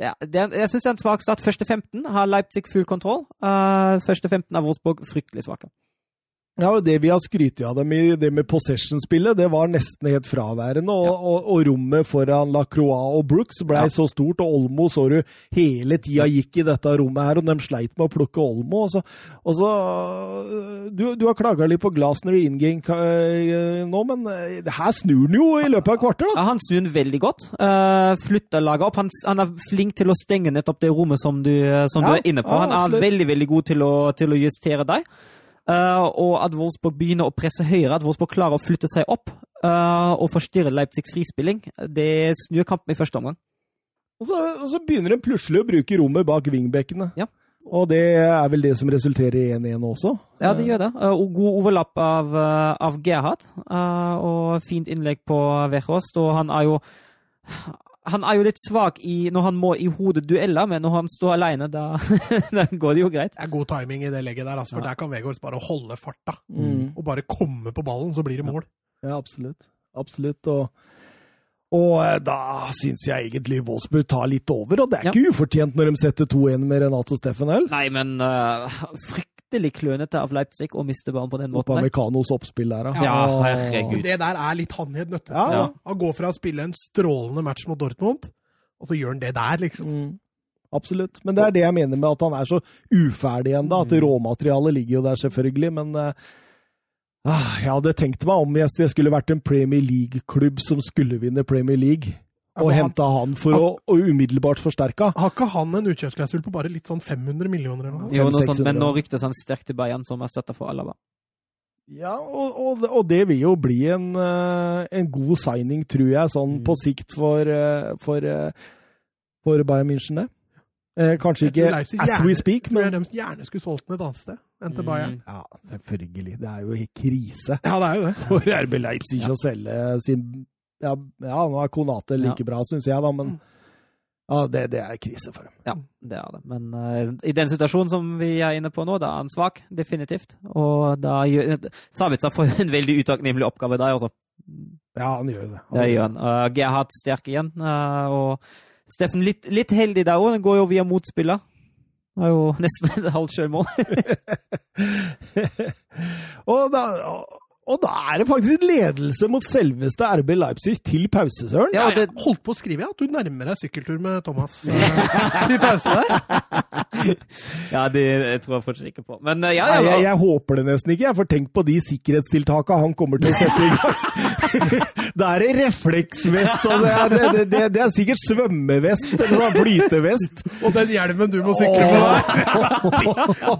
ja, det jeg syns det er en svak start. Første 15 har Leipzig full kontroll. Uh, første 15 av Wolfsburg fryktelig svake. Ja, og Det vi har skrytt av dem i det med possession-spillet, det var nesten helt fraværende. Og, Ja. og, og rommet foran Lacroix og Brooks ble Ja. så stort, og Olmo så du hele tida gikk i dette rommet her, og de sleit med å plukke Olmo. Og så, og så Du, du har klaga litt på Glasner i in-game eh, nå, men eh, her snur den jo i løpet av et kvarter, da. Ja, han snur den veldig godt. Uh, flytter laget opp. Han, han er flink til å stenge nettopp det rommet som du, som Ja, du er inne på. Han er absolutt. veldig veldig god til å, til å justere deg. Eh, og at Wolfsburg begynner å presse høyere, at Wolfsburg klarer å flytte seg opp eh, og forstyrre Leipzigs frispilling, det snur kampen i første omgang. Og så, og så begynner de plutselig å bruke rommet bak wingbackene. Ja. Og det er vel det som resulterer i 1-1 også. Ja, det gjør det. Eh, og god overlapp av, av Gerhard. og fint innlegg på Wechost. Og han er jo han er jo litt svak i, når han må i hodet dueller, men når han står alene, da, da går det jo greit. Det er god timing i det legget der, altså, for Ja. der kan Vegårds bare holde farta. Mm. Og bare komme på ballen, så blir det mål. Ja, absolutt. Absolutt. Og, og eh, da syns jeg egentlig Wolfsburg tar litt over, og det er Ja. ikke ufortjent når de setter 2-1 med Renato Stefanel. Nei, men eh, fryktelig klønete av Leipzig å miste ballen på den måten. der. Americanos oppspill der, Ja, Og- herregud. Det der er litt han i et nøtteskall. Ja. da. Han går fra å spille en strålende match mot Dortmund, og så gjør han det der, liksom. Mm. Absolutt. Men det er det jeg mener med at han er så uferdig ennå. At Mm. råmaterialet ligger jo der, selvfølgelig. Men ah, jeg hadde tenkt meg om hvis det skulle vært en Premier League-klubb som skulle vinne Premier League, Ja, og for han- henta han for å, å umiddelbart forsterke. Har ikke han en utkjøpsklausul på bare litt sånn 500 millioner eller noe? Jo, noe sånt, men nå ryktes han sterkt til Bayern som erstatter for Alaba. Ja, og, og, og det vil jo bli en, eh, en god signing, tror jeg, sånn Mm. på sikt for, eh, for, eh, for Bayern München, det. Eh, kanskje ikke as gjerne- we speak, Tror jeg men de gjerne skulle solgt den et annet sted enn til Mm. Bayern. Ja, selvfølgelig. Det er jo helt krise Ja, det er jo det. for RB Leipzig Ja. å selge sin ja, ja, nå er Konate like Ja. bra, syns jeg, da, men Mm. ja, det, det er krise for dem. Ja, det er det. Men uh, i den situasjonen som vi er inne på nå, da er han svak. Definitivt. Og da gjør Sabitza får en veldig utakknemlig oppgave der, altså. Ja, han gjør det. Det gjør han. Uh, Gerhard sterk igjen. Uh, og Steffen litt, litt heldig der òg. Den går jo via motspiller. Det er jo nesten et halvt sjølmål. og, da, og da er det faktisk ledelse mot selveste RB Leipzig til pause, Søren. Ja, og Jeg det, holdt på å skrive ja, at du nærmer deg sykkeltur med Thomas til pause der. ja, det jeg tror jeg fortsatt ikke på. Men eh, ja, Nei, ja, jeg, jeg håper det nesten ikke, jeg, får tenkt på de sikkerhetstiltakene han kommer til å sette i gang. Da er det refleksvest, og det er, det, det, det er sikkert svømmevest eller sånn flytevest. Og den hjelmen du må sykle med der.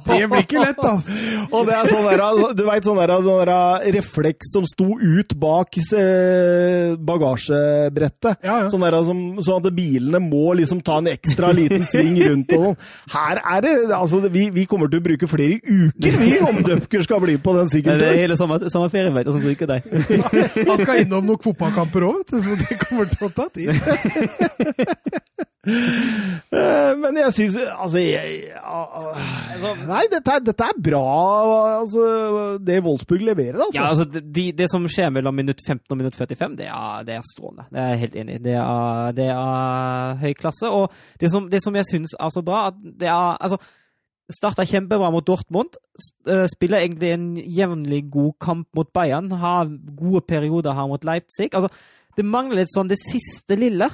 Det blir ikke lett, altså. Og det er sånn der, du vet, sånn der, sånn der refleks som sto ut bak eh, bagasjebrettet. Ja, ja. Sånn der, som, sånn at bilene må liksom ta en ekstra liten sving rundt og sånn. Her er det altså, vi, vi kommer til å bruke flere uker, vi, om Dupker skal bli på den det er hele samme, sommerferien vet du, som bruker deg. Han skal innom noen fotballkamper òg, så det kommer til å ta tid. Eh, Men jeg syns Altså, jeg Altså- Nei, dette dette er bra, altså, det Wolfsburg leverer, altså. Ja, altså, de, Det som skjer mellom minutt 15 og minutt 45, det er, det er strålende. Det er jeg helt enig i. Det det er høy klasse. Og det som, det som jeg syns er så bra, at det er altså, Starta kjempebra mot Dortmund. eh, Spiller egentlig en jevnlig god kamp mot Bayern. Har gode perioder her mot Leipzig. Altså, det mangler litt sånn det siste lille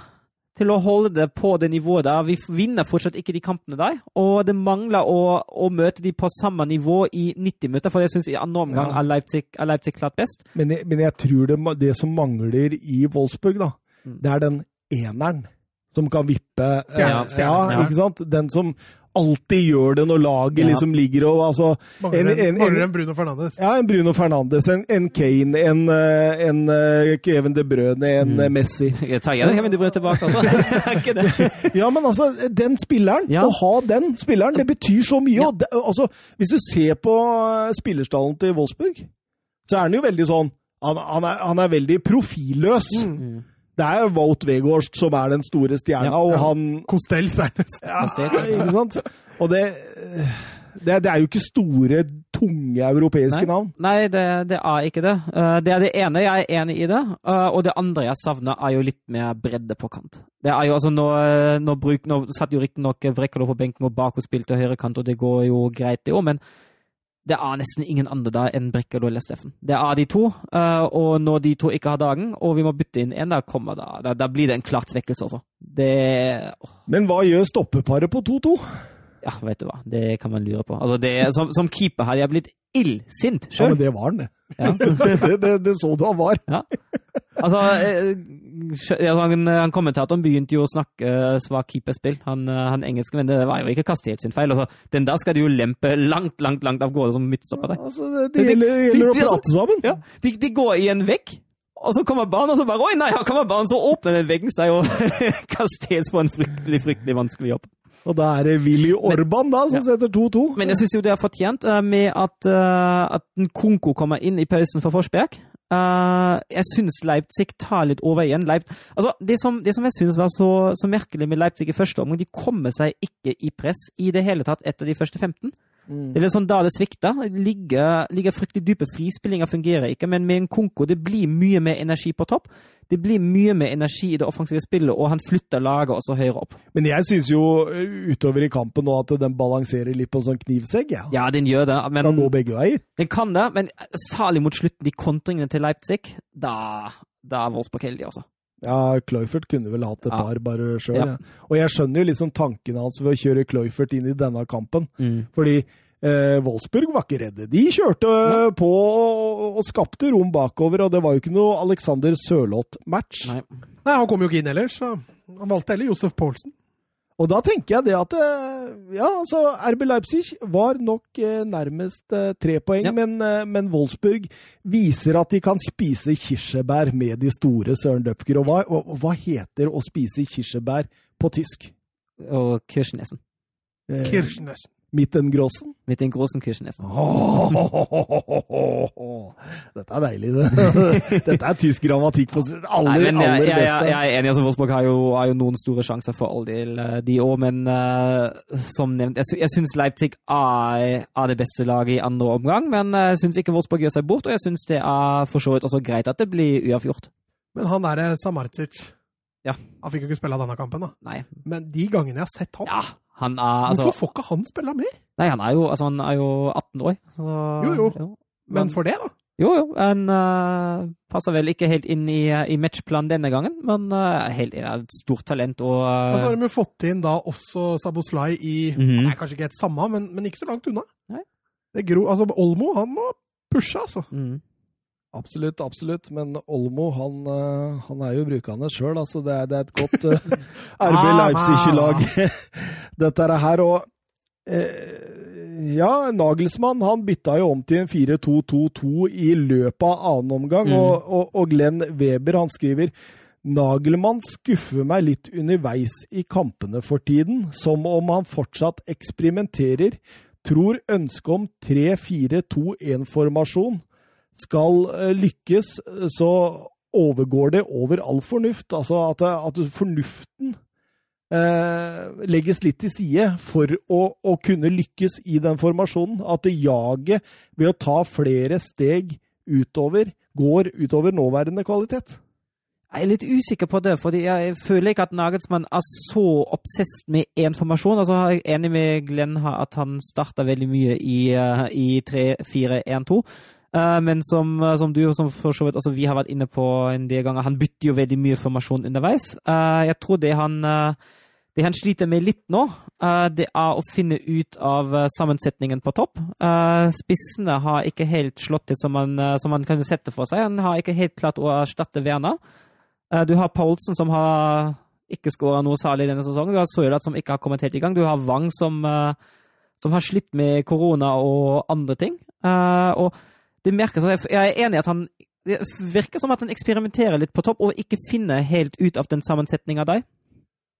til å holde det på det nivået der. Vi vinner fortsatt ikke de kampene der. Og det mangler å, å møte de på samme nivå i 90 minutter, for jeg syns i andre omgang Ja. er Leipzig, er Leipzig klart best. Men jeg, men jeg tror det, det som mangler i Wolfsburg, da, Mm. det er den eneren som kan vippe Ja, Stjerne- ja, stjernespilleren. ikke sant? Den som alltid gjør det når laget Ja. liksom ligger og altså Mangler En- en, en- en Bruno Fernandes. Ja, en Bruno Fernandes, en, en Kane, en, eh, en eh, Kevin De Brøne, en Mm. eh, Messi. Jeg tar gjerne Kevin De Brøne tilbake, altså. Ja, men altså, den spilleren, Ja. å ha den spilleren, det betyr så mye. Og det, altså, hvis du ser på spillerstallen til Wolfsburg, så er han jo veldig sånn Han, han, er, han er veldig profilløs. Mm. Det er Wout Weghorst som er den store stjerna, Ja. og han Costells er nesten ja, Ikke sant? Og det, det, det er jo ikke store, tunge europeiske Nei. navn. Nei, det, det er ikke det. Eh, det er det ene, jeg er enig i det. eh, og det andre jeg savner, er jo litt mer bredde på kant. Det er jo altså Nå, nå, bruk, nå satt jo riktignok Brekkalo på benken og bak og spilte høyrekant, og det går jo greit, det òg, men det er nesten ingen andre da enn Brekkel eller Steffen. Det er de to, uh, og når de to ikke har dagen, og vi må bytte inn en, da, kommer da, da, da blir det en klart svekkelse også. Det Men hva gjør stoppeparet på 2-2? Ja, vet du hva, det kan man lure på. Altså, det, som, som keeper hadde jeg blitt illsint Ja, men det var han, det. Ja. det, det, det så du han var. Ja. Altså, eh, han, han kommentatoren begynte jo å snakke eh, svak keeperspill, han, eh, han engelske, men det var jo ikke Kastet sin feil. Altså, den der skal de jo lempe langt, langt langt av gårde som midtstopper. der. Altså, det, gjelder, de, de, de, å prate sammen. Ja, de, går i en vegg, og så kommer barn, og så bare Oi, nei, her kommer barn! Så åpner den veggen seg, og Kastet får en fryktelig, fryktelig vanskelig jobb. Og da er det Willy Orban da, som Ja. setter 2-2. Men jeg syns jo det er fortjent med at, uh, at Konko kommer inn i pausen for Forsberg. Eh, jeg syns Leipzig tar litt over igjen. Leip altså, det, som, det som jeg syns var så, så merkelig med Leipzig i første omgang, de kommer seg ikke i press i det hele tatt etter de første 15. Mm. Det er litt sånn da det svikter. Ligger, ligger fryktelig dype. frispillinger fungerer ikke, men med en Konko det blir mye mer energi på topp. Det blir mye mer energi i det offensive spillet, og han flytter laget også høyere opp. Men jeg syns jo uh, utover i kampen nå at den balanserer litt på en sånn knivsegg. Ja. Ja, den gjør det, men den begge veier. Den kan det, men særlig mot slutten, de kontringene til Leipzig, da, da er Wolfsburg heldig, altså. Ja, Cloyford kunne vel hatt et Ja. par bare sjøl. Ja. Ja. Og jeg skjønner jo liksom tankene hans ved å kjøre Cloyford inn i denne kampen. Fordi eh, Wolfsburg var ikke redde. De kjørte Nei. på og, og skapte rom bakover, og det var jo ikke noe Alexander Sørloth-match. Nei. Nei, han kom jo ikke inn ellers, så han valgte heller Josef Poulsen. Og da tenker jeg det at eh, Ja, altså RB Leipzig var nok eh, nærmest eh, tre poeng, Ja. men, men Wolfsburg viser at de kan spise kirsebær med de store Søren Døpker. Og hva, og, og hva heter å spise kirsebær på tysk? Og Kirchenesen. Eh, Kirchnes. Mittengrossen? Mit den oh, oh. Dette er deilig, det. Dette er tysk grammatikk på sitt aller, Nei, jeg, aller jeg, jeg, beste. jeg er enig, altså Wolfsburg har jo, har jo noen store sjanser for all del, eh, de òg, men uh, som nevnt, jeg, jeg syns Leipzig er, er det beste laget i andre omgang, men eh, jeg syns ikke Wolfsburg gjør seg bort, og jeg syns det er for så vidt også greit at det blir uavgjort. Men han derre Samarcic, Ja. Han fikk jo ikke spille denne kampen, da. Nei. Men de gangene jeg har sett han, Ja, han er altså hvorfor får ikke han spille mer? Nei, han er jo, altså, han er jo 18 år. Så, Jo, jo. Men for det, da? Jo, jo. Han uh, passer vel ikke helt inn i, i matchplanen denne gangen, men uh, helt, er et stort talent og uh, Og så har de jo fått inn da også Saboslai i Mhm. Nei, kanskje ikke helt samme, men, men ikke så langt unna. Nei. Det gro, altså Olmo, han må pushe, altså. mm. Absolutt, absolutt. Men Olmo, han, eh, han er jo brukende sjøl. Altså, det, er, det er et godt eh, RB Ah, Leipzig-lag, dette er her. Og eh, ja, Nagelsmann han bytta jo om til en 4-2-2-2 i løpet av annen omgang. Mm. Og, og, og Glenn Weber han skriver Nagelmann skuffer meg litt underveis i kampene for tiden, som om han fortsatt eksperimenterer. Tror ønsket om 3-4-2-1-formasjon skal eh, lykkes, eh, så overgår det over all fornuft. Altså at, at fornuften eh, legges litt til side for å, å kunne lykkes i den formasjonen. At jaget ved å ta flere steg utover går utover nåværende kvalitet. Jeg er litt usikker på det, for jeg føler ikke at Nagelsmann er så obsesst med én formasjon. Altså, jeg er enig med Glenn at han starta veldig mye i, eh, i 3-4-1-2. Eh, men som, som du som for så vidt også vi har vært inne på en del ganger, han bytter jo veldig mye formasjon underveis. Uh, jeg tror det han, uh, det han sliter med litt nå, eh, det er å finne ut av eh, sammensetningen på topp. Eh, Spissene har ikke helt slått til som man, eh, som man kan sette for seg. Han har ikke helt klart å erstatte Werner. Eh, Du har Paulsen som har ikke skåra noe særlig denne sesongen. Du har Sølat som ikke har kommet helt i gang. Du har Wang som, eh, som har slitt med korona og andre ting. Eh, Og det merkes jeg- er enig i at han det virker som at han eksperimenterer litt på topp og ikke finner helt ut av den sammensetninga der.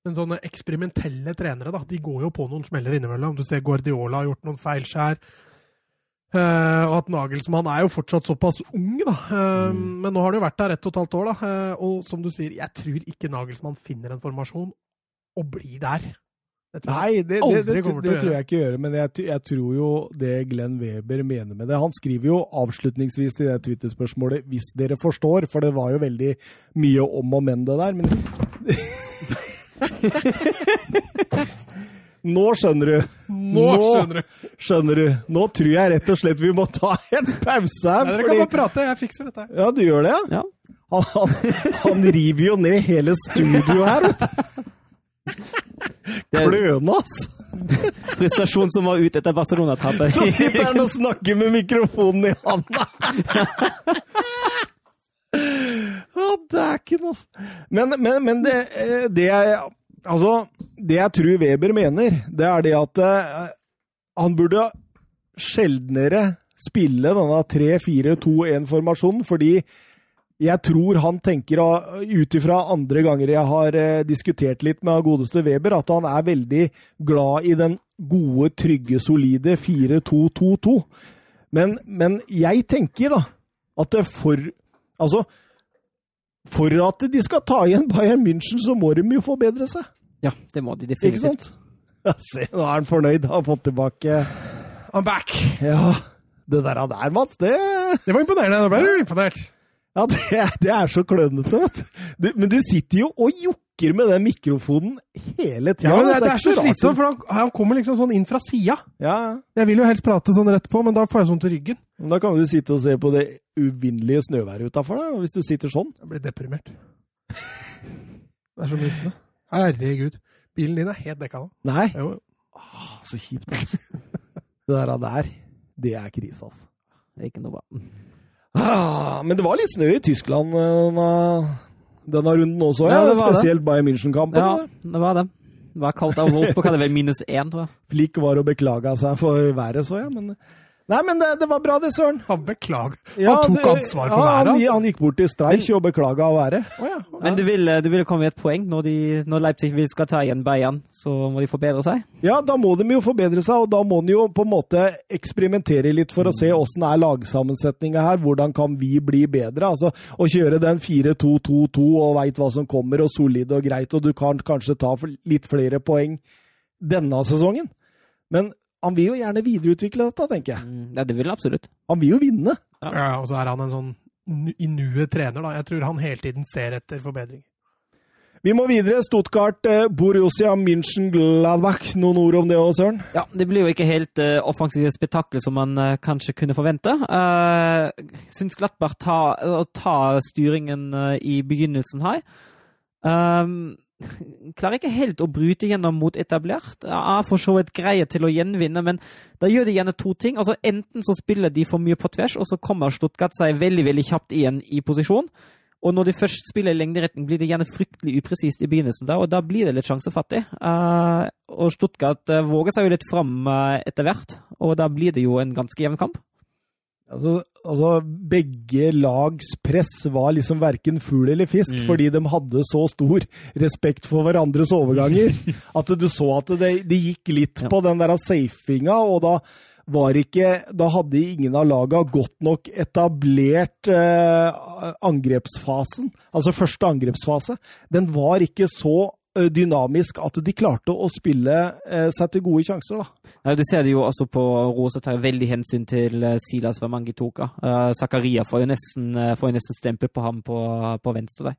Men sånne eksperimentelle trenere, da, de går jo på noen smeller innimellom. Du ser Guardiola har gjort noen feilskjær. Eh, og at Nagelsmann er jo fortsatt såpass ung, da. Mm. Men nå har han jo vært der ett og et halvt år, da. Eh, og som du sier, jeg tror ikke Nagelsmann finner en formasjon og blir der. Nei, det, det, det, det, tror jeg ikke gjøre, Men jeg, jeg tror jo det Glenn Weber mener med det Han skriver jo avslutningsvis til det Twitter-spørsmålet 'hvis dere forstår', for det var jo veldig mye om og men, det der. Men Nå skjønner du! Nå Nå- skjønner du! Skjønner du. Nå tror jeg rett og slett vi må ta en pause her. Nei, dere kan bare prate, jeg fikser dette. Ja, du gjør det, ja? Ja. Han, han, han river jo ned hele studioet her, vet du. Kløne, ass! prestasjon som var ute etter Barcelona-tapet. Så sitter han og snakker med mikrofonen i handa. Å, dæken, altså. Men, men, men det, eh, det jeg Altså, det jeg tror Weber mener, det er det at eh, han burde sjeldnere spille denne 3-4-2-1-formasjonen, fordi jeg tror han tenker, ah, ut ifra andre ganger jeg har eh, diskutert litt med godeste Weber, at han er veldig glad i den gode, trygge, solide 4-2-2-2. Men, men jeg tenker da at det for Altså, for at de skal ta igjen Bayern München, så må de jo forbedre seg. Ja, det må de Ikke definitivt. sant? Ja, se, nå er han fornøyd. Har fått tilbake I'm back! Ja, det der, der Mats, det Det var imponerende. Da ble du imponert. Ja, det, det er så klønete, vet du. Men du sitter jo og jokker med den mikrofonen hele tida. Ja, men det, det er så slitsomt, for han, han kommer liksom sånn inn fra sida. Ja, ja. Jeg vil jo helst prate sånn rett på, men da får jeg sånn til ryggen. Men da kan du sitte og se på det uvinnelige snøværet utafor deg, hvis du sitter sånn. Jeg blir deprimert. Det er så mye snø. Herregud. Bilen din er helt dekka nå. Nei. Jo. Ah, så kjipt, altså. Det der, det er krise, altså. Det er ikke noe bra. Ah, men det var litt snø i Tyskland eh, denne, denne runden også, ja. Ja, det. Spesielt Bayern München-kampen. Ja, det var det. Det var kaldt av Wolfsburg, hadde vel minus én, tror jeg. Flik var å beklage seg for været, så jeg. Men, nei, men det, det var bra, det, Søren. Han beklager. Ja, han tok altså, ansvar for ja, været. Han, altså. han gikk bort til streik og beklaga været. Å, ja. Men du ville, det vil komme et poeng når, de, når Leipzig vil skal ta igjen Bayern, så må de forbedre seg. Ja, da må de jo forbedre seg, og da må de jo på en måte eksperimentere litt for å se åssen er lagsammensetninga her, hvordan kan vi bli bedre? Altså, Å kjøre den 4-2-2-2 og veit hva som kommer, og solid og greit, og du kan kanskje ta litt flere poeng denne sesongen. Men han vil jo gjerne videreutvikle dette, tenker jeg. Mm, Ja, det vil han absolutt. Han vil jo vinne. Ja, og så er han en sånn i nuet trener, da. Jeg tror han hele tiden ser etter forbedring. Vi må videre. Stuttgart, eh, Borussia München, Gladbach. Noen ord om det òg, Søren? Ja, det blir jo ikke helt uh, offensive spetakkel som man uh, kanskje kunne forvente. Uh, Syns Gladbach tar uh, ta styringen uh, i begynnelsen her. Um, klarer ikke helt å bryte gjennom mot etablert. Er for så vidt greie til å gjenvinne, men da gjør de gjerne to ting. Altså Enten så spiller de for mye på tvers, og så kommer Stuttgart seg veldig veldig kjapt igjen i posisjon. Og når de først spiller i lengderetning, blir det gjerne fryktelig upresist i begynnelsen, da, og da blir det litt sjansefattig. Eh, og Stuttgart eh, våger seg jo litt fram eh, etter hvert, og da blir det jo en ganske jevn kamp. Altså, altså, begge lags press var liksom verken fugl eller fisk, Mm. fordi de hadde så stor respekt for hverandres overganger at du så at det, det gikk litt Ja. på den der safinga, og da var ikke Da hadde ingen av laga godt nok etablert eh, angrepsfasen, altså første angrepsfase. Den var ikke så dynamisk at de klarte å spille eh, seg til gode sjanser, da. Ja, du ser det jo altså på Rosa tar veldig hensyn til eh, Silas Wamangituka. Uh, Zakaria får jo nesten, eh, får jo nesten stempel på ham på, på venstre der.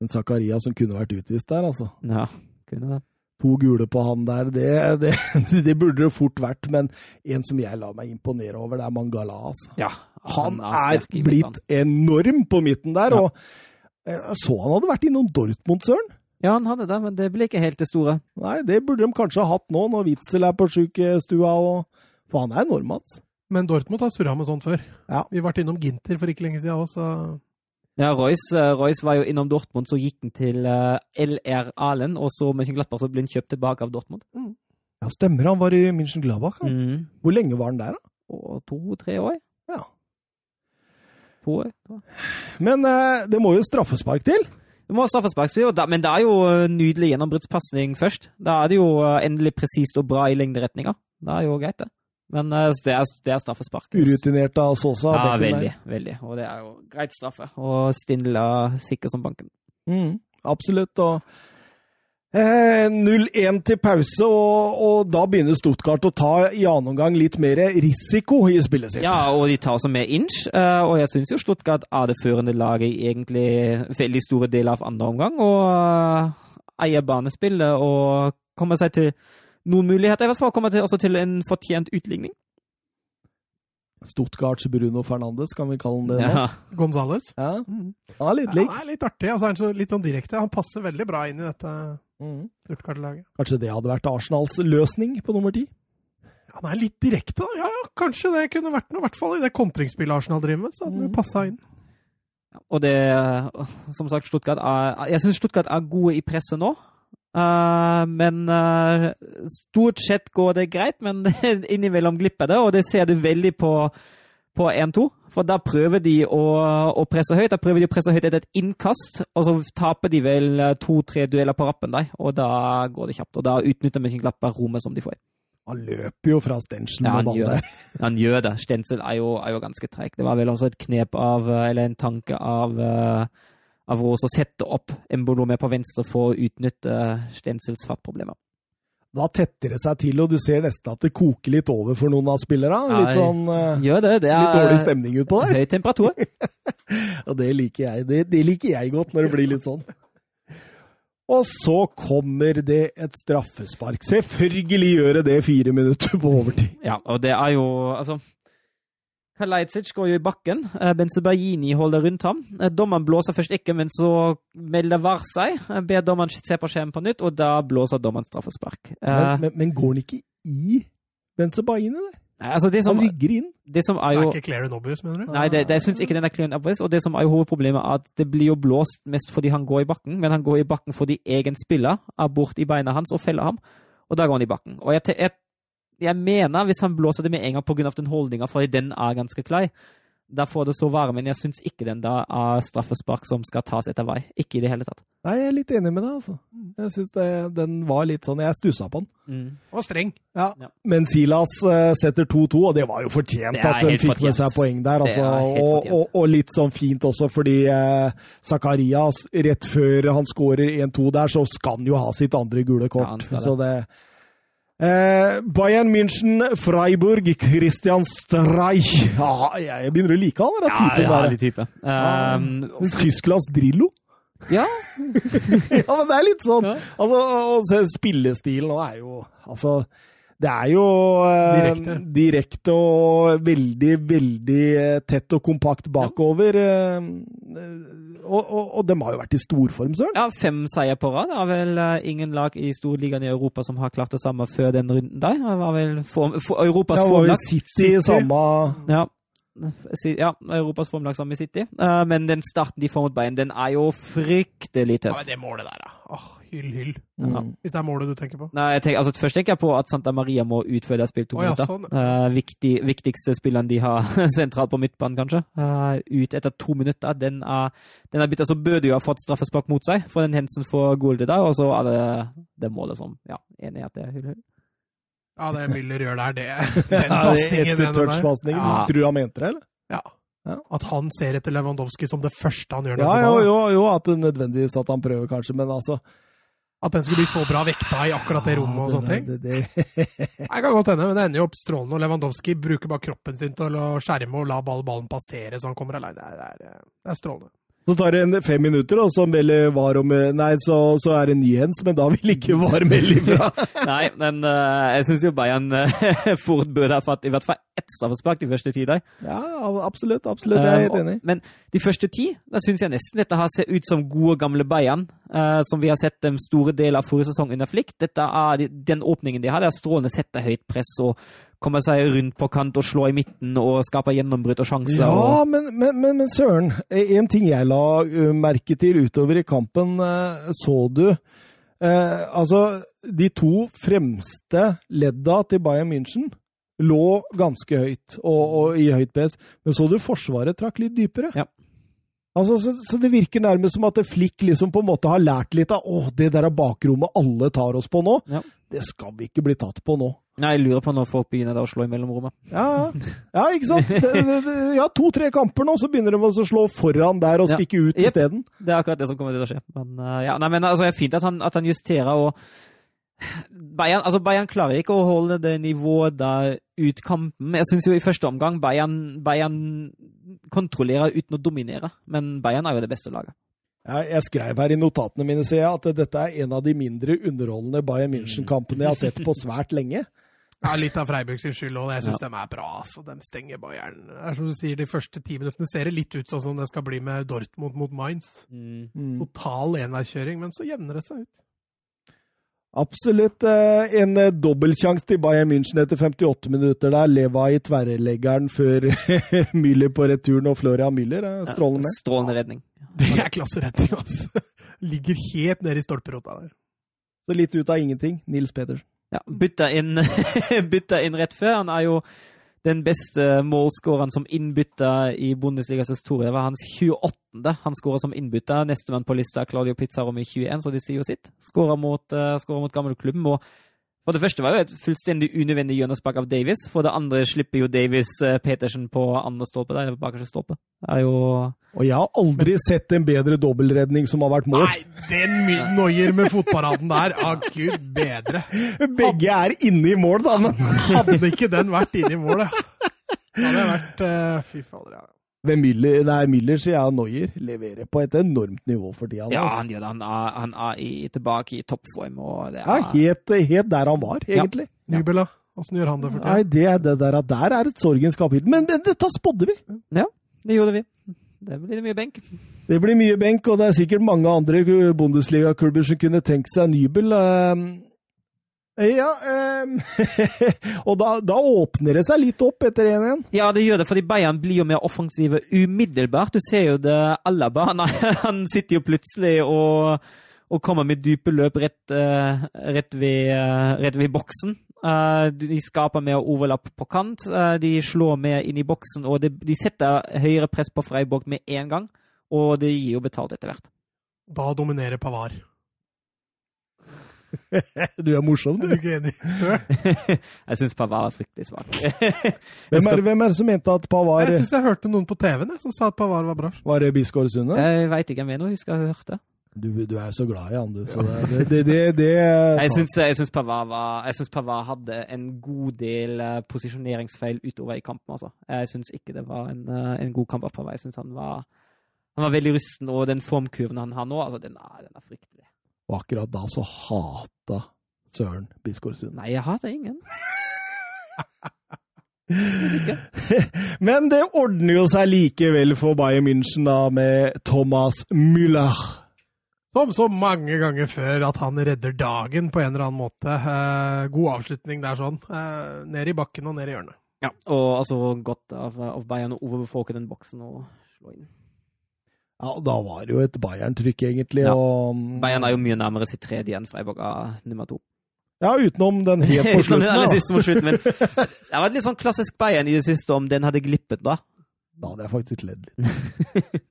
En Zakaria som kunne vært utvist der, altså. Ja, kunne det. to gule på han der, det, det, det burde det fort vært. Men en som jeg lar meg imponere over, det er Mangala. Altså. Ja, Han er er blitt enorm på midten der. Ja. og Jeg så han hadde vært innom Dortmund, søren. Ja, han hadde det, men det ble ikke helt det store. Nei, det burde de kanskje ha hatt nå, når Witzel er på sjukestua. Og... For han er enorm, Mats. Men Dortmund har surra med sånt før. Ja. Vi vært innom Ginter for ikke lenge siden også. Ja, Royce, eh, Royce var jo innom Dortmund, så gikk han til eh, LR Alen, og så Mönchengladbach, så ble han kjøpt tilbake av Dortmund. Ja, stemmer. Han var i München Gladbach. Han. Mm. Hvor lenge var han der, da? To-tre år. Ja. To år. Men eh, det må jo straffespark til. Det må ha straffesparkspill, men det er jo eh, nydelig gjennombruddspasning først. Da er det jo eh, endelig presist og bra i lengderetninga. Det er jo greit, det. Men eh, det er, det er straffespark. Urutinert av Sosa. Ja, der. veldig. veldig. Og det er jo greit straffe. Og Stindl er sikker som banken. Mm, absolutt. Og 0-1 til pause, og, og da begynner Stuttgart å ta i annen omgang litt mer risiko i spillet sitt. Ja, og de tar også med inch. eh, Og jeg syns jo Stuttgart er det førende laget i egentlig veldig store deler av andre omgang. Og eh, eier banespillet og kommer seg til noen muligheter, i hvert fall. Kommer til, også til en fortjent utligning. Stuttgarts Bruno Fernandes, kan vi kalle han det? Ja. Gonzales. Ja. Mm. Han er litt Ja, han er litt artig, og så er han så litt sånn direkte. Han passer veldig bra inn i dette Mm. Kanskje det hadde vært Arsenals løsning på nummer ti? Han er litt direkte, da. Ja, ja, kanskje det kunne vært noe. I hvert fall i det kontringsspillet Arsenal driver med, så hadde han Mm. passa inn. Og det, som sagt, Stuttgart er Jeg syns Stuttgart er gode i presset nå. Uh, men uh, stort sett går det greit, men innimellom glipper det, og det ser du veldig på, på 1-2. For da prøver de å, å presse høyt. Da prøver de å presse høyt etter et innkast, og så taper de vel to-tre dueller på rappen der, og da går det kjapt. Og da utnytter Mönchenglappach rommet som de får. Han løper jo fra Stenchen Ja, med ball der. Han gjør det. Stensel er jo, er jo ganske treig. Det var vel også et knep av, eller en tanke av, eh, av Rose å sette opp Embolo med på venstre for å utnytte Stensels fartproblemer. Da tetter det seg til, og du ser nesten at det koker litt over for noen av spillerne. Litt sånn eh, Gjør det. Det er, Litt dårlig stemning utpå der. høy temperatur. Og det liker jeg. Det, det liker jeg godt, når det blir litt sånn. Og så kommer det et straffespark. Selvfølgelig gjør det det fire minutter på overtid. Ja, og det er jo Altså Kalajdzic går jo i bakken. Eh, holder rundt ham. Eh, Dommeren blåser først ikke, men så melder VAR seg. Eh, Ber dommeren se på skjermen på nytt, og da blåser dommeren straffespark. Men, men, men går han ikke i Benzebaini der? nei, altså det som, Han rygger inn. det som er Det er ikke clear and obvious, mener du? Nei, det, det, jeg syns ikke den er clear and obvious. Og det som er jo hovedproblemet, er at det blir jo blåst mest fordi han går i bakken, men han går i bakken fordi egen spiller er borti beina hans og feller ham, og da går han i bakken. Og jeg, jeg, jeg mener, hvis han blåser det med en gang pga. den holdninga, fordi den er ganske klar, da får det så være, men jeg syns ikke den da er straffespark som skal tas etter vei. Ikke i det hele tatt. Nei, jeg er litt enig med deg, altså. Jeg syns den var litt sånn Jeg stussa på den. Mm. Og streng. Ja. Ja. Men Silas uh, setter 2-2, og det var jo fortjent at den fikk fikk med seg poeng der. Altså. Og, og, og litt sånn fint også, fordi eh, Zakarias, rett før han skårer 1-2 der, så skal han jo ha sitt andre gule Ja, han kort. skal det. så det eh, Bayern München, Freiburg, Christian Streich ah, Jeg begynner å like han, den Ja, typen ja, der. de type. Um, Um, Tysklands Drillo. ja, ja, men det er litt sånn. Ja. Altså, spillestilen nå er jo Altså, det er jo eh, Direkte. direkte og veldig, veldig eh, tett og kompakt bakover. eh, og, og, og de har jo vært i storform, søren. Ja, fem seier på rad. Det er vel eh, ingen lag i storligaen i Europa som har klart det samme før den runden der. Det var vel for, for, Europas Ja, formlag. City samme Ja. Ja, Europas formlag sammen med City. Eh, men den starten de får mot Bayern, den er jo fryktelig Ja, men det målet der, da. Åh, hyll, hyll. Ja. Hvis det er målet du tenker på. Nei, jeg tenker, altså, først tenker jeg på at Santa Maria må utføre det spillet to Å, ja, minutter. sånn. Uh, viktig, viktigste spilleren de har sentralt på midtbanen, kanskje. Uh, ut etter to minutter. Den er, den er bitter, så burde jo ha fått straffespark mot seg, for den Hensen for gullet der. Og så er det det målet som Ja, enig i at det er hyll, hyll. Ja, det Müller gjør der, det Den pasningen den der. Ja. Tror du han mente det, eller? Ja. Ja. At han ser etter Lewandowski som det første han gjør. Ja, jo, jo, jo, at det nødvendigvis at han prøver, kanskje, men altså At den skulle bli så bra vekta i akkurat det rommet og sånne ting. det, kan godt hende, men det ender jo opp strålende. Og Lewandowski bruker bare kroppen sin til å skjerme og la ballen passere så han kommer alene. Det er, det er, det er strålende. Så tar det en fem minutter, og så melder VAR om Nei, så, så er det ny hens, men da vil ikke VAR melde ifra. Nei, men uh, jeg syns jo Bayern uh, fort burde ha fått i hvert fall ett straffespark de første ti der. Ja, absolutt. Absolutt. Jeg er helt enig. Uh, Men de første ti, da syns jeg nesten dette har sett ut som gode, gamle Bayern, eh, som vi har sett dem store deler av forrige sesong under Flick. Dette er, den åpningen de har, det er strålende. sette høyt press og komme seg rundt på kant og slå i midten og skape gjennombrudd og sjanser. Ja, og, men, men, men, men søren. En ting jeg la merke til utover i kampen, så du eh, Altså, de to fremste ledda til Bayern München lå ganske høyt, og, og i høyt press, Men så du Forsvaret trakk litt dypere? Ja. Altså, så, så det virker nærmest som at Flick liksom på en måte har lært litt av å, det der er bakrommet alle tar oss på nå. Ja. Det skal vi ikke bli tatt på nå. Nei, jeg lurer på når folk begynner å slå i mellomrommet. Ja, ja. ja ikke sant? Ja, To-tre kamper nå, så begynner de å slå foran der og stikke ut Jep. isteden. Det er akkurat det som kommer til å skje. Men, eh, ja, nei, men altså, det er fint at han, at han justerer og Bayern, altså Bayern klarer ikke å holde det nivået der ut kampen. Jeg syns jo i første omgang Bayern, Bayern kontrollerer uten å dominere, men Bayern er jo det beste laget. Jeg, jeg skrev her i notatene mine ser jeg, at dette er en av de mindre underholdende Bayern München-kampene jeg har sett på svært lenge. Ja, Litt av Freiburg sin skyld, og jeg syns de er bra. altså. De stenger Bayern. Det er som du sier, De første ti minuttene ser det litt ut sånn som det skal bli med Dortmund mot Mainz. Mm. Total enveiskjøring, men så jevner det seg ut. Absolutt. eh, En eh, dobbeltsjanse til Bayern München etter 58 minutter der. Leva i tverrleggeren før Müller på returen, og Florian Müller er strålende med. Strålende redning. Det er klasseretning, altså. Ligger helt nede i stolperota der. Så litt ut av ingenting. Nils Pedersen. Ja, bytta inn, bytta inn rett før. Han er jo den beste målskåreren som innbytter i Bundesligas historie. Var hans 28. han skåra som innbytter. Nestemann på lista er Claudio Pizarro med 21, så de sier jo sitt. Skåra mot, uh, mot gammelklubben. Og for det første var det jo et fullstendig unødvendig hjørnespark av Davies. For det andre slipper jo Davies uh, Petersen på andre stolpe. Der, er bakerste stolpe. Det er jo Og jeg har aldri sett en bedre dobbeltredning som har vært mål. Nei, den noier med fotparaden der, ah, gud bedre. Begge er inne i mål, da, men Hadde ikke den vært inne i målet, hadde jeg vært uh, Fy fader, ja. Ved Müller, nei, Müller sier jeg Noyer leverer på et enormt nivå for tida. Ja, altså. han gjør det. Han er, han er i, tilbake i toppform. Og det Ja, er helt, helt der han var, egentlig. Ja. Nybella, Åssen gjør han det for Nei, tida? det, det der, der er et sorgens kapittel. Men det- dette spådde vi! Ja, Det gjorde vi. Det blir mye benk. Det blir mye benk, og det er sikkert mange andre Bundesliga-klubber som kunne tenkt seg Nybel. Ja, ehm, og da, da åpner det seg litt opp etter 1-1. Ja, det gjør det, fordi Bayern blir jo mer offensive umiddelbart. Du ser jo det Alaba. Han, han sitter jo plutselig og, og kommer med dype løp rett, eh, rett, ved, eh, rett ved boksen. Eh, de skaper mer overlapp på kant. Eh, de slår mer inn i boksen, og det, de setter høyere press på Freiburg med en gang. Og det gir jo betalt etter hvert. Da dominerer Pavar. Du er morsom, Er du. du ikke enig? Jeg syns Pavard er fryktelig svak. Hvem er, det- hvem er det som mente at Pavard Jeg syns jeg hørte noen på TV-en som sa at Pavard var bra. var Bisgaard Sunde? Jeg veit ikke, jeg mener, husker jeg hørte. Du, du er så glad i han, du. Så det, det, det, det Jeg syns, jeg syns Pavard var Jeg syns Pavard hadde en god del eh, posisjoneringsfeil utover i kampen, altså. Jeg syns ikke det var en, eh, en god kamp av Pavard. Jeg syns han var han var veldig rusten, og den formkurven han har nå, altså, den er, den er fryktelig. Og akkurat da så hata Søren Bisgaard. Nei, jeg hater ingen. Men det ordner jo seg likevel for Bayern München da med Thomas Müller. Som så mange ganger før at han redder dagen på en eller annen måte. Eh, god avslutning der sånn. Eh, ned i bakken og ned i hjørnet. Ja, og altså godt av, av Bayern å overbefolke den boksen og slå inn. Ja, da var det jo et Bayern-trykk, egentlig. Ja. Og, Bayern er jo mye nærmere sitt tredje enn Freiburg av nummer to. Ja, utenom den helt på slutten. den aller siste mot slutten, men det har vært litt sånn klassisk Bayern i det siste om den hadde glippet da. Da hadde jeg faktisk ledd litt.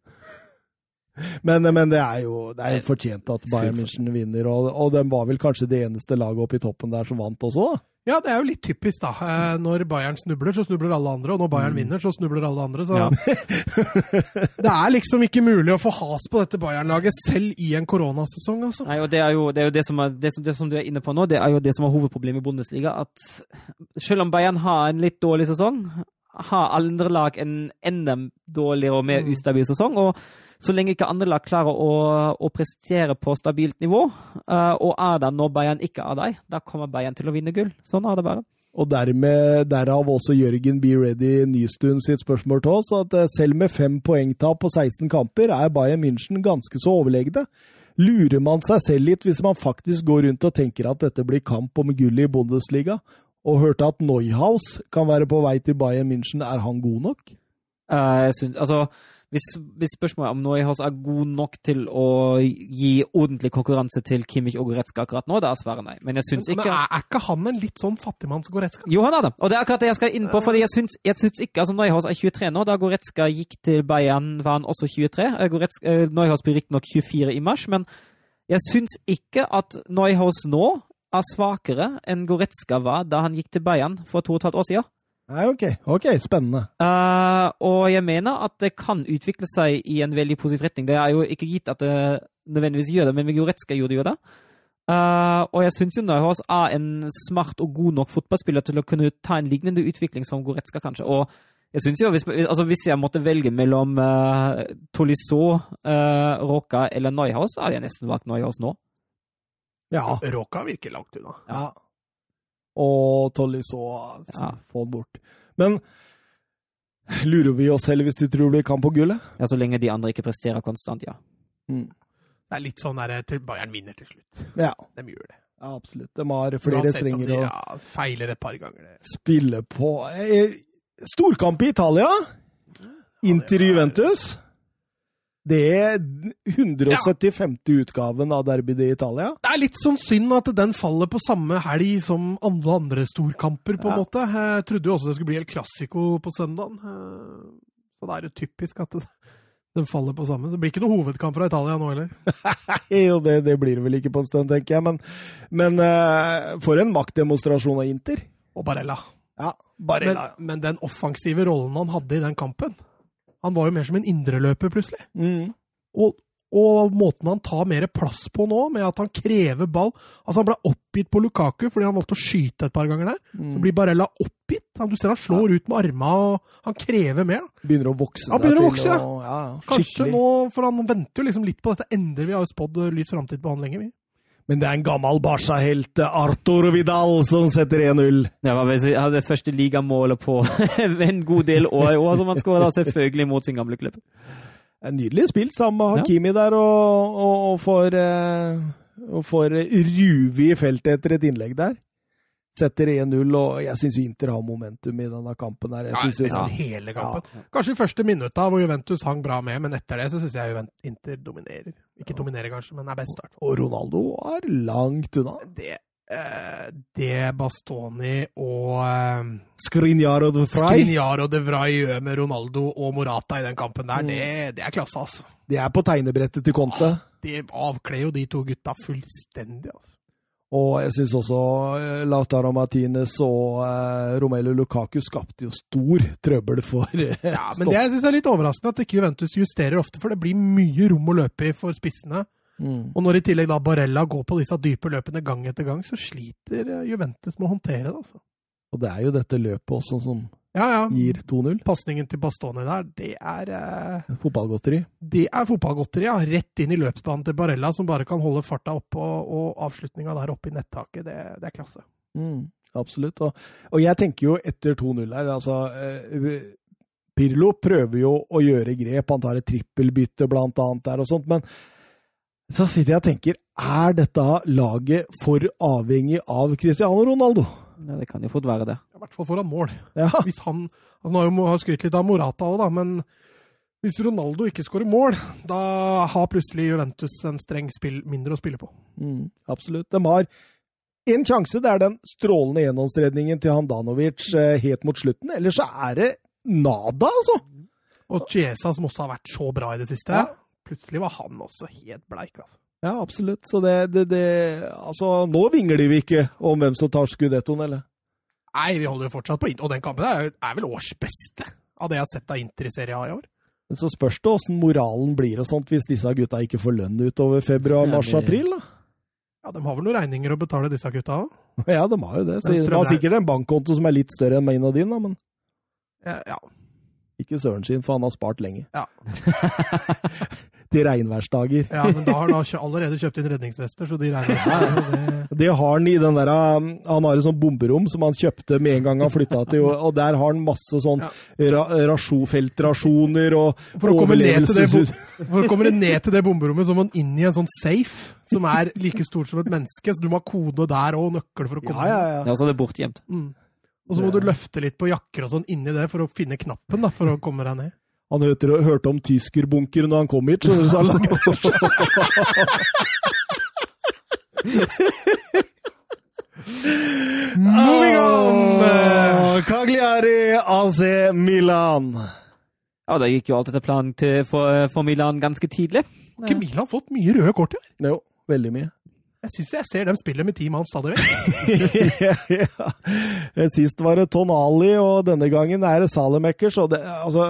Men, men det er jo det er fortjent at Bayern München vinner, og, og de var vel kanskje det eneste laget oppe i toppen der som vant også, da? Ja, det er jo litt typisk, da. Eh, når Bayern snubler, så snubler alle andre. Og når Bayern vinner, så snubler alle andre. Så Ja. det er liksom ikke mulig å få has på dette Bayern-laget, selv i en koronasesong, altså. Nei, og det er jo det, er jo det, som, er, det, som, det som du er inne på nå, det er jo det som er hovedproblemet i Bundesliga. At selv om Bayern har en litt dårlig sesong, har andre lag en enda dårligere og mer Mm. ustabil sesong. og så lenge ikke andre lag klarer å, å prestere på stabilt nivå, uh, og er der når Bayern ikke er der, da kommer Bayern til å vinne gull. Sånn er det bare. Og dermed, derav også Jørgen Be Ready Nystuen sitt spørsmål til oss, at eh, selv med fem poengtap på 16 kamper, er Bayern München ganske så overlegne. Lurer man seg selv litt hvis man faktisk går rundt og tenker at dette blir kamp om gullet i Bundesliga, og hørte at Neuhaus kan være på vei til Bayern München, er han god nok? Uh, jeg synes, altså, hvis, hvis spørsmålet om Neuhaus er god nok til å gi ordentlig konkurranse til Kimmich og Goretzka akkurat nå, da er svaret nei. Men jeg syns Men ikke er, er ikke han en litt sånn fattigmanns-Goretzka? Jo, han er det. Og det er akkurat det jeg skal inn på. fordi jeg syns, jeg syns ikke altså Neuhaus er 23 nå. Da Goretzka gikk til Bayern, var han også 23. Eh, Goretzka, eh, Neuhaus blir riktignok 24 i mars, men jeg syns ikke at Neuhaus nå er svakere enn Goretzka var da han gikk til Bayern for to og et halvt år siden. Nei, ok. Ok, spennende. Uh, og jeg mener at det kan utvikle seg i en veldig positiv retning. Det er jo ikke gitt at det nødvendigvis gjør det, men med Goretzka gjorde jo det. Uh, og jeg syns jo Neuhaus er en smart og god nok fotballspiller til å kunne ta en lignende utvikling som Goretzka, kanskje. Og Jeg synes jo, hvis, altså hvis jeg måtte velge mellom uh, Tolisso, uh, Råka eller Neuhaus, så hadde jeg nesten valgt Neuhaus nå. Ja. Råka virker langt unna. ja. Og Tolisso Ja. få den bort. Men lurer vi oss selv hvis du tror det kan på gullet? Ja, Så lenge de andre ikke presterer konstant, ja. Det er litt sånn der til Bayern vinner til slutt. Ja. De gjør det. ja, absolutt. De har flere Uansett strenger de å ja, feiler et par ganger. Det. spille på. Eh, Storkamp i Italia. Inter Juventus. Det er 175. utgaven av Derby de Italia. Det er litt sånn synd at den faller på samme helg som alle andre storkamper, på en Ja. måte. Jeg trodde jo også det skulle bli El Clásico på søndagen. Eh, Så det er jo typisk at den faller på samme. Så det blir ikke noe hovedkamp fra Italia nå heller. jo, det, det blir det vel ikke på en stund, tenker jeg. Men, men eh, for en maktdemonstrasjon av Inter. Og Barella. Ja, Barella. Men, men den offensive rollen han hadde i den kampen Han var jo mer som en indreløper, plutselig. mm. Og, og måten han tar mer plass på nå, med at han krever ball Altså Han ble oppgitt på Lukaku fordi han valgte å skyte et par ganger der. Mm. Så blir Barella oppgitt. Han, du ser han slår ut med arma, og han krever mer. Begynner å vokse. Han begynner å vokse, ja. og- ja. Kanskje nå, for han venter jo liksom litt på dette endre. Vi har jo spådd lys framtid på han lenge, vi. Men det er en gammel Barca-helt, Arthur Vidal, som setter 1-0. Det var vel det første ligamålet på en god del år i år, som han skåra selvfølgelig mot sin gamle klubb. En nydelig spilt sammen med Ja. Hakimi der, og, og, og får, eh, og får ruve i feltet etter et innlegg der. Setter 1-0, og jeg syns Inter har momentum i denne kampen. her. Jeg Ja, synes ja, nesten hele kampen. Kanskje i første minutta hvor Juventus hang bra med, men etter det så syns jeg Juventus Inter dominerer. Ikke dominerer, kanskje, men er best. start. Og Ronaldo er langt unna. Det, eh, det Bastoni og eh, Skriniar de Frey, Skriniar og De Vrij gjør med Ronaldo og Morata i den kampen der, det, det er klasse, altså. de er på tegnebrettet til Conte. De avkler jo de to gutta fullstendig. altså. Og jeg syns også eh, Lautaro Martinez og eh, Romelu Lukaku skapte jo stor trøbbel for eh, Ja, men det jeg synes er litt overraskende at ikke Juventus justerer ofte, for det blir mye rom å løpe i for spissene. Mm. Og når i tillegg da Barella går på disse dype løpene gang etter gang, så sliter eh, Juventus med å håndtere det. altså. Og det er jo dette løpet også som Ja, ja. gir 2-0. Pasningen til Bastoni der, det er eh, Fotballgodteri. Det er fotballgodteri, ja. Rett inn i løpsbanen til Barella, som bare kan holde farta oppe, og, og avslutninga der oppe i nettaket. Det, det er klasse. Mm, absolutt. Og, og jeg tenker jo etter 2-0 her altså, eh, Pirlo prøver jo å gjøre grep. Han tar et trippelbytte blant annet der og sånt. Men så sitter jeg og tenker, er dette laget for avhengig av Cristiano Ronaldo? Ja, det kan jo fort være det. I hvert fall foran mål. Ja, Hvis han, han Nå har jo skrytt litt av Morata òg, da, men hvis Ronaldo ikke skårer mål, da har plutselig Juventus en streng spill mindre å spille på. mm, absolutt. De har en sjanse. Det er den strålende enhåndsredningen til Handanovic eh, helt mot slutten. Ellers så er det nada, altså. Og Chiesa, som også har vært så bra i det siste, Ja. plutselig var han også helt bleik. altså. Ja, absolutt. Så det, det, det Altså, nå vingler vi ikke om hvem som tar skudettoen, eller? Nei, vi holder jo fortsatt på Inter. Og den kampen er, er vel års beste av det jeg har sett av Inter i Serie A i år. Men så spørs det åssen moralen blir og sånt hvis disse gutta ikke får lønn utover februar, mars, april, da. Ja, De har vel noen regninger å betale, disse gutta òg? Ja, de har jo det. Så de har sikkert en bankkonto som er litt større enn min og din, da, men Ja, ja. ikke søren sin, for han har spart lenge. Ja. Til regnværsdager. ja, men da har han allerede kjøpt inn redningsvester, så de med det. Det har han i den der um, Han har et sånt bomberom som han kjøpte med en gang han flytta til, og- der har han masse sånn ra, rasjon, feltrasjoner og For å, komme ned til det, overlevelseshus. bo- for å komme ned til det bomberommet, så må han inn i en sånn safe, som er like stort som et menneske, så du må ha kode der og nøkkel for å komme Ja, ja, ja. Ja, så er bortgjemt. Mm. Og så må du løfte litt på jakker og sånn inni det for å finne knappen, da, for å komme deg ned. Han hørte, hørte om tyskerbunker når han kom hit, så han lagde Moving on! Cagliari, AC Milan. Ja, det gikk jo alt etter planen til, for, for Milan ganske tidlig. Har ikke Milan fått mye røde kort i år? Jo, veldig mye. Jeg syns jeg ser dem spille med ti mann stadig vekk. ja. Sist var det Tonali, og denne gangen er det Salemekers. Det, altså,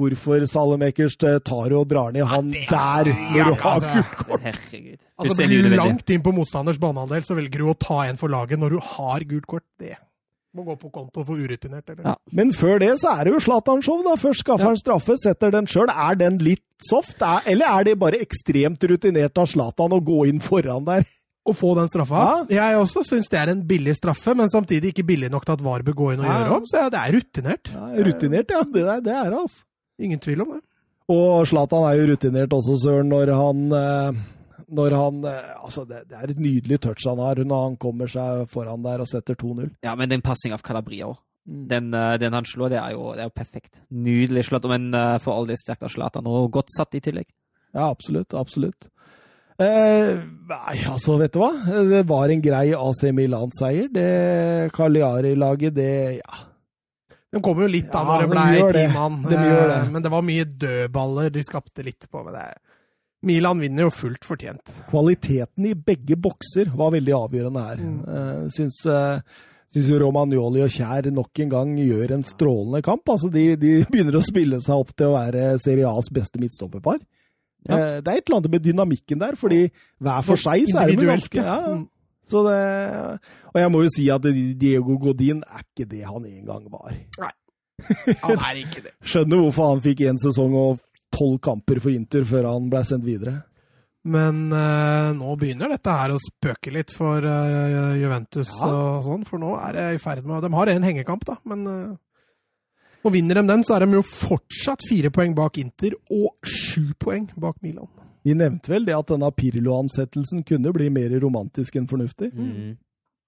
hvorfor Salemekers tar og drar ned han ja, der når du har altså. gult kort? Herregud. Altså, blir du langt inn på motstanders banehalvdel, så velger du å ta en for laget når du har gult kort. Det Må gå på konto for urutinert, eller? Ja. Men før det så er det jo Zlatan-show, da. Først skaffer Ja. han straffe, setter den sjøl. Er den litt soft? Er, eller er det bare ekstremt rutinert av Zlatan å gå inn foran der? Å få den straffa. Ja. Jeg også syns det er en billig straffe, men samtidig ikke billig nok til at VAR bør gå inn og Ja. gjøre om. Så ja, det er rutinert. Ja, rutinert, ja. Det, er- det er altså. Ingen tvil om det. Og Zlatan er jo rutinert også, Søren, når han eh, når han eh, Altså, det, det er et nydelig touch han har når han kommer seg foran der og setter 2-0. Ja, men den passing av Calabria òg. Mm. Den, eh, den han slår, det er jo, det er jo perfekt. Nydelig slått, men for all del sterkt av Zlatan, og godt satt i tillegg. Ja, absolutt. Absolutt. Eh, nei, altså, vet du hva? Det var en grei AC Milan-seier. Det Cagliari-laget, det Ja. De kommer jo litt da Ja, det de ble ti mann. De. Eh, Men det var mye dødballer de skapte litt på. med det. Milan vinner jo fullt fortjent. Kvaliteten i begge bokser var veldig avgjørende her. Mm. Eh, syns, eh, syns jo Romagnoli og Kjær nok en gang gjør en strålende kamp. Altså, de, de begynner å spille seg opp til å være Serie A's beste midtstopperpar. Ja. Eh, det er et eller annet med dynamikken der, fordi hver for seg så er de Individuelt, ganske ja, Mm. så det, Og jeg må jo si at Diego Godin er ikke det han en gang var. Nei, Han er ikke det. Skjønner hvorfor han fikk én sesong og tolv kamper for Inter før han ble sendt videre. Men eh, nå begynner dette her å spøke litt for eh, Juventus Ja. og sånn, for nå er det i ferd med De har en hengekamp, da, men eh, Og vinner de den, så er de jo fortsatt fire poeng bak Inter og sju poeng bak Milan. Vi nevnte vel det at denne Pirlo-ansettelsen kunne bli mer romantisk enn fornuftig. Mm.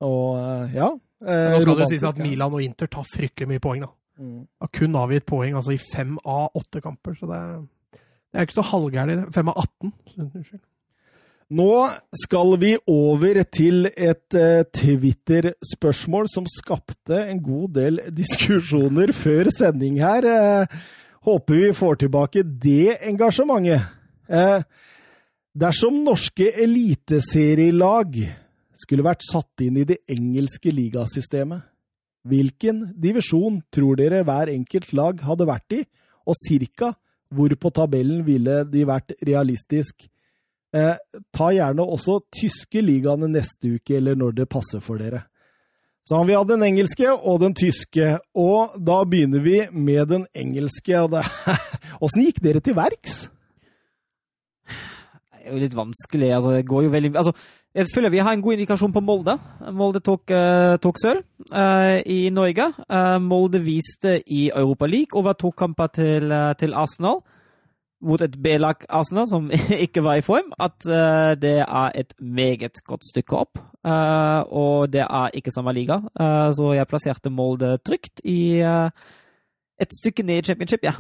Og eh, ja. eh, nå skal det sies at. Milan og Inter tar fryktelig mye poeng, da. Mm. Har kun avgitt poeng altså i fem av åtte kamper, så det, det er ikke så halvgærent. Fem av 18. Unnskyld. Nå skal vi over til et uh, Twitter-spørsmål som skapte en god del diskusjoner før sending her. Uh, håper vi får tilbake det engasjementet. Uh, dersom norske eliteserielag skulle vært satt inn i det engelske ligasystemet, hvilken divisjon tror dere hver enkelt lag hadde vært i, og cirka hvor på tabellen ville de vært realistisk? Eh, ta gjerne også tyske ligaene neste uke, eller når det passer for dere. Så har vi hatt den engelske og den tyske, og da begynner vi med den engelske. Åssen gikk dere til verks? Det er jo litt vanskelig. altså det går jo veldig... Altså, jeg føler vi har en god indikasjon på Molde. Molde tok, eh, tok sølv eh, i Norge. Eh, Molde viste i Europa League overtok kamper til, til Arsenal mot et B-lag Arsenal som ikke var i form, at uh, det er et meget godt stykke opp. Uh, og det er ikke samme liga, uh, så jeg plasserte Molde trygt i et stykke ned i championship, ja.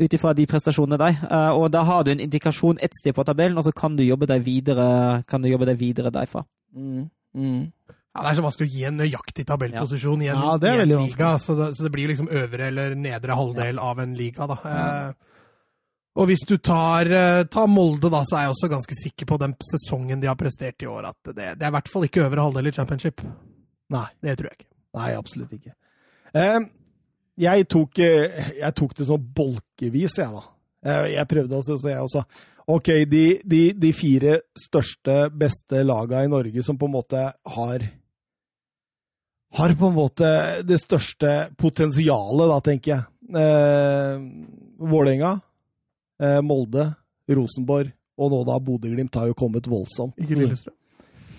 Ut ifra de prestasjonene der. Og da har du en indikasjon ett sted på tabellen, og så kan du jobbe deg videre, kan du jobbe deg videre derfra. Mm, mm. Ja, Det er så vanskelig å gi en nøyaktig tabellposisjon i en, Ja, det er i en liga, så det, så det blir liksom øvre eller nedre halvdel av en liga. da. Eh, og hvis du tar, eh, tar Molde, da, så er jeg også ganske sikker på den sesongen de har prestert i år, at det, det er i hvert fall ikke øvre halvdel i championship. Nei. Det tror jeg ikke. Nei, absolutt ikke. Eh, jeg, tok, eh, jeg tok det sånn bolkevis, jeg, da. Eh, jeg prøvde altså, så jeg også OK, de, de, de fire største, beste laga i Norge som på en måte har Har på en måte det største potensialet, da, tenker jeg. Eh, Vålerenga, Molde, Rosenborg og nå da Bodø-Glimt har jo kommet voldsomt. Ikke Lillestrøm.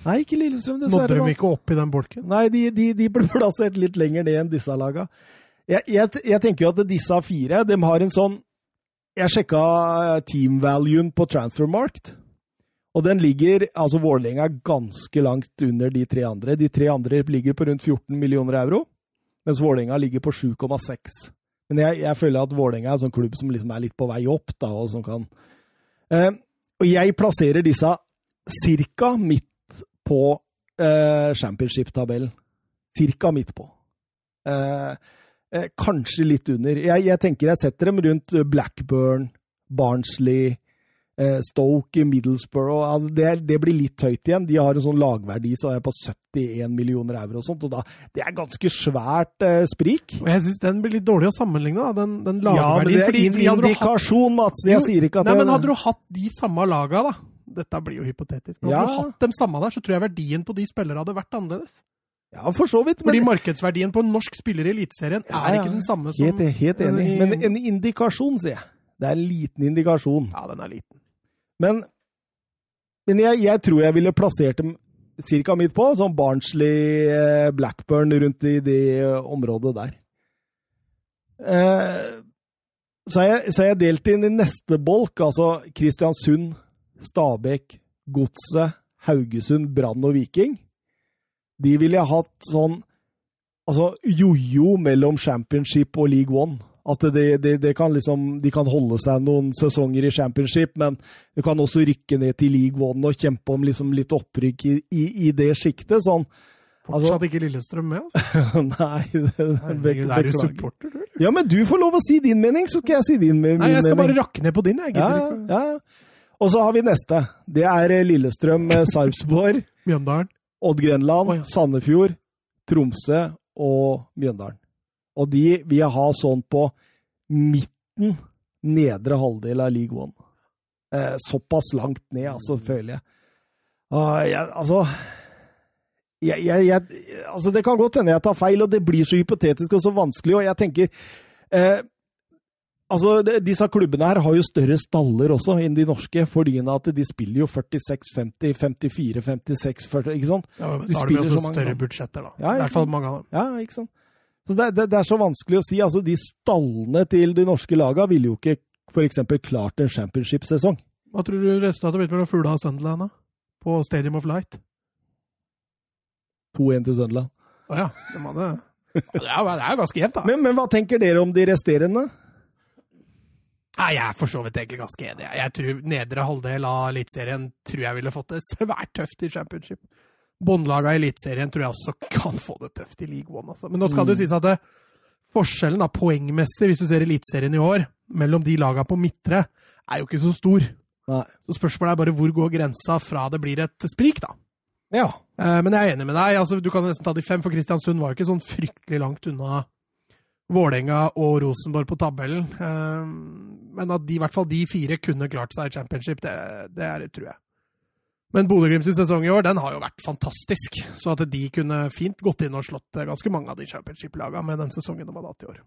Nei, ikke Lillestrøm, Nådde dessverre. de ikke opp i den bolken? Nei, de, de, de ble plassert litt lenger ned enn disse laga. Jeg, jeg, jeg tenker jo at disse fire de har en sånn Jeg sjekka team-valuen på Transfermarkt, og den ligger altså Vålerenga er ganske langt under de tre andre. De tre andre ligger på rundt 14 millioner euro, mens Vålerenga ligger på 7,6. Men jeg, jeg føler at Vålerenga er en sånn klubb som liksom er litt på vei opp, da, og som kan eh, Og jeg plasserer disse cirka midt på eh, championship-tabellen. Cirka midt på. Eh, eh, kanskje litt under. Jeg, jeg tenker jeg setter dem rundt Blackburn, Barnsley, Stoke, Middlesbrough. Altså det, det blir litt høyt igjen. De har en sånn lagverdi så er jeg på 71 millioner euro og sånt. og da, Det er ganske svært eh, sprik. Og jeg syns den blir litt dårlig å sammenligne, da, den, den Ja, men det er fordi- en indikasjon, Mats. Jeg Jo, sier ikke at Nei, det men Hadde du hatt de samme laga, da Dette blir jo hypotetisk. Men hadde Ja. du hatt dem samme der, så tror jeg verdien på de spillere hadde vært annerledes. Ja, for så vidt. Fordi markedsverdien på en norsk spiller i Eliteserien Ja, er ikke den samme som helt, helt enig. Men en indikasjon, sier jeg. Det er en liten indikasjon. Ja, den er liten. Men, men jeg, jeg tror jeg ville plassert dem cirka midt på, sånn Barnsley, eh, Blackburn rundt i det eh, området der. Eh, så har jeg, så jeg delt inn i neste bolk, altså Kristiansund, Stabekk, Godset, Haugesund, Brann og Viking. De ville jeg hatt sånn altså jojo mellom championship og league one. At de, de, de, kan liksom, de kan holde seg noen sesonger i championship, men du kan også rykke ned til league one og kjempe om liksom litt opprykk i, i, i det sjiktet. Sånn. Fortsatt Altså- ikke Lillestrøm med, altså. Nei, det, Herregud, er du supporter, du? Ja, men du får lov å si din mening, så skal jeg si din mening. Nei, jeg skal bare rakke ned på din, jeg. ja, ja. Og så har vi neste. Det er eh, Lillestrøm, eh, Sarpsborg, Mjøndalen. Odd Grenland, oh, ja. Sandefjord, Tromsø og Mjøndalen. Og de vil jeg ha sånn på midten, nedre halvdel av League One. Eh, såpass langt ned, altså, føler jeg. Uh, jeg altså jeg, jeg, jeg, altså Det kan godt hende jeg tar feil, og det blir så hypotetisk og så vanskelig. og jeg tenker eh, altså de, Disse klubbene her har jo større staller også enn de norske, fordi at de spiller jo 46, 50, 54, 56, 40, ikke sant? Ja, men De da har de jo også mange, større budsjetter, da. Ja, I hvert fall mange av dem. Ja, ikke sant? Så det, det, det er så vanskelig å si. altså De stallene til de norske lagene ville jo ikke f.eks. klart en championship-sesong. Hva tror du resultatet blir mellom Fugla og Sunderland, da? På Stadium of Light? 2-1 til Sunderland. Å ja. Det, er det er jo ganske jevnt, da. Men, men hva tenker dere om de resterende? Nei, jeg er for så vidt egentlig ganske enig. Jeg tror nedre halvdel av Eliteserien tror jeg ville fått det svært tøft i championship. Båndlaga i Eliteserien tror jeg også kan få det tøft i league one. Altså. Men nå skal det jo sies at det, forskjellen da, poengmessig, hvis du ser Eliteserien i år, mellom de laga på midtre, er jo ikke så stor. Nei. Så spørsmålet er bare hvor går grensa fra det blir et sprik, da. Ja. Eh, Men jeg er enig med deg. altså Du kan nesten ta de fem, for Kristiansund var jo ikke sånn fryktelig langt unna Vålerenga og Rosenborg på tabellen. Eh, Men at de, i hvert fall de fire kunne klart seg i championship, det, det er det, tror jeg. Men Bodø-Glimt sin sesong i år den har jo vært fantastisk. Så at de kunne fint gått inn og slått eh, ganske mange av de championship-lagene med den sesongen de hadde hatt i år.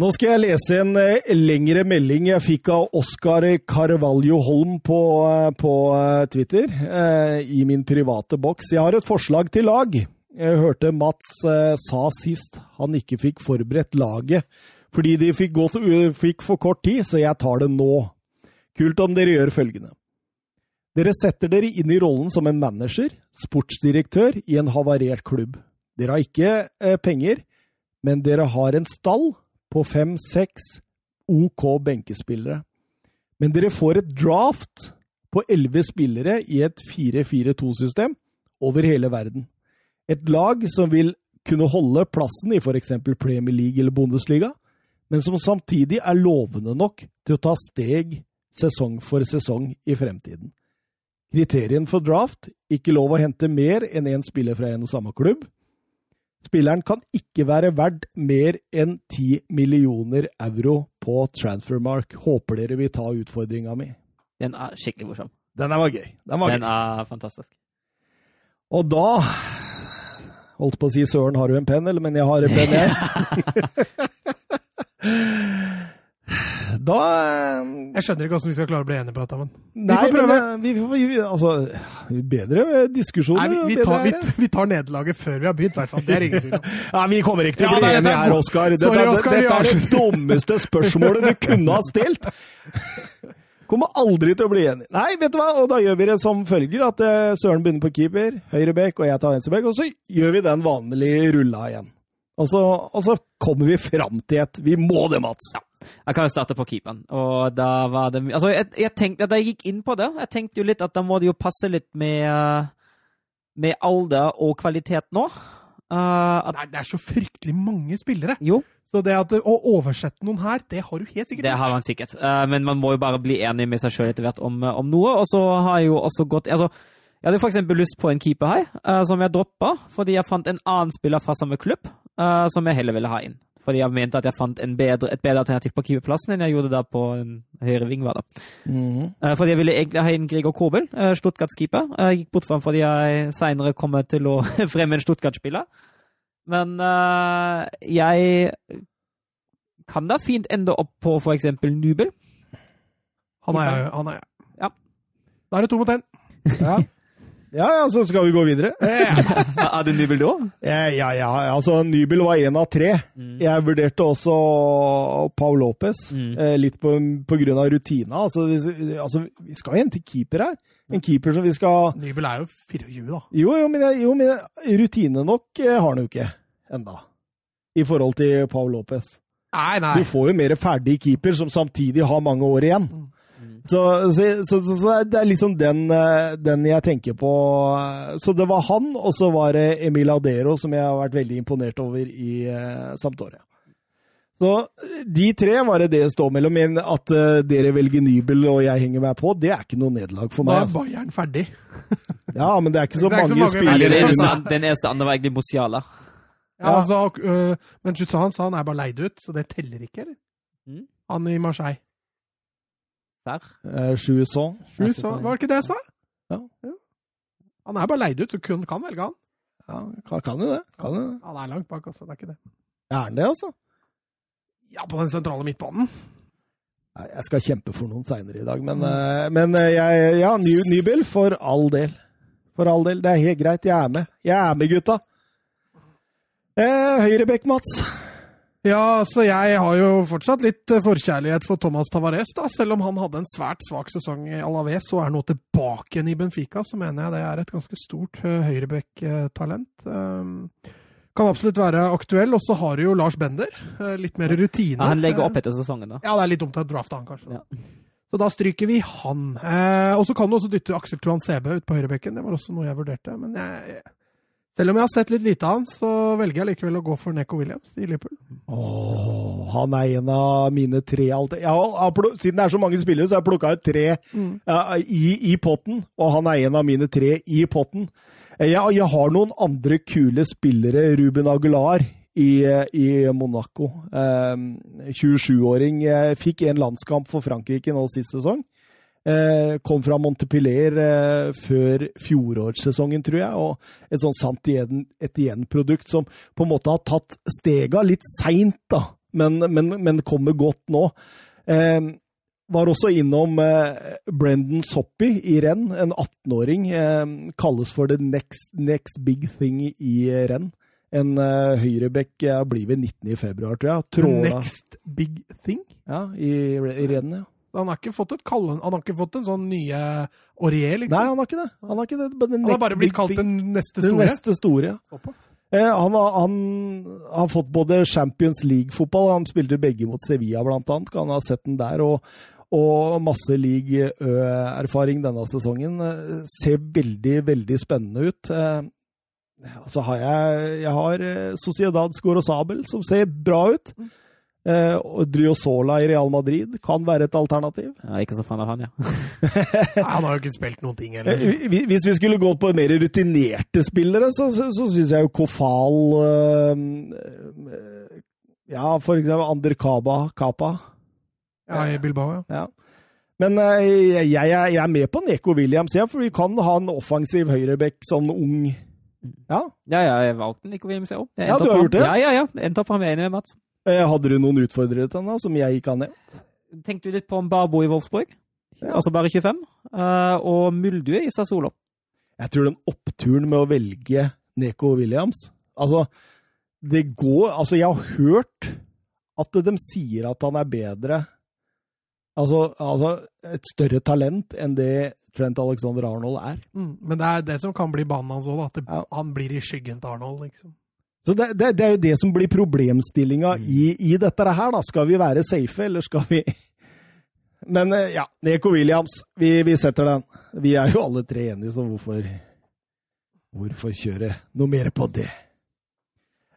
Nå skal jeg lese en eh, lengre melding jeg fikk av Oskar Carvalho Holm på, eh, på Twitter i min private boks. Jeg har et forslag til lag. Jeg hørte Mats sa sist han ikke fikk forberedt laget fordi de fikk, gått, fikk for kort tid, så jeg tar det nå. Kult om dere gjør følgende. Dere setter dere inn i rollen som en manager, sportsdirektør i en havarert klubb. Dere har ikke eh, penger, men dere har en stall på fem-seks OK benkespillere. Men dere får et draft på elleve spillere i et 4-4-2-system over hele verden. Et lag som vil kunne holde plassen i f.eks. Premier League eller Bundesliga, men som samtidig er lovende nok til å ta steg sesong for sesong i fremtiden. Kriterien for draft ikke lov å hente mer enn én spiller fra en og samme klubb. Spilleren kan ikke være verdt mer enn 10 millioner euro på transfermark. Håper dere vil ta utfordringa mi. Den er skikkelig morsom. Den var gøy. Den var Den gøy. er fantastisk. Og da Holdt på å si Søren, har du en penn, eller? Men jeg har en penn, jeg. da Jeg skjønner ikke hvordan vi skal klare å bli enige på dette, men Nei, får prøve. Men, vi får, vi, altså, bedre diskusjoner. Nei, vi, vi, bedre tar, vi, vi tar nederlaget før vi har begynt, i hvert fall. Det er ingen tvil om. Ja, Vi kommer ikke til å bli ja, enige er her, Oskar. Dette, Sorry, Oskar, dette er det dummeste spørsmålet du kunne ha stilt! Kommer aldri til å bli enige. Nei, vet du hva, og da gjør vi det som følger. At eh, Søren begynner på keeper, høyrebekk, og jeg tar venstrebekk. Og så gjør vi den vanlige rulla igjen. Og så, og så kommer vi fram til et Vi må det, Mats! Jeg kan jo starte på keeperen. Og da var det Altså, jeg, jeg tenkte, da jeg gikk inn på det, jeg tenkte jo litt at da må det jo passe litt med, med alder og kvalitet nå. Uh, Nei, det er så fryktelig mange spillere. jo, Så det at, å oversette noen her, det har du helt sikkert det har man sikkert. Uh, men man må jo bare bli enig med seg sjøl etter hvert om, om noe. Og så har jeg jo også gått Altså, jeg hadde f.eks. lyst på en keeper her, uh, som jeg droppa fordi jeg fant en annen spiller fra samme klubb, som jeg heller ville ha inn. Fordi jeg mente at jeg fant en bedre, et bedre alternativ på keeperplassen enn jeg gjorde da på en høyre ving. var det. Mhm. Eh, fordi jeg ville egentlig ha inn Gregor Kobel, uh, Stuttgarts keeper. Jeg gikk bort fra ham fordi jeg seinere kommer til å fremme en Stuttgart-spiller. Men uh, jeg kan da fint ende opp på for eksempel Nubel. Han er jeg. Han er jeg. Ja. Da er det to mot én. Ja. ja, ja, så skal vi gå videre. Er du nybil da? Ja, ja, ja, altså nybil var én av tre. Mm. Jeg vurderte også Paul Lopez, Mm. eh, litt på, på grunn av rutina. Altså vi, altså, vi skal hente keeper her. En keeper som vi skal Nybel er jo 24, da. Jo, jo, men, jo, men rutine nok eh, har han jo ikke enda. I forhold til Paul Lopez. Nei, nei. Du får jo mer ferdig keeper som samtidig har mange år igjen. Mm. Så, så, så, så, det er liksom den, eh, den jeg tenker på. Så det var han, og så var det Emil Adero, som jeg har vært veldig imponert over i uh, Sampdoria. Så de tre var det det står mellom. Men at uh, dere velger Nybel og jeg henger meg på, det er ikke noe nederlag for meg. Da er Altså. Bayern ferdig. Ja, men det er ikke så er ikke så mange, spillere. Nei, det spillere. den eneste andre var egentlig Mosiala. Ja, Ja. altså, uh, men Jutsan sa han er bare leid ut, så det teller ikke, eller? Mm. Han i Marseille. Der. Eh, Sjuson. Sju, var det ikke det jeg sa? Ja. Han er bare leid ut, så kun kan velge han. Ja, kan, kan jo det. Kan jo det. Han er langt bak, altså. Det er ikke det. Er han det, altså? Ja, på den sentrale midtbanen. Nei, jeg skal kjempe for noen seinere i dag, men, eh, men eh, jeg, ja, ny, Nybel, for all del. For all del. Det er helt greit. Jeg er med. Jeg er med, gutta. Eh, Høyrebekk, Mats. Ja, så jeg har jo fortsatt litt eh, forkjærlighet for Thomas Tavares, da. Selv om han hadde en svært svak sesong i Alaves og er nå tilbake igjen i Benfica, så mener jeg det er et ganske stort uh, høyrebekk-talent. Um, kan absolutt være aktuell. Og så har du jo Lars Bender. eh, litt mer rutine. Ja, han legger opp etter sesongen, da. Ja, det er litt dumt å drafte han, kanskje. Ja. Så da stryker vi han. Eh, og så kan du også dytte Aksel Tuan Sebe ut på høyrebekken. Det var også noe jeg vurderte. Men jeg, selv om jeg har sett litt lite av han, så velger jeg likevel å gå for Neko Williams i Liverpool. Åh, han er en av mine tre alltid. Siden det er så mange spillere, så har jeg plukka ut tre ja, i, i potten, og han er en av mine tre i potten. Eh, Jeg, jeg har noen andre kule spillere. Ruben Aguilar i, i Monaco. Uh, 27-åring. eh, Fikk en landskamp for Frankrike nå sist sesong. Eh, kom fra Montepiller eh, før fjorårssesongen, tror jeg. Og et sånt sant et igjen produkt som på en måte har tatt stega litt seint, da. Men, men, men kommer godt nå. Eh, var også innom eh, Brendan Soppy i renn, en 18-åring. Eh, kalles for the next, next big thing i renn. En eh, høyrebekk blir ved 19. i februar, tror jeg. Tråla next big thing. ja, i, i renn, ja. Han har ikke fått et kallen, han har ikke fått en sånn nye Aurier, liksom. Nei, han har ikke det. Han har, ikke det. the han har bare blitt kalt den neste Den store. neste store, ja. Eh, han, har, han har fått både Champions League-fotball, han spilte begge mot Sevilla blant annet, kan ha sett den der, og, og masse League Ø-erfaring denne sesongen. Eh, Ser veldig, veldig spennende ut. Eh, så har jeg, jeg har eh, Sociedad Scorosabel, som ser bra ut. Eh, og i Real Madrid kan være et alternativ. Ja, ikke så fan av han, ja. Nei, han har jo ikke spilt noen ting heller. Eh, Hvis vi skulle gått på mer rutinerte spillere, så, så, så syns jeg jo Kofal eh, Ja, for eksempel Ander Kaba, Kapa. Ja, i Bilbao, ja. Men eh, jeg, jeg, er- jeg er med på Neko Williams, ja, for vi kan ha en offensiv høyrebekk sånn ung. Ja. Ja, ja, jeg valgte Nico Williams òg. Ja, du har gjort det? Ja, ja, ja. Endte opp med enig med Mats. Eh, Hadde du noen utfordrere til henne som jeg ikke har nevnt? Tenkte du litt på Barbo i Wolfsburg? Ja. Altså bare 25. eh, og Muldue i Sassolo. Jeg tror den oppturen med å velge Neko Williams Altså, det går Altså, jeg har hørt at de sier at han er bedre Altså, altså et større talent enn det Trent Alexander Arnold er. Mm. Men det er det som kan bli banen hans òg, at det, Ja. han blir i skyggen til Arnold, liksom. Så det, det, det er jo det som blir problemstillinga i, i dette her, da. Skal vi være safe, eller skal vi Men eh, ja, Neko Williams, vi, vi setter den. Vi er jo alle tre enige, så hvorfor Hvorfor kjøre noe mer på det?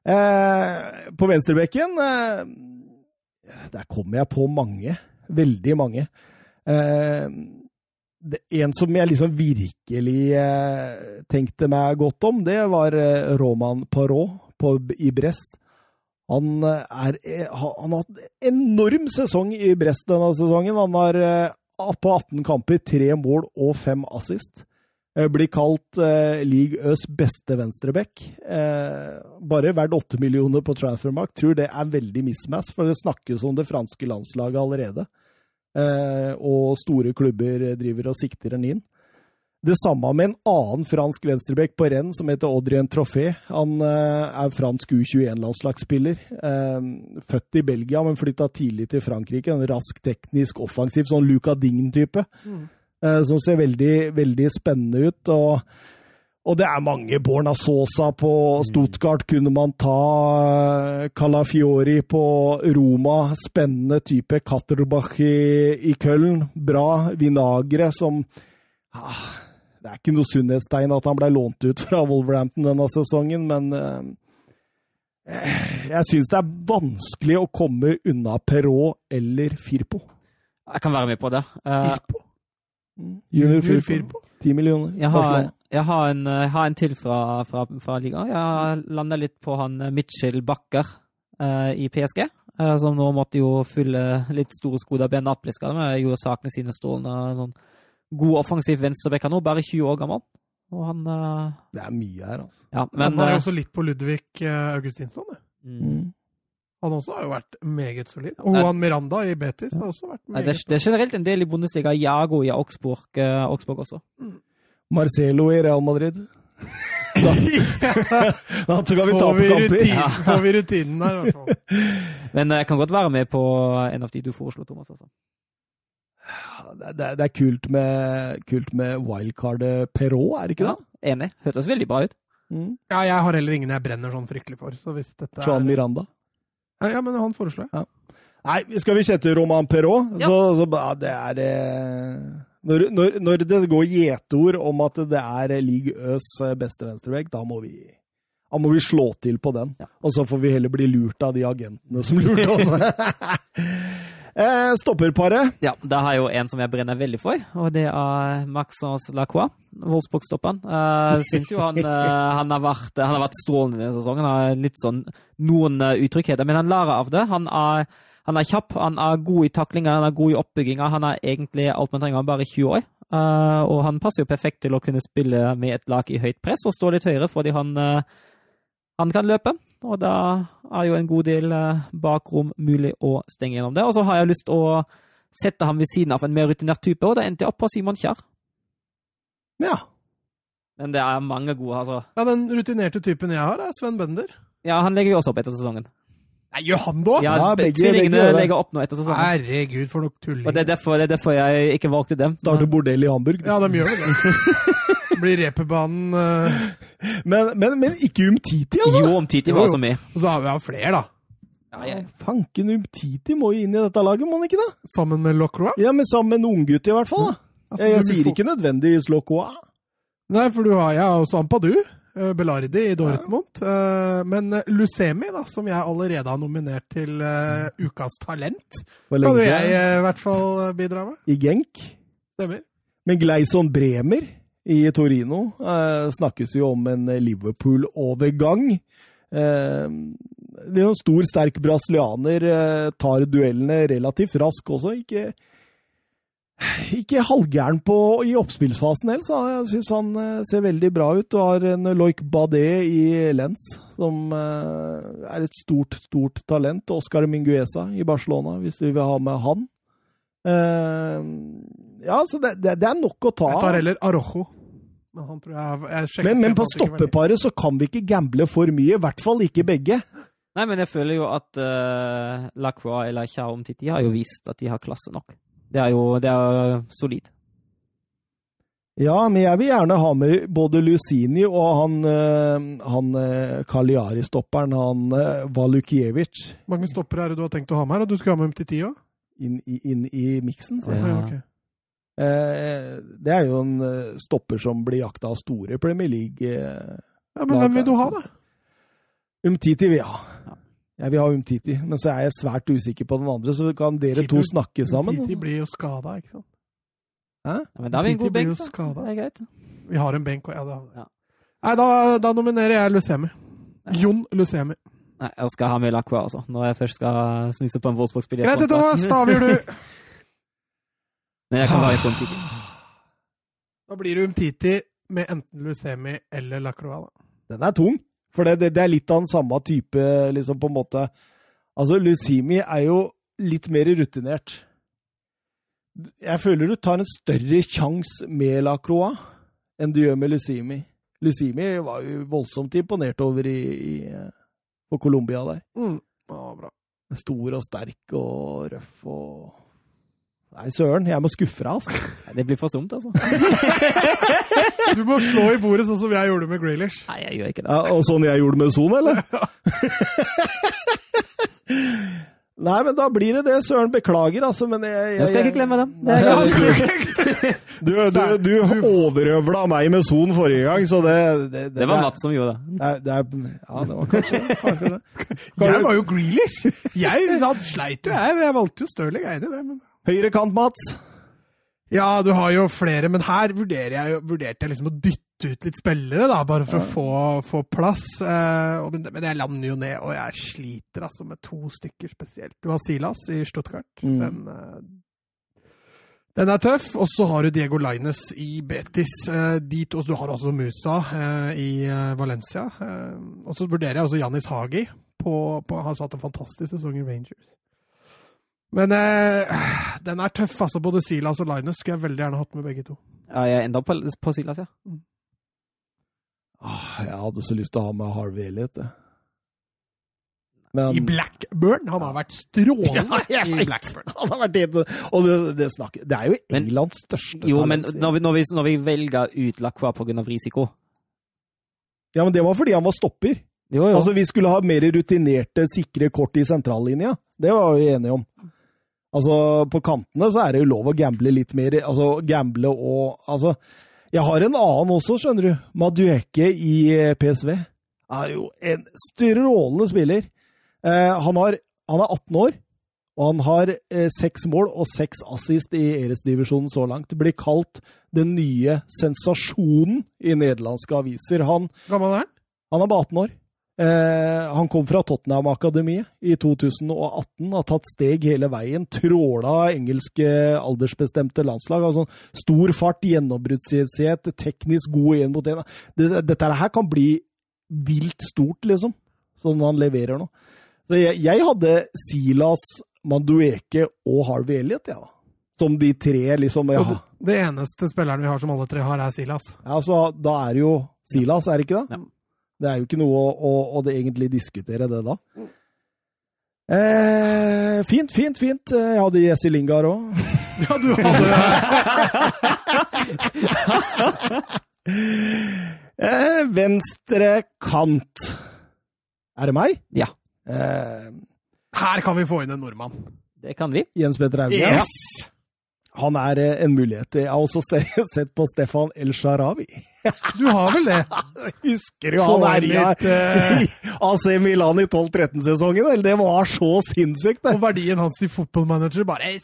Eh, på venstrebekken eh, Der kommer jeg på mange. Veldig mange. Eh, det, en som jeg liksom virkelig eh, tenkte meg godt om, det var eh, Roman Parot på, i Brest. Han, eh, er, eh, han har hatt enorm sesong i Brest denne sesongen. Han har eh, på 18 kamper tre mål og fem assist. Blir kalt eh, League Øs beste venstreback. Eh, bare verdt 8 millioner på transfermark. Tror det er veldig mismatch, for det snakkes om det franske landslaget allerede. Eh, og store klubber driver og sikter den inn. Det samme med en annen fransk venstreback på renn som heter Audrien Trofé. Han eh, er fransk U21-landslagsspiller. Eh, født i Belgia, men flytta tidlig til Frankrike. En rask, teknisk, offensiv, sånn Luca Dign-type. Eh, som ser veldig, veldig spennende ut. Og, og det er mange. Borna Sosa på Stuttgart kunne man ta. Calafiori på Roma. Spennende type. Katterbach i, i Köln. Bra. Vinagre som ah, Det er ikke noe sunnhetstegn at han ble lånt ut fra Wolverhampton denne sesongen, men eh, jeg syns det er vanskelig å komme unna Perrault eller Firpo. Jeg kan være med på det. Eh, Firpo? Junior Junior Firpo. Ti millioner. Jeg har, jeg har, en, jeg har en til fra, fra, fra ligaen. Jeg lander litt på han eh, Mitchell Bakker uh, i PSG. som nå måtte jo fylle litt store sko da Ben Napoli skal, men gjorde sakene sine strålende. Sånn god offensiv venstreback nå, bare 20 år gammel. Og han uh... Det er mye her, altså. Ja, Men han har jo eh, også litt på Ludvig eh, Augustinsson. det. mm. Han også har jo vært meget solid. Og. Juan Miranda i Betis har også vært det, meget er, det er generelt en del i Bundesliga. Jago i Augsburg, uh, Augsburg også. Marcelo i Real Madrid. Da, da jeg vi vi, kamper. rutinen, får vi rutinen der, i hvert fall. Men jeg kan godt være med på en av de du foreslo, Thomas. Også. Det, det, det er kult med, kult med wildcardet Perrault, er det ikke det? Enig. Hørtes veldig bra ut. Mm. Ja, jeg har heller ingen jeg brenner sånn fryktelig for. Så hvis dette Joan er... Miranda. Ja, ja, men han foreslår jeg. Nei, skal vi sette Roman Perrault, Ja. så, så ja, det er eh, når, når, når det går gjetord om at det er League Øs beste venstrevegg da må vi da må vi slå til på den. Ja. Og så får vi heller bli lurt av de agentene som lurte oss. eh, stopperparet. Ja, da har jeg jo en som jeg brenner veldig for, og det er Maxence Lacroix. Wolfsburg-stopperen. Uh, syns jo han, eh, han, har vært, han har vært strålende denne sesongen. Han har litt sånn noen uh, men han lærer av det. Han er, han er kjapp, han er god i taklinger, han er god i oppbygginga. Han er egentlig alt man trenger, han er bare 20 år. Uh, og han passer jo perfekt til å kunne spille med et lag i høyt press og stå litt høyere, fordi han, eh, han kan løpe. Og da er jo en god del eh, bakrom mulig å stenge gjennom det. Og så har jeg lyst å sette ham ved siden av en mer rutinert type, og da endte jeg opp på Simon Kjær. Ja. Men det er mange gode, altså. Ja, Den rutinerte typen jeg har, er Sven Bender. Ja, han legger jo også opp etter sesongen. Nei, gjør han det òg?! Ja, Ja, begge- Tvillingene begge legger opp nå etter sesongen. Herregud, for noe tulling. Og det er, derfor, det er derfor jeg ikke valgte dem. Starter bordell i Hamburg. Ja, de gjør det. Blir reperbanen uh, Men, men, men ikke Umtiti, altså! Jo, Umtiti var jo. også med. Og så har vi hatt flere, da. Ja, jeg, Fanken Umtiti må jo inn i dette laget, må han ikke det? Sammen med Locroix. Ja, men sammen med en unggutt i hvert fall. da. Altså, Jeg, jeg sier få... ikke nødvendigvis Locoa. Nei, for du har jeg også Ampadu. eh, Belardi i Dortmund. Ja. Men eh, Lucemi, da, som jeg allerede har nominert til uh, Ukas talent, kan jo jeg eh, i hvert fall eh, bidra med. I Genk. Stemmer. Men Gleison Bremer i Torino eh, snakkes jo om en Liverpool-overgang. Eh, det er en stor, sterk brasilianer. Eh, tar duellene relativt rask også. Ikke, ikke halvgæren på, i oppspillsfasen heller, så jeg syns han eh, ser veldig bra ut. Og har en Loic Badé i Lens, som eh, er et stort, stort talent. Oscar Mingueza i Barcelona, hvis vi vil ha med han. Eh, ja, så det, det, det er nok å ta Jeg tar heller Arojo. Men, han tror jeg, jeg Men, men på stoppeparet så kan vi ikke gamble for mye. I hvert fall ikke begge. Nei, men jeg føler jo at uh, Lacroix eller Chao om Titi har jo vist at de har klasse nok. Det er jo det er solid. Ja, men jeg vil gjerne ha med både Lucini og han, eh, han eh, Cagliari-stopperen, han Valukiewicz, Hvor mange stoppere er det du har tenkt å ha med her? Og du skal ha med MTT òg? inn, i- inn i miksen. så. Ja. ok. Eh, det er jo en eh, stopper som blir jakta av store Premier League. eh. Ja, men hvem vil du ha, da? Umtiti vil jeg ha. Jeg vil ha Umtiti, men så er jeg svært usikker på den andre, så kan dere to snakke sammen. Umtiti blir jo skada, ikke sant? Ja, men da har vi en god benk. da. Det er greit. Vi har en benk òg, ja. Ja. Nei, da, da nominerer jeg Lucemi. Jon Lucemi. Nei, jeg skal ha med altså. Når jeg først skal snuse på en Wolfsburg-spiller. Greit, Thomas. Da avgjør du. Men jeg kan være på en. Da blir det Umtiti med enten Lucemi eller Lacroix. da. Den er tung, for det, det, det er litt av den samme type, liksom, på en måte. Altså, Lucimi er jo litt mer rutinert. Jeg føler du tar en større sjanse med Lacroix enn du gjør med Lucimi. Lucimi var jo voldsomt imponert over i, i, på Colombia der. Mm. Ja, bra. Stor og sterk og røff og Nei, søren, jeg må skuffe deg, altså. Det blir for stumt, altså. Du må slå i bordet sånn som jeg gjorde med Graylish. Nei, jeg gjør ikke det. Ja, og sånn jeg gjorde med Son, eller? Nei, men da blir det det, søren. Beklager, altså, men jeg, Jeg skal ikke glemme dem. Det er Ja. Du, du, du overøvla meg med Son forrige gang, så det Det, Det var Mats som gjorde det. Det er, det er, ja, det var kanskje, kanskje det. Jeg var jo Grealish! Jeg sleit jo, jeg. Jeg valgte jo Stirling, jeg er enig i det. Men... Høyre kant, Mats. Ja, du har jo flere, men her vurderer jeg, vurderte jeg liksom å dytte ut litt spillere, da, bare for å få, få plass. Eh, og, men, jeg lander jo ned, og jeg sliter altså med to stykker spesielt. Du har Silas i Stuttgart. Mm. Den, eh, den er tøff. Og så har du Diego Laines i Betis. Eh, dit, og du har også Musa eh, i eh, Valencia. Og så vurderer jeg også Janis Hagi. På, på, han har hatt en fantastisk sesong i Rangers. Men eh, den er tøff, altså. Både Silas og Linus skulle jeg veldig gjerne hatt med begge to. Ja, jeg ender på, på Silas, ja. Åh, jeg hadde så lyst til å ha med Harvey Elliot. jeg. Men I Blackburn! Han har vært strålende Ja, i. Blackburn. Han har vært helt, og det, det, snakker, det er jo Men- Englands største Jo, men talent, når vi, når vi, når vi velger ut Lacroix pga. risiko Ja, men det var fordi han var stopper. Jo, jo. Altså, Vi skulle ha mer rutinerte, sikre kort i sentrallinja. Det var vi enige om. Altså, På kantene så er det jo lov å gamble litt mer. Altså, gamble og Altså, jeg har en annen også, skjønner du. Madueke i eh, PSV. Er jo en strålende spiller. Eh, han, har, han er 18 år, og han har eh, mål og seks assist i Eres-divisjonen så langt. Det blir kalt den nye sensasjonen i nederlandske aviser. Han Gammel er han? han er bare 18 år. Eh, han kom fra Tottenham-akademiet i 2018, har tatt steg hele veien. Tråla engelske aldersbestemte landslag. Altså stor fart, gjennombruddshet, teknisk god én mot én. Dette her kan bli vilt stort, liksom, sånn han leverer nå. Så jeg, jeg hadde Silas, Mandueke og Harvey Elliot, ja. da. Som de tre, liksom. Ja. Det, det eneste spilleren vi har som alle tre har, er Silas. Ja, så da er det jo Silas, er det ikke det? Ja. Det er jo ikke noe å, å, å det egentlig diskutere det da. Eh, fint, fint, fint. Jeg hadde Jesse Lingard òg. Ja, du hadde Eh, venstre kant. Er det meg? Ja. Eh, Her kan vi få inn en nordmann. Det kan vi. Jens Petter Aune. Yes! Han er eh, en mulighet. Jeg har også sett på Stefan El Sharawi. Du har vel det? Husker jo han herja eh, i AC Milan i 12-13-sesongen? Det var så sinnssykt, det. Og verdien hans til fotballmanager bare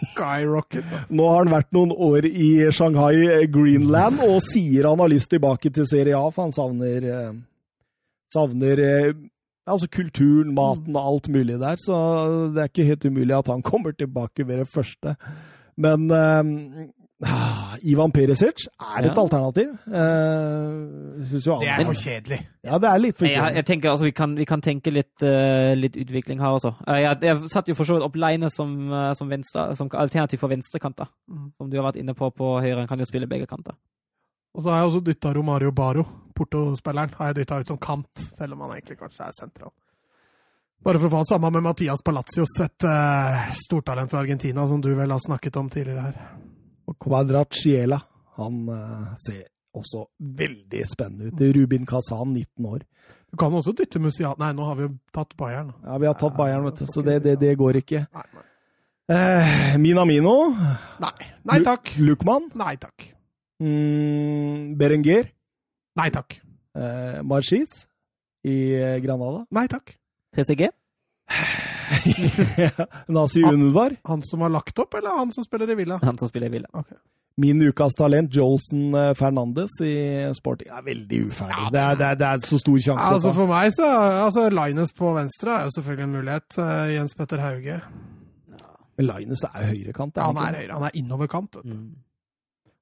skyrocket. Nå har han vært noen år i Shanghai eh, Greenland og sier han har lyst tilbake til Serie A, for han savner eh, Savner eh, altså kulturen, maten og alt mulig der. Så det er ikke helt umulig at han kommer tilbake ved det første. Men uh, Ivan Perisic er et Ja. alternativ. Uh, synes jo han, Det er for kjedelig. Ja, det er litt for Jeg, jeg tenker altså, vi kan, vi kan tenke litt, uh, litt utvikling her også. Eh, jeg, jeg satt jo for så vidt opp Leine som, som, venstre, som alternativ for venstrekanta. Mm. Som du har vært inne på på høyre. Han kan jo spille begge kanter. Og så har jeg også dytta Romario Baro, Porto-spilleren, har jeg dytta ut som kant, selv om han egentlig kanskje er sentral. Bare for å få han sammen med Mathias Palacios, et uh, stortalent fra Argentina, som du vel har snakket om tidligere her. Og Quadraciela, han uh, ser også veldig spennende ut. Rubin Kazan, 19 år. Du kan også dytte Musiat Nei, nå har vi jo tatt Bayern. Ja, vi har tatt Bayern, vet du, så det, det, det går ikke. Nei, nei. Eh, Minamino. nei. Nei takk. Lukman. Nei takk. Mm, Berenger. Nei takk. Eh, Marchis i eh, Granada. Nei takk. TCG? Nasi Unvar. Han som har lagt opp, eller han som spiller i Villa? Han som spiller i Villa. Okay. min ukas talent, Jolson eh, Fernandes i Sporting, er veldig uferdig. det, er, det, er, det er så stor sjanse. Ja, altså. For meg så altså Linus på venstre er jo selvfølgelig en mulighet. eh, Jens Petter Hauge. Men Linus er høyrekant. Ja, han er høyre, han er innoverkant. vet du. Mm.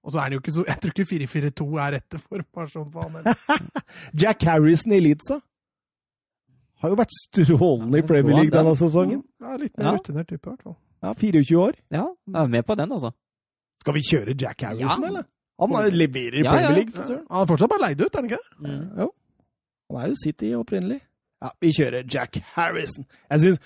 Og så er han jo ikke så Jeg tror ikke 4-4-2 er rette formasjon på han heller. Jack Harrison i Leeds, da? Har jo vært strålende i Premier League denne sesongen. Ja, litt mer Ja. rutinert type, i hvert fall. Ja, 24 år. Ja, jeg er med på den, altså. Skal vi kjøre Jack Harrison, Ja. eller? Han er- leverer i Ja, Premier. League, for søren. Han er fortsatt bare leid ut, er han ikke? Mm. Jo. Han er jo City opprinnelig. Ja, vi kjører Jack Harrison. Jeg synes,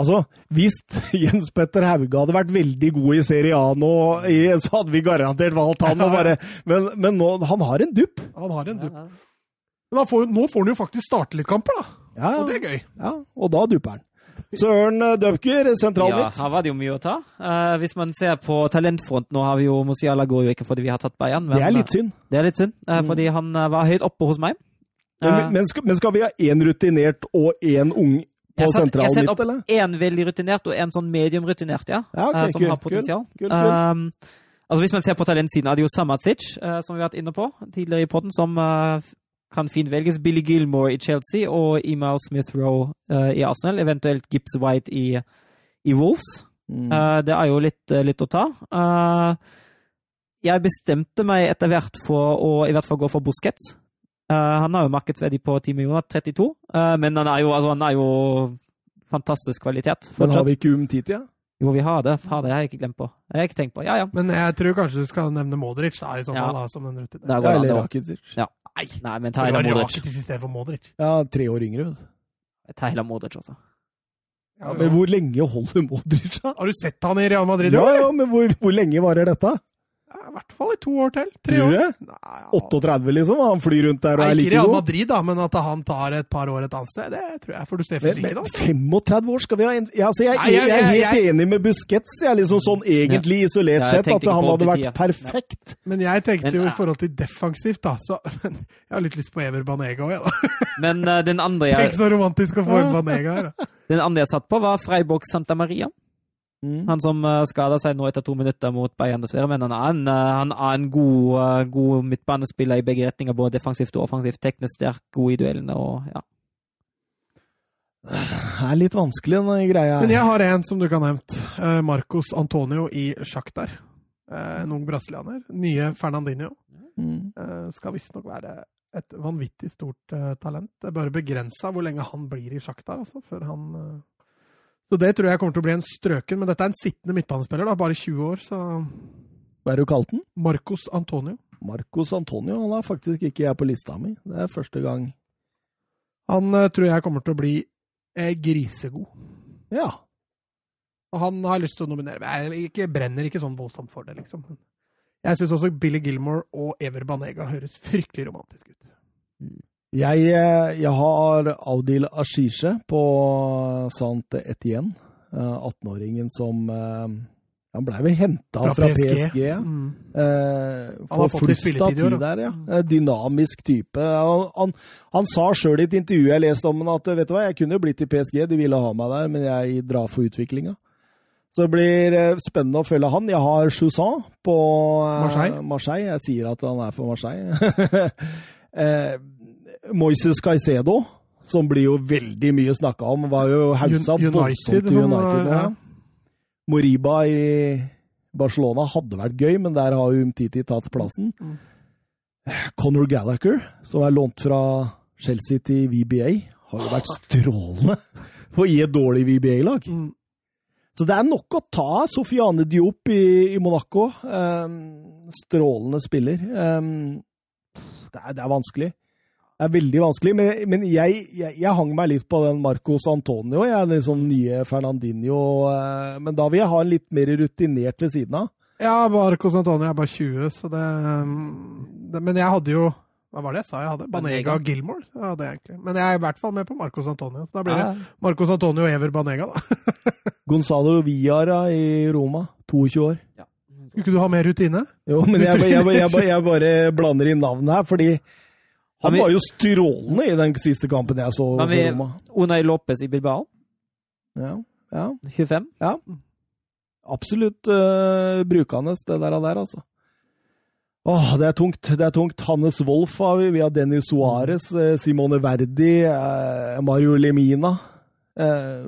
Altså, hvis Jens Petter Hauge hadde vært veldig god i Serie A nå, så hadde vi garantert valgt han. Og bare, men men nå, han har en dupp. Han har en dupp. ja. Men han får, nå får han jo faktisk starte litt kamper, da. Ja, Og det er gøy. ja, og da duper han. Søren eh, Dupker, sentralen Ja, midt. her var det jo mye å ta. Uh, hvis man ser på talentfront, nå har vi jo Musiala går jo ikke fordi vi har tatt Bayern. men, Det er litt synd. Det er litt synd, uh, Mm. fordi han eh, var høyt oppe hos meg. Men, Eh, men, skal, men skal vi ha én rutinert og én ung på sentralen satt- eller? Jeg setter sett opp én en veldig rutinert og en sånn medium rutinert, ja. Ja, ok, eh, som kul, har potensial. kul, kul, kul. Um, altså Hvis man ser på talentsiden, er det jo Samatsic, eh, som vi har vært inne på tidligere i podden, som eh, kan fint velges. Billy Gilmore i Chelsea og Emal Smith-Roe uh, i Arsenal. Eventuelt Gibbs White i, i Wolves. Mm. Uh, det er jo litt, eh, litt å ta. Uh, jeg bestemte meg etter hvert for å i hvert fall gå for Busquets. Eh, han har jo markedsverdi på 10 millioner, 32, eh, men han er jo, altså, han er jo fantastisk kvalitet. Men har fortsatt. vi ikke Umtiti, ja? Jo, vi har det. Fader, det har jeg ikke glemt på. Det har jeg ikke tenkt på. Ja, ja. Men jeg tror kanskje du skal nevne Modric da, i så Ja. fall, da, som den rutinerte. Der Ja, eller. Rakitic. Ja. Nei, Nei, men Tyler Modric. For Modric. Ja, tre år yngre. Tyler Modric, også. Ja, men hvor lenge holder Modric, da? Har du sett han i Real Madrid? Ja, ja, men hvor, hvor lenge varer dette? Hvert fall i to år til. Tre Tror du år. det? Nei, ja. 38, liksom? Han flyr rundt der og Nei, er ikke Real? Madrid, da, men at han tar et par år et annet sted, det tror jeg. For du ser fysikken men 35 år skal vi ha en ja, altså jeg, Nei, jeg- jeg er helt jeg- enig med Busquets. Jeg er liksom sånn egentlig isolert Ja, sett at han hadde vært tida. perfekt. Men jeg tenkte Men, jo i forhold til defensivt, da, så Jeg har litt lyst på Ever Banega òg, jeg, da. Men uh, den, andre Tenk så romantisk å få en Banega her, da. den andre jeg satt på, var Freiburg Santa Maria. Mm. Han som uh, skada seg nå etter to minutter mot Bayern, dessverre. Men han er en, eh, han er en god, eh, god midtbanespiller i begge retninger, både defensivt og offensivt. Teknisk sterk, god i duellene og ja. Det er litt vanskelig, den greia Men jeg har en som du kan ha nevnt. Eh, Marcos Antonio i Shakhtar. Eh, En ung brasilianer. Nye Fernandinho. Mm. Eh, Skal visstnok være et vanvittig stort eh, talent. Det er bare begrensa hvor lenge han blir i Sjaktar, altså, før han eh, Så det tror jeg kommer til å bli en strøken. Men dette er en sittende midtbanespiller, da, bare 20 år, så Hva er det du kalte den? Marcos Antonio. Marcos Antonio. Han har faktisk ikke jeg på lista mi. Det er første gang. Han uh, tror jeg kommer til å bli eh, grisegod. Ja. Og han har lyst til å nominere. Jeg ikke, brenner ikke sånn voldsomt for det, liksom. Jeg syns også Billy Gilmore og Ever Banega høres fryktelig romantisk ut. Jeg, eh, jeg har Audil Ashishe på Sant Etienne. eh, 18-åringen som eh, Han blei vel henta fra, Fra PSG. PSG. Mm. Eh, Han har fått litt spilletid i år, der, ja. Eh, Dynamisk type. Han, han, han sa sjøl i et intervju jeg leste om at vet du hva, jeg kunne blitt i PSG, de ville ha meg der, men jeg drar for utviklinga. Så det blir eh, spennende å følge han. Jeg har Choussan på eh, Marseille. Marseille. Jeg sier at han er for Marseille. eh, Moises Caicedo, som blir jo veldig mye snakka om, var jo hausa voldsomt til United ja. Ja. Moriba i Barcelona hadde vært gøy, men der har Umtiti tatt plassen. Mm. Conor Gallagher, som er lånt fra Chelsea til VBA, har jo vært strålende for gi et dårlig VBA-lag. Mm. Så det er nok å ta Sofiane Diop i, i Monaco. Um, strålende spiller. Um, det, er, det er vanskelig. Det er veldig vanskelig, men, men jeg, jeg, jeg hang meg litt på den Marcos Antonio, jeg, den liksom nye Fernandinho. eh, men da vil jeg ha en litt mer rutinert ved siden av. Ja, Marcos Antonio er bare 20, så det, um, det Men jeg hadde jo Hva var det jeg sa jeg hadde? Banega og Gilmore? Ja, det egentlig. Men jeg er i hvert fall med på Marcos Antonio. Så da blir det Ja, Marcos Antonio og Ever Banega, da. Gonzalo Villara i Roma, 22 år. Skulle ikke du ha mer rutine? Jo, men jeg, jeg, jeg, jeg, jeg bare blander inn navnet her, fordi han vi- var jo strålende i den siste kampen jeg så Men vi- Roma. Unai Lopez i Bilbao, Ja, ja. 25. Absolutt uh, brukende, det der, der, altså. Åh, det er tungt. det er tungt. Hannes Wolff har vi, vi har Dennis Suárez, eh, Simone Verdi, eh, Mario Lemina. Eh,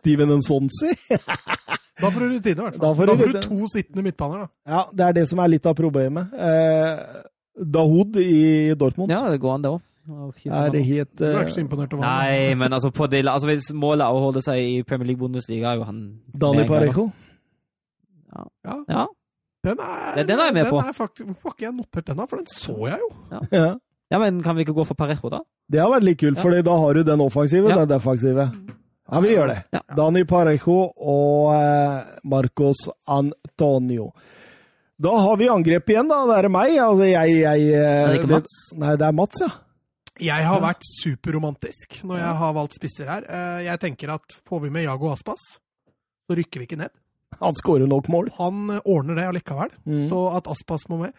Steven Nsonsi. Da får du rutine, i hvert Da får Da du får du to sittende midtbaner, da. Ja, det er det som er litt av problemet. Eh, Dahoud i Dortmund Ja, det går an, det òg. er helt Du er eh, ikke så imponert over ham? Nei, men altså, på det, altså hvis målet er å holde seg i Premier League Bundesliga, er jo han Dani med en gang, da. Parejo. Ja, Ja. den er, Den- den er jeg med på. faktisk, hvorfor har ikke jeg notert den, da? For den så jeg jo. Ja. ja, men kan vi ikke gå for Parejo, da? Det hadde vært litt kult, Ja. for da har du den offensive, Ja. den defensive. Ja, vi gjør det. Ja. Dani Parejo og eh, Marcos Antonio. Da har vi angrep igjen, da. Det er meg. Altså, jeg, jeg eh, Er det ikke Mats? Nei, det er Mats, ja. Jeg har vært superromantisk når jeg har valgt spisser her. Eh, Jeg tenker at får vi med Jago Aspas, så rykker vi ikke ned. Han skårer nok mål. Han eh, ordner det allikevel, Mm. så at Aspas må med.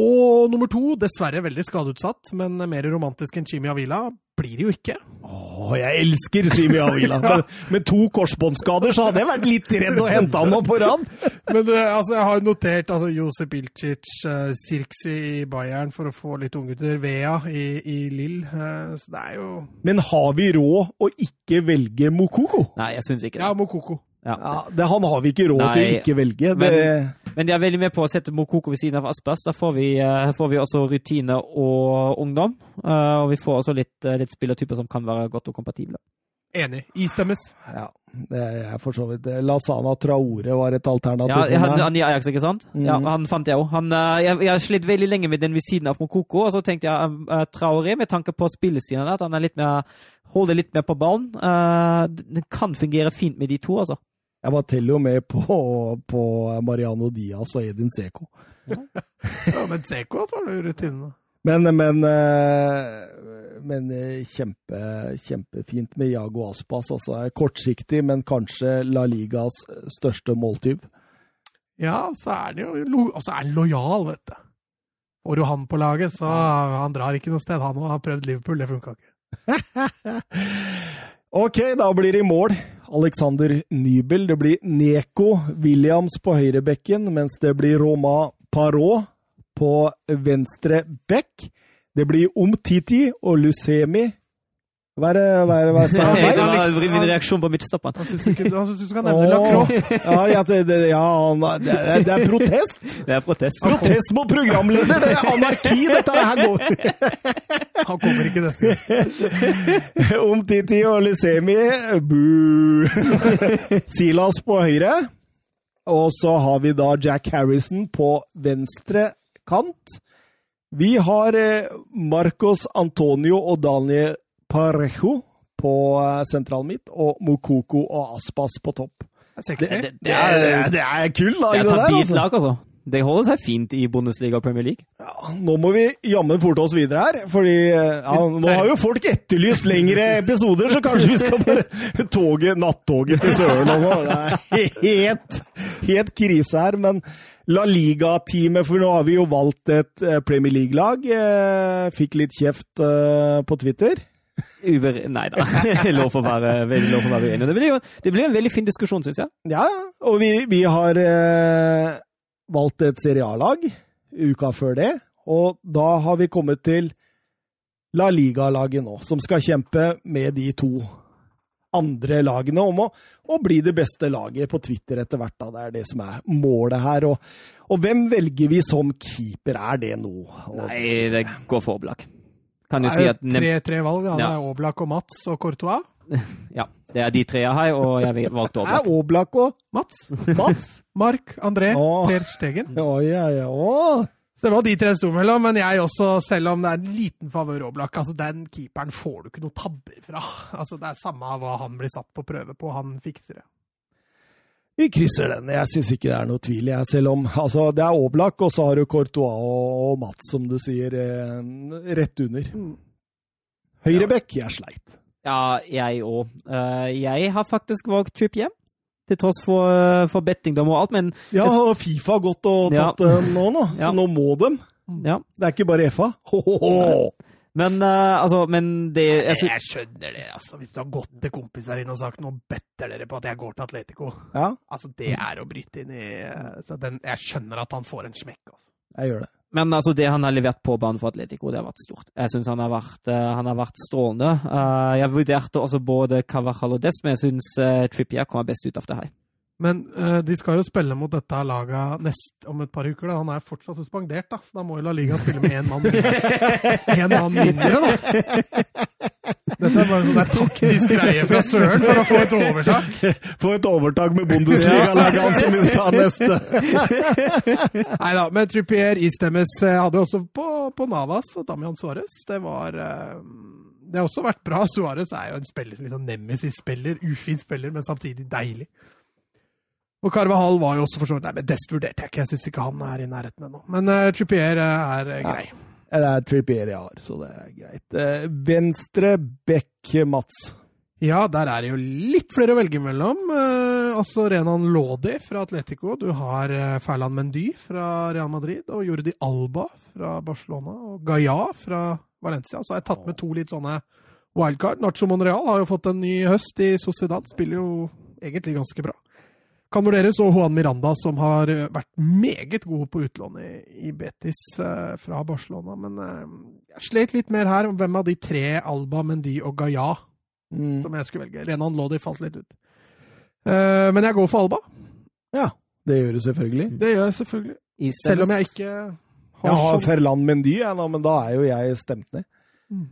Og nummer to, dessverre veldig skadeutsatt, men mer romantisk enn Chimi Avila blir det jo ikke. Å, jeg elsker Simi Avila. Med, med to korsbåndskader så hadde jeg vært litt redd å hente han opp på rad. Men du, altså, jeg har notert altså, Josep Ilcic, uh, Sirksi i Bayern for å få litt unggutter, Vea i, i Lill. Uh, så det er jo Men har vi råd å ikke velge Mokoko? Nei, jeg syns ikke det. Ja, Mokoko. Ja. Ja, det, han har vi ikke råd til å ikke velge. Det, men- Men de er veldig med på å sette Mokoko ved siden av Aspas. Da får vi, eh, får vi også rutine og ungdom. eh, og vi får også litt, eh, litt spillertyper som kan være godt og kompatible. Enig. Istemmes. ja, det er for så vidt Lasana Traore var et alternativ. Ja, jeg hadde han i Ajax, ikke sant? Mm. Ja, han fant jeg òg. Jeg, jeg har slitt veldig lenge med den ved siden av Mokoko, og så tenkte jeg Traore, med tanke på spillestilen, at han er litt mer holder litt mer på ballen. Eh, det kan fungere fint med de to, altså. Jeg var til og med på, på Mariano Diaz og Edin Seco. Ja, men Seco tar du rutinene. Men, men, eh, men eh, kjempe, kjempefint med Jago Aspas. Altså, kortsiktig, men kanskje La Ligas største måltyv. Ja, så er han jo lo og så er han lojal, vet du. Får du han på laget, så han drar ikke noe sted. Han har prøvd Liverpool, det funka ikke. Ok, da blir det i mål. Alexander Nybel. Det blir Neko Williams på høyrebekken, mens det blir Roma Parot på venstre bekk. Det blir Omtiti og Lucemi. Hva er det, hva er det, hva sa Det jeg? var min reaksjon på midtstopperen. Han syns du, skal nevne Lacroix. Ja, jeg, det, ja han, det, er, det er protest. Det er protest. Protest mot programleder! Det er anarki, dette her går. Han kommer ikke neste gang. Omtiti og Lucemi. Boo! Silas på høyre. Og så har vi da Jack Harrison på venstre kant. Vi har eh, Marcos Antonio og Daniel Parejo på sentralen mitt, midt, og Mokoko og Aspas på topp. Det. Det, det, Det er, det er, kult lag, Det er det der. Altså. lag, altså. Det holder seg fint i Bundesliga og Premier League. Ja, nå må vi jammen forte oss videre her, fordi eh, ja, nå har jo folk etterlyst lengre episoder, så kanskje vi skal bare toget, nattoget til Søren og. Det er helt, helt krise her, men La Liga-teamet, for nå har vi jo valgt et eh, Premier League-lag, eh, fikk litt kjeft eh, på Twitter. Uber, nei da. lov å være, lov å være uenig. Det blir jo det blir en veldig fin diskusjon, syns jeg. Ja, og vi, vi har eh, valgt et serialag uka før det, og da har vi kommet til La Liga-laget nå, som skal kjempe med de to andre lagene om å, å bli det beste laget på Twitter etter hvert. Da. Det er det som er målet her. Og, og hvem velger vi som keeper? Er det noe? Nei, det går for Oblak. Kan Det si at tre-tre valg. da. Det Ja. er Oblak og Mats og Courtois. Ja, det er de tre jeg har, og jeg valgte Oblak. Er Oblak og Mats, Mats? Mark, André, Åh. Per Stegen. Å, ja, ja. Så det var de tre det sto mellom, men jeg også, selv om det er en liten favør Oblak altså Den keeperen får du ikke noe tabber fra. Altså Det er samme hva han blir satt på prøve på, han fikser det. Vi krysser den. Jeg syns ikke det er noe tvil, jeg. Selv om altså, det er Oblak, og så har du Courtois og, Mats, som du sier, eh, rett under. Høyrebekk, jeg sleit. Ja, jeg òg. jeg har faktisk valgt Trip hjem. Til tross for, uh, for bettingdom og alt, men Ja, Fifa har gått og Ja. tatt den nå, nå. Ja. Så nå må de. ja. Det er ikke bare FA. Ho, ho, ho. Men uh, altså, men det jeg Jeg skjønner det, altså. Hvis du har gått til kompiser dine og sagt 'nå better dere på at jeg går til Atletico', Ja. altså det er å bryte inn i Så den, jeg skjønner at han får en smekk. Altså. Jeg gjør det. Men altså, det han har levert på banen for Atletico, det har vært stort. Jeg syns han, eh, han har vært strålende. Eh, jeg vurderte også både Cavajal og Des, men jeg syns Trippier kommer best ut av det her. Men uh, de skal jo spille mot dette laget nest, om et par uker. da. Han er fortsatt suspendert, da, så da må jo La Liga spille med én mann, en mann mindre. da. Dette er bare en sånn der taktisk greie fra Søren for å få et overtak. Få et overtak med Bundesliga-laget hans som vi skal ha neste. Nei da, men Trippier istemmes hadde også på, på Navas og Damian Suárez. Det var uh, Det har også vært bra. Suárez er jo en spiller, liksom nemesis-spiller. Ufin spiller, men samtidig deilig. Og Carvahall var jo også for så vidt Nei, men Dest vurderte jeg ikke. Jeg syns ikke han er i nærheten ennå. Men uh, Trippier uh, er uh, grei. Ja, Det er Trippier jeg har, så det er greit. Uh, venstre bekk, Mats. Ja, der er det jo litt flere å velge mellom. Eh, altså Renan Lodi fra Atletico. Du har eh, Ferland Mendy fra Real Madrid og Jordi Alba fra Barcelona. Og Gaia fra Valencia. Så har jeg tatt med to litt sånne wildcard. Nacho Monreal har jo fått en ny høst i Sociedad. Spiller jo egentlig ganske bra. Kan vurderes. Og Juan Miranda, som har eh, vært meget god på utlån i, i Betis eh, fra Barcelona. Men eh, jeg slet litt mer her om hvem av de tre, Alba, Mendy og Gaia, Mm. som jeg skulle velge. Renan Lodi falt litt ut. Eh, men jeg går for Alba. Ja, det gjør du selvfølgelig. Det gjør jeg selvfølgelig. Selv om jeg ikke har Jeg har sånn Ferland Mendy, jeg, nå, men da er jo jeg stemt ned. Mm.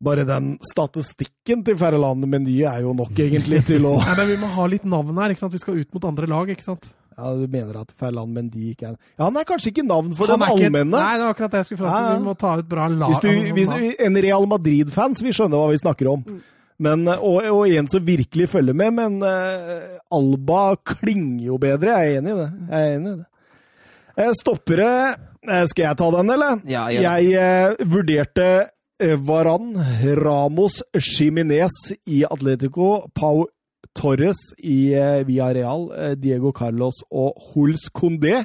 Bare den statistikken til Ferland Meny er jo nok egentlig til å Nei, men Vi må ha litt navn her. ikke sant? Vi skal ut mot andre lag. ikke sant? Ja, Du mener at Ferland Mendy ikke er Ja, han er kanskje ikke navn for Han den er ikke- allmenne. Nei, det er akkurat det jeg skulle fram til. Vi må ta ut bra lag. Hvis du, altså, hvis, du, en Real Madrid-fans vil skjønne hva vi snakker om. Mm. Men, og, og en som virkelig følger med, men uh, Alba klinger jo bedre. Jeg er enig i det. Jeg er enig i det. Eh, stoppere eh, Skal jeg ta den, eller? Ja, ja. jeg uh, vurderte Varan, Ramos, Jiminez i Atletico, Pau Torres i Via Villarreal, eh, Diego Carlos og Huls Condé.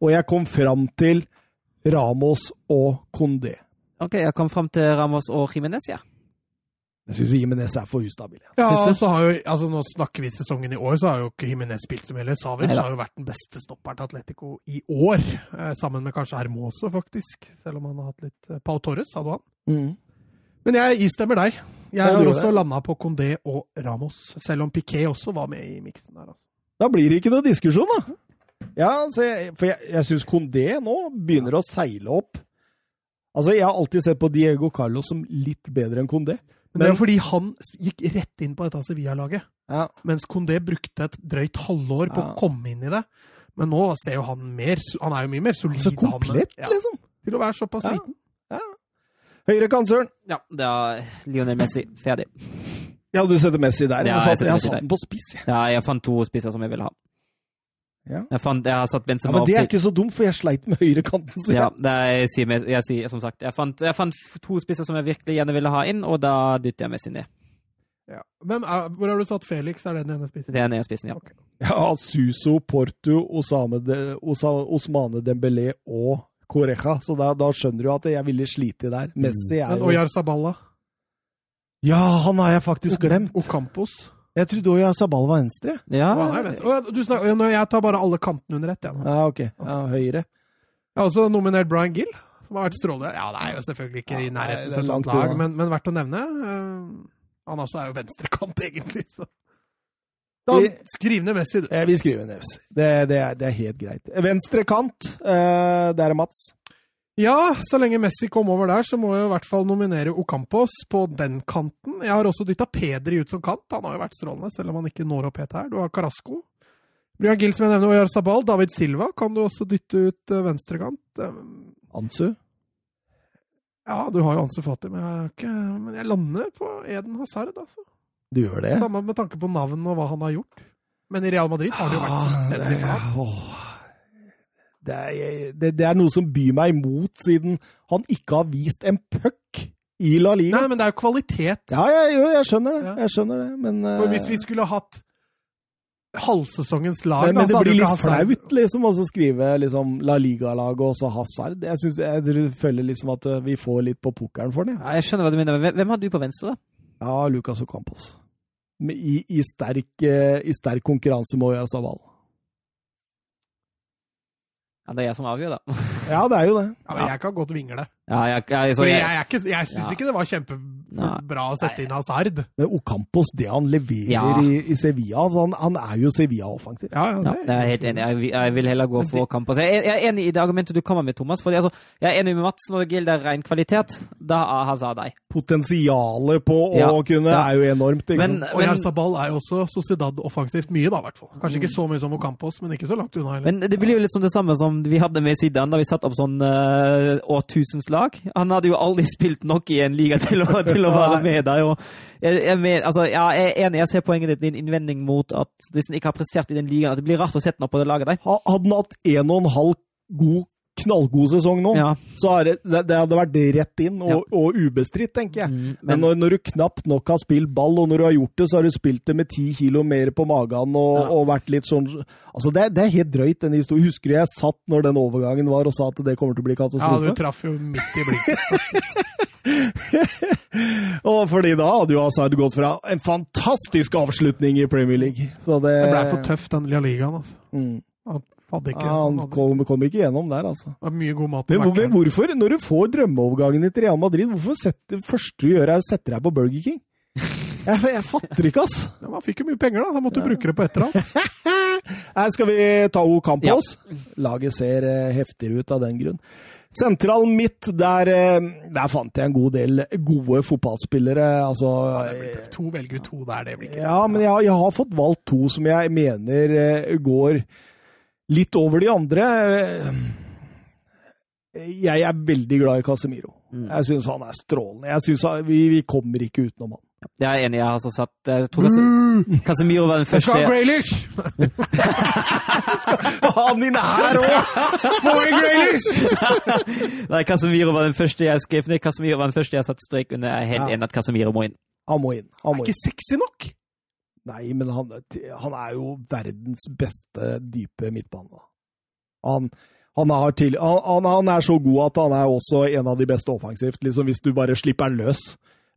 Og jeg kom fram til Ramos og Condé. Ok, jeg kom fram til Ramos og Jimenez, ja. Jeg syns Jimenez er for ustabil. Ja. Ja, så har jo, altså Nå snakker vi sesongen i år, så har jo ikke Jimenez spilt som heller. Savic Neida. har jo vært den beste stopperen til Atletico i år. Eh, sammen med kanskje Hermoso, faktisk. Selv om han har hatt litt eh, Pau Torres, hadde han. Men jeg istemmer deg. Jeg Ja, har også landa på Condé og Ramos. Selv om Piquet også var med i miksen der. altså. Da blir det ikke noe diskusjon, da. Ja, så jeg, for jeg, jeg syns Condé nå begynner å seile opp. Altså, Jeg har alltid sett på Diego Carlos som litt bedre enn Condé. Men, det er fordi han gikk rett inn på dette Sevilla-laget. Ja, Mens Condé brukte et drøyt halvår på Ja. å komme inn i det. Men nå ser jo han mer Han er jo mye mer solid. Så komplett, han, ja, liksom. Til å være såpass Ja. liten. Høyre kanseren! Ja, det er Lionel Messi. Ferdig. Ja, du setter Messi der. Ja, jeg jeg satt, jeg Messi satt den på spiss, jeg. Ja, jeg fant to spisser som jeg ville ha. Ja. Jeg, fant, jeg har satt Ja, men det er ikke så dumt, for jeg sleit med høyre kanten. Så Ja, jeg. er, sier, jeg sier som sagt Jeg fant, jeg fant to spisser som jeg virkelig gjerne ville ha inn, og da dytter jeg Messi ned. Ja. Er, hvor har du satt Felix? Er det den ene spissen? Det er den ene spissen, ja. Ja, Suso, Porto, Osame de, Osa, Osmane Dembélé og Correja. Så da, da skjønner du at jeg ville slite der. Messi er jo Oyar Saballa? Ja, han har jeg faktisk glemt. Og Campos? Jeg trodde Oyar Jarzaballa var venstre. Ja, venstre. Du snakker, jeg tar bare alle kantene under ett. Jeg, nå. Ja, ok. Ja, høyre. jeg har også nominert Brian Gill, som har vært strålende. Ja, det er jo selvfølgelig ikke i nærheten det til et lag, men, men verdt å nevne. Eh, han også er jo venstrekant, egentlig. Så. Da, Vi- skriv ned Messi, du. Eh, vi skriver ned. Det, det, er, det er helt greit. Venstre kant, eh, der er Mats. Ja, så lenge Messi kom over der, så må jeg i hvert fall nominere Ocampos på den kanten. Jeg har også dytta Pedri ut som kant. Han har jo vært strålende, selv om han ikke når opp helt her. Du har Carasco. Brian Gill, som jeg nevner, og Oyar Sabal. David Silva kan du også dytte ut eh, venstrekant. Eh, Ansu. Ja, du har jo Ansu Fati, men jeg, ikke, men jeg lander på Eden Hazard, altså. Du gjør det? Samme med tanke på navn og hva han har gjort. Men i Real Madrid har det jo vært Ah, ja, det, er, det, det er noe som byr meg imot, siden han ikke har vist en puck i La Liga. Nei, men det er jo kvalitet. Ja, jeg, jo, jeg skjønner det. Ja. Jeg skjønner det, men eh, hvis vi skulle hatt halvsesongens lag men, da, men det blir litt flaut liksom, å skrive liksom, La Liga-laget og så Hazard. Jeg, synes, jeg føler liksom at eh, vi får litt på pukkelen for det. Ja, jeg skjønner hva du mener. Hvem, hvem har du på venstre, da? Ja, Lucas Ocampos. I, i, sterk, eh, I sterk konkurranse med Oyar Sabal. Ja, det er jeg som avgjør, da. Ja, det er jo det. Ja, men jeg kan godt vingle. Ja, jeg, jeg, så jeg, jeg, ikke, jeg syns Ja. ikke det var kjempebra å sette inn Hazard. Men Ocampos, det han leverer Ja. i, i Sevilla altså han, han er jo Sevilla-offensiv. Ja, ja, ja, det, jeg er helt enig. Jeg, vil- jeg vil heller gå for Ocampos. Jeg, er- jeg er enig i det argumentet du kommer med, Thomas. Fordi, altså, jeg er enig med Mats når det gjelder ren kvalitet. Da er Hazard deg. Potensialet på å Ja. kunne Ja. er jo enormt. Ikke Men. Og Jarzabal er jo også Sociedad offensivt mye, da, i hvert fall. Kanskje ikke så mye som Ocampos, men ikke så langt unna heller. men det blir jo litt som det samme som vi hadde med Zidane da vi satte opp sånn uh, årtusenslag. Han hadde jo aldri spilt nok i en liga til å, til å være med der. Jeg, jeg, altså, jeg er enig, jeg ser poenget ditt, din innvending mot at hvis han ikke har prestert i den ligaen, at det blir rart å sette ham opp på det laget der. Hadde han hatt en og en halv god, knallgod sesong nå, Ja. så det, det, det hadde vært rett inn og, og ubestridt, tenker jeg. Mm, Men men når, når du knapt nok har spilt ball, og når du har gjort det, så har du spilt det med ti kilo mer på magen og, Ja. og vært litt sånn Altså, det, det er helt drøyt, den historien. Husker du jeg satt når den overgangen var og sa at det kommer til å bli Ja, du traff jo midt i blinken. og fordi da hadde jo Hazard gått fra en fantastisk avslutning i Premier League. Så det, Det ble for tøft, den lilla ligaen. Altså. Mm. Hadde ikke Ja, han kom, kom ikke gjennom der, altså. det var mye god mat på Men, men hvorfor, når du får drømmeovergangen til Real Madrid, hvorfor setter, første du gjør er å sette deg på Burger King? Jeg, jeg fatter ikke, ass. Ja, Man fikk jo mye penger, da. Da måtte du bruke det på et eller annet. Skal vi ta Ocampos. Laget ser eh, heftigere ut av den grunn. Sentral midt, der, eh, der fant jeg en god del gode fotballspillere. Altså eh, To velger to der, det blir ikke Ja, men jeg, jeg har fått valgt to som jeg mener eh, går litt over de andre. Jeg er veldig glad i Casemiro. Mm. Jeg syns han er strålende. Jeg synes han, vi, vi kommer ikke utenom han. jeg er enig. Jeg har altså satt jeg tror Cas- Casemiro var den første Jeg skal ha Graylish! Han inn her òg! Få inn Graylish! Nei, Casemiro var den første jeg skrev ned. Casemiro var den første jeg satte strek under. Jeg er helt Ja. enig at Casemiro må inn. Han må inn. Han må inn. Ikke sexy nok! Nei, men han, han er jo verdens beste dype midtbane. Han, han, har til, han, er så god at han er også en av de beste offensivt, liksom hvis du bare slipper han løs.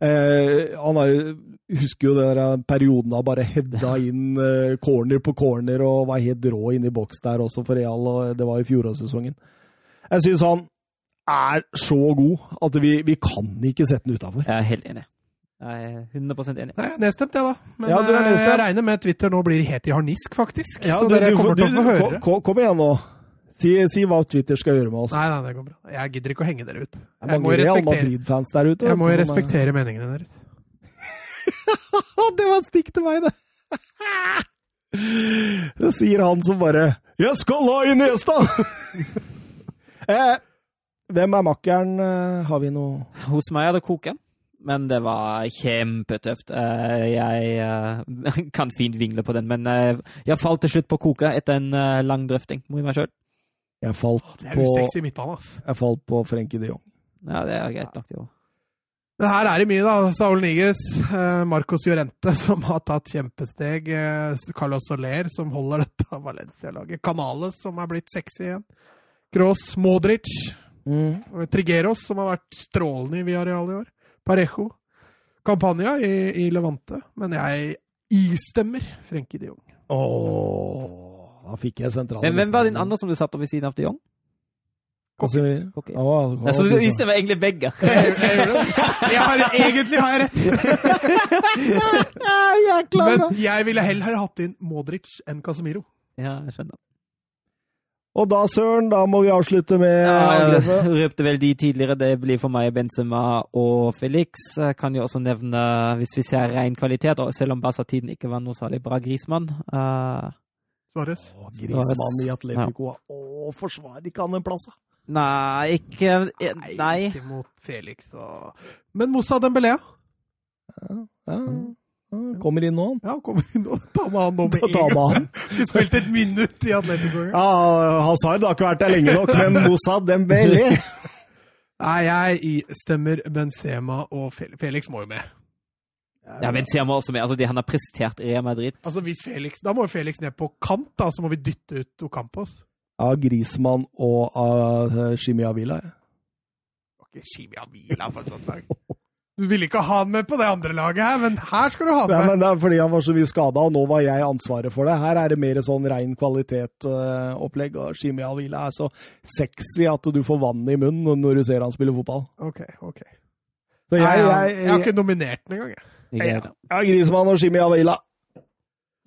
Eh, han er, husker jo den perioden da bare hedda inn eh, corner på corner og var helt rå inne i boks der også for Real, og det var i fjorårssesongen. Jeg syns han er så god at vi, vi kan ikke sette den utafor. Jeg er helt enig. Jeg er 100 enig. Nei, Nedstemt, jeg, da. Men Ja, du er eh, nedstemt. jeg regner med Twitter nå blir helt i harnisk, faktisk. Ja, så du- dere du- kommer til å få høre. Kom, kom, igjen nå. Si, si hva Twitter skal gjøre med oss. Nei, nei, det går bra. Jeg gidder ikke å henge dere ut. Jeg, Jeg er må jo respektere, der ute. jeg må jo du, er- respektere meningene deres. det var et stikk til meg, det! Det sier han som bare 'Jeg skal ha i nesta!' eh, hvem er makkeren? Eh, Har vi noe Hos meg er det koke, men det var kjempetøft. Eh, Jeg eh, kan fint vingle på den, men eh, jeg falt til slutt på koka etter en lang drøfting med meg sjøl. Jeg falt Det er på, usexy midtbane, ass. jeg falt på Frenkie de Jong. Ja, det er greit nok, det òg. Men her er det mye, da. Saul Niges, Marcos Llorente, som har tatt kjempesteg. Carlos Soler, som holder dette Valencia-laget. Canales, som er blitt sexy igjen. Kroos, Modric. Mm. Trigeros, som har vært strålende i Villarreal i år. Parejo. Campania i, i Levante. Men jeg istemmer Frenkie de Jong. Åh, da fikk jeg sentralen. Men hvem var din andre som du satt ved siden av de Jong? Okay. Ok. Åh, Nei, så du istemmer det egentlig begge. Jeg, jeg, jeg har, egentlig har jeg rett, jeg er klar! men jeg ville heller hatt inn Modric enn Casemiro. Ja, jeg skjønner. Og da, søren, da må vi avslutte med Ja, røpte vel de tidligere. Det blir for meg Benzema og Felix. Jeg kan jo også nevne, hvis vi ser ren kvalitet, og selv om Barca-tiden ikke var noe særlig bra, Grismann. Uh, Suarez. Grismann i Atletico. Åh, forsvarer ikke han den plassen? nei, ikke Nei. Nei. Ikke mot Felix og Men Moussa Dembélé, Ja, ja. Kommer inn nå, han. ja, kommer inn nå. Ta med han nå med Ta en gang. Vi spilte et minutt i Atletico. Ja, Hazard har ikke vært der lenge nok, men Moussa Dembélé Nei, jeg stemmer Benzema og Felix. Felix må jo med. Ja, Benzema også med. Altså, de, han har prestert i Real Madrid. Altså hvis Felix, Da må jo Felix ned på kant, da, så må vi dytte ut Ocampos. Ja, Grismann og uh, Shimi Avila. ja. Okay, Shimi Avila på et sånt lag. Du ville ikke ha han med på det andre laget her, men her skal du ha han Ja, Nei, men det er fordi han var så mye skada, og nå var jeg ansvaret for det. Her er det mer sånn rein kvalitet-opplegg. og Shimi Avila er så sexy at du får vann i munnen når du ser han spille fotball. Ok, ok. Jeg, jeg, jeg, jeg har ikke nominert den engang. jeg. Ja. jeg ja, Grismann og Shimi Avila.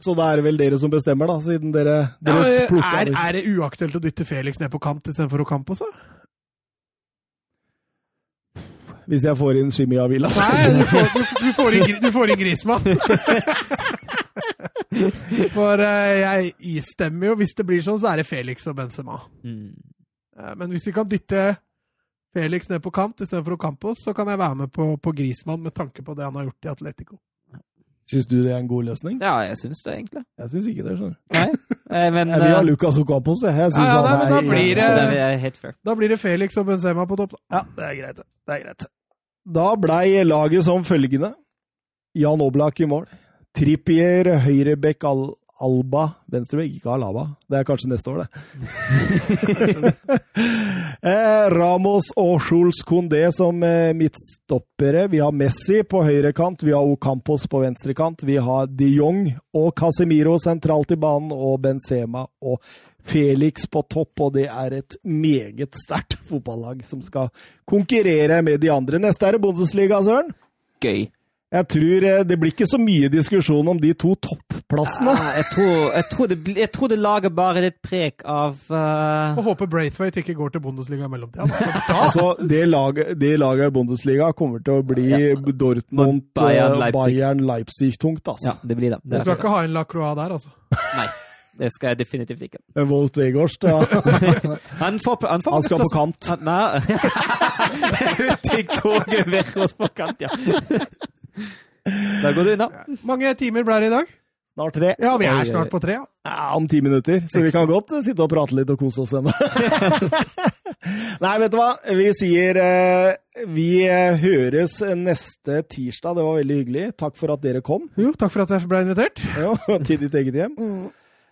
Så da er det vel dere som bestemmer, da, siden dere, Ja, dere men plukka er, er det uaktuelt å dytte Felix ned på kant istedenfor Ocampos, da? Hvis jeg får inn Jimmy Avila. Nei, du får, du, du får inn, du får inn Grismann. For uh, jeg istemmer jo, hvis det blir sånn, så er det Felix og Benzema. Mm. Uh, men hvis vi kan dytte Felix ned på kant istedenfor Ocampos, så kan jeg være med på, på Grismann med tanke på det han har gjort i Atletico. Syns du det er en god løsning? Ja, jeg syns det, egentlig. Jeg syns ikke det. skjønner du. Nei, eh, men Jeg vil ha eh, Lucas Ocampos, jeg. Jeg syns Ja, ja, han nei, men da er blir det- det helt fair. Da blir det Felix og Benzema på topp, da. Ja, det er greit. det. Det er greit. Da blei laget som følgende. Jan Oblak i mål. Trippier, høyrebekk Al Alba, venstrebekk, ikke Alaba. Det er kanskje neste år, det. eh, Ramos og Schulz Condé som eh, midtstoppere. Vi har Messi på høyrekant, vi har Ocampos på venstrekant. Vi har de Jong og Casemiro sentralt i banen, og Benzema og Felix på topp, og det er et meget sterkt fotballag som skal konkurrere med de andre. Neste er det Bundesliga, Søren. Gøy. Jeg tror eh, det blir ikke så mye diskusjon om de to topplassene. Ja, jeg, tror, jeg, tror det, jeg tror det lager bare litt prek av uh... Og håper Braithwaite ikke går til Bundesliga i mellomtida. da. Da Altså, det laget, det laget i Bundesliga kommer til å bli Ja. Dortmund, Bayern, eh, Leipzig. Bayern, Leipzig-tungt. Altså. Ja, det blir det. Du det skal er, ikke ha en Lacroix der, altså. nei, det skal jeg definitivt ikke. Wout Weghorst, ja. Han, får, han, får han skal på kant. Han, nei. Tigg toget Verås på kant, ja. Da går du unna. Mange timer ble det i dag? Snart tre. Ja, vi er snart på tre. Ja. Ja, om ti minutter, så vi kan godt sitte og prate litt og kose oss ennå. Nei, vet du hva? Vi sier eh, Vi eh, høres neste tirsdag. Det var veldig hyggelig. Takk for at dere kom Jo, takk for at jeg ble invitert. ja, til ditt eget hjem.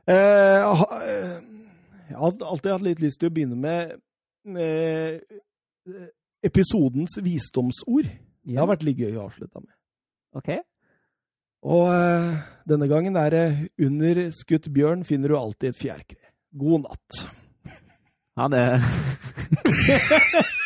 Eh, eh, jeg har alltid hatt litt lyst til å begynne med eh, episodens visdomsord. Det har vært litt gøy å avslutte med. OK. Og eh, denne gangen er det 'Under skutt bjørn finner du alltid et fjærkre'. God natt. Ha det.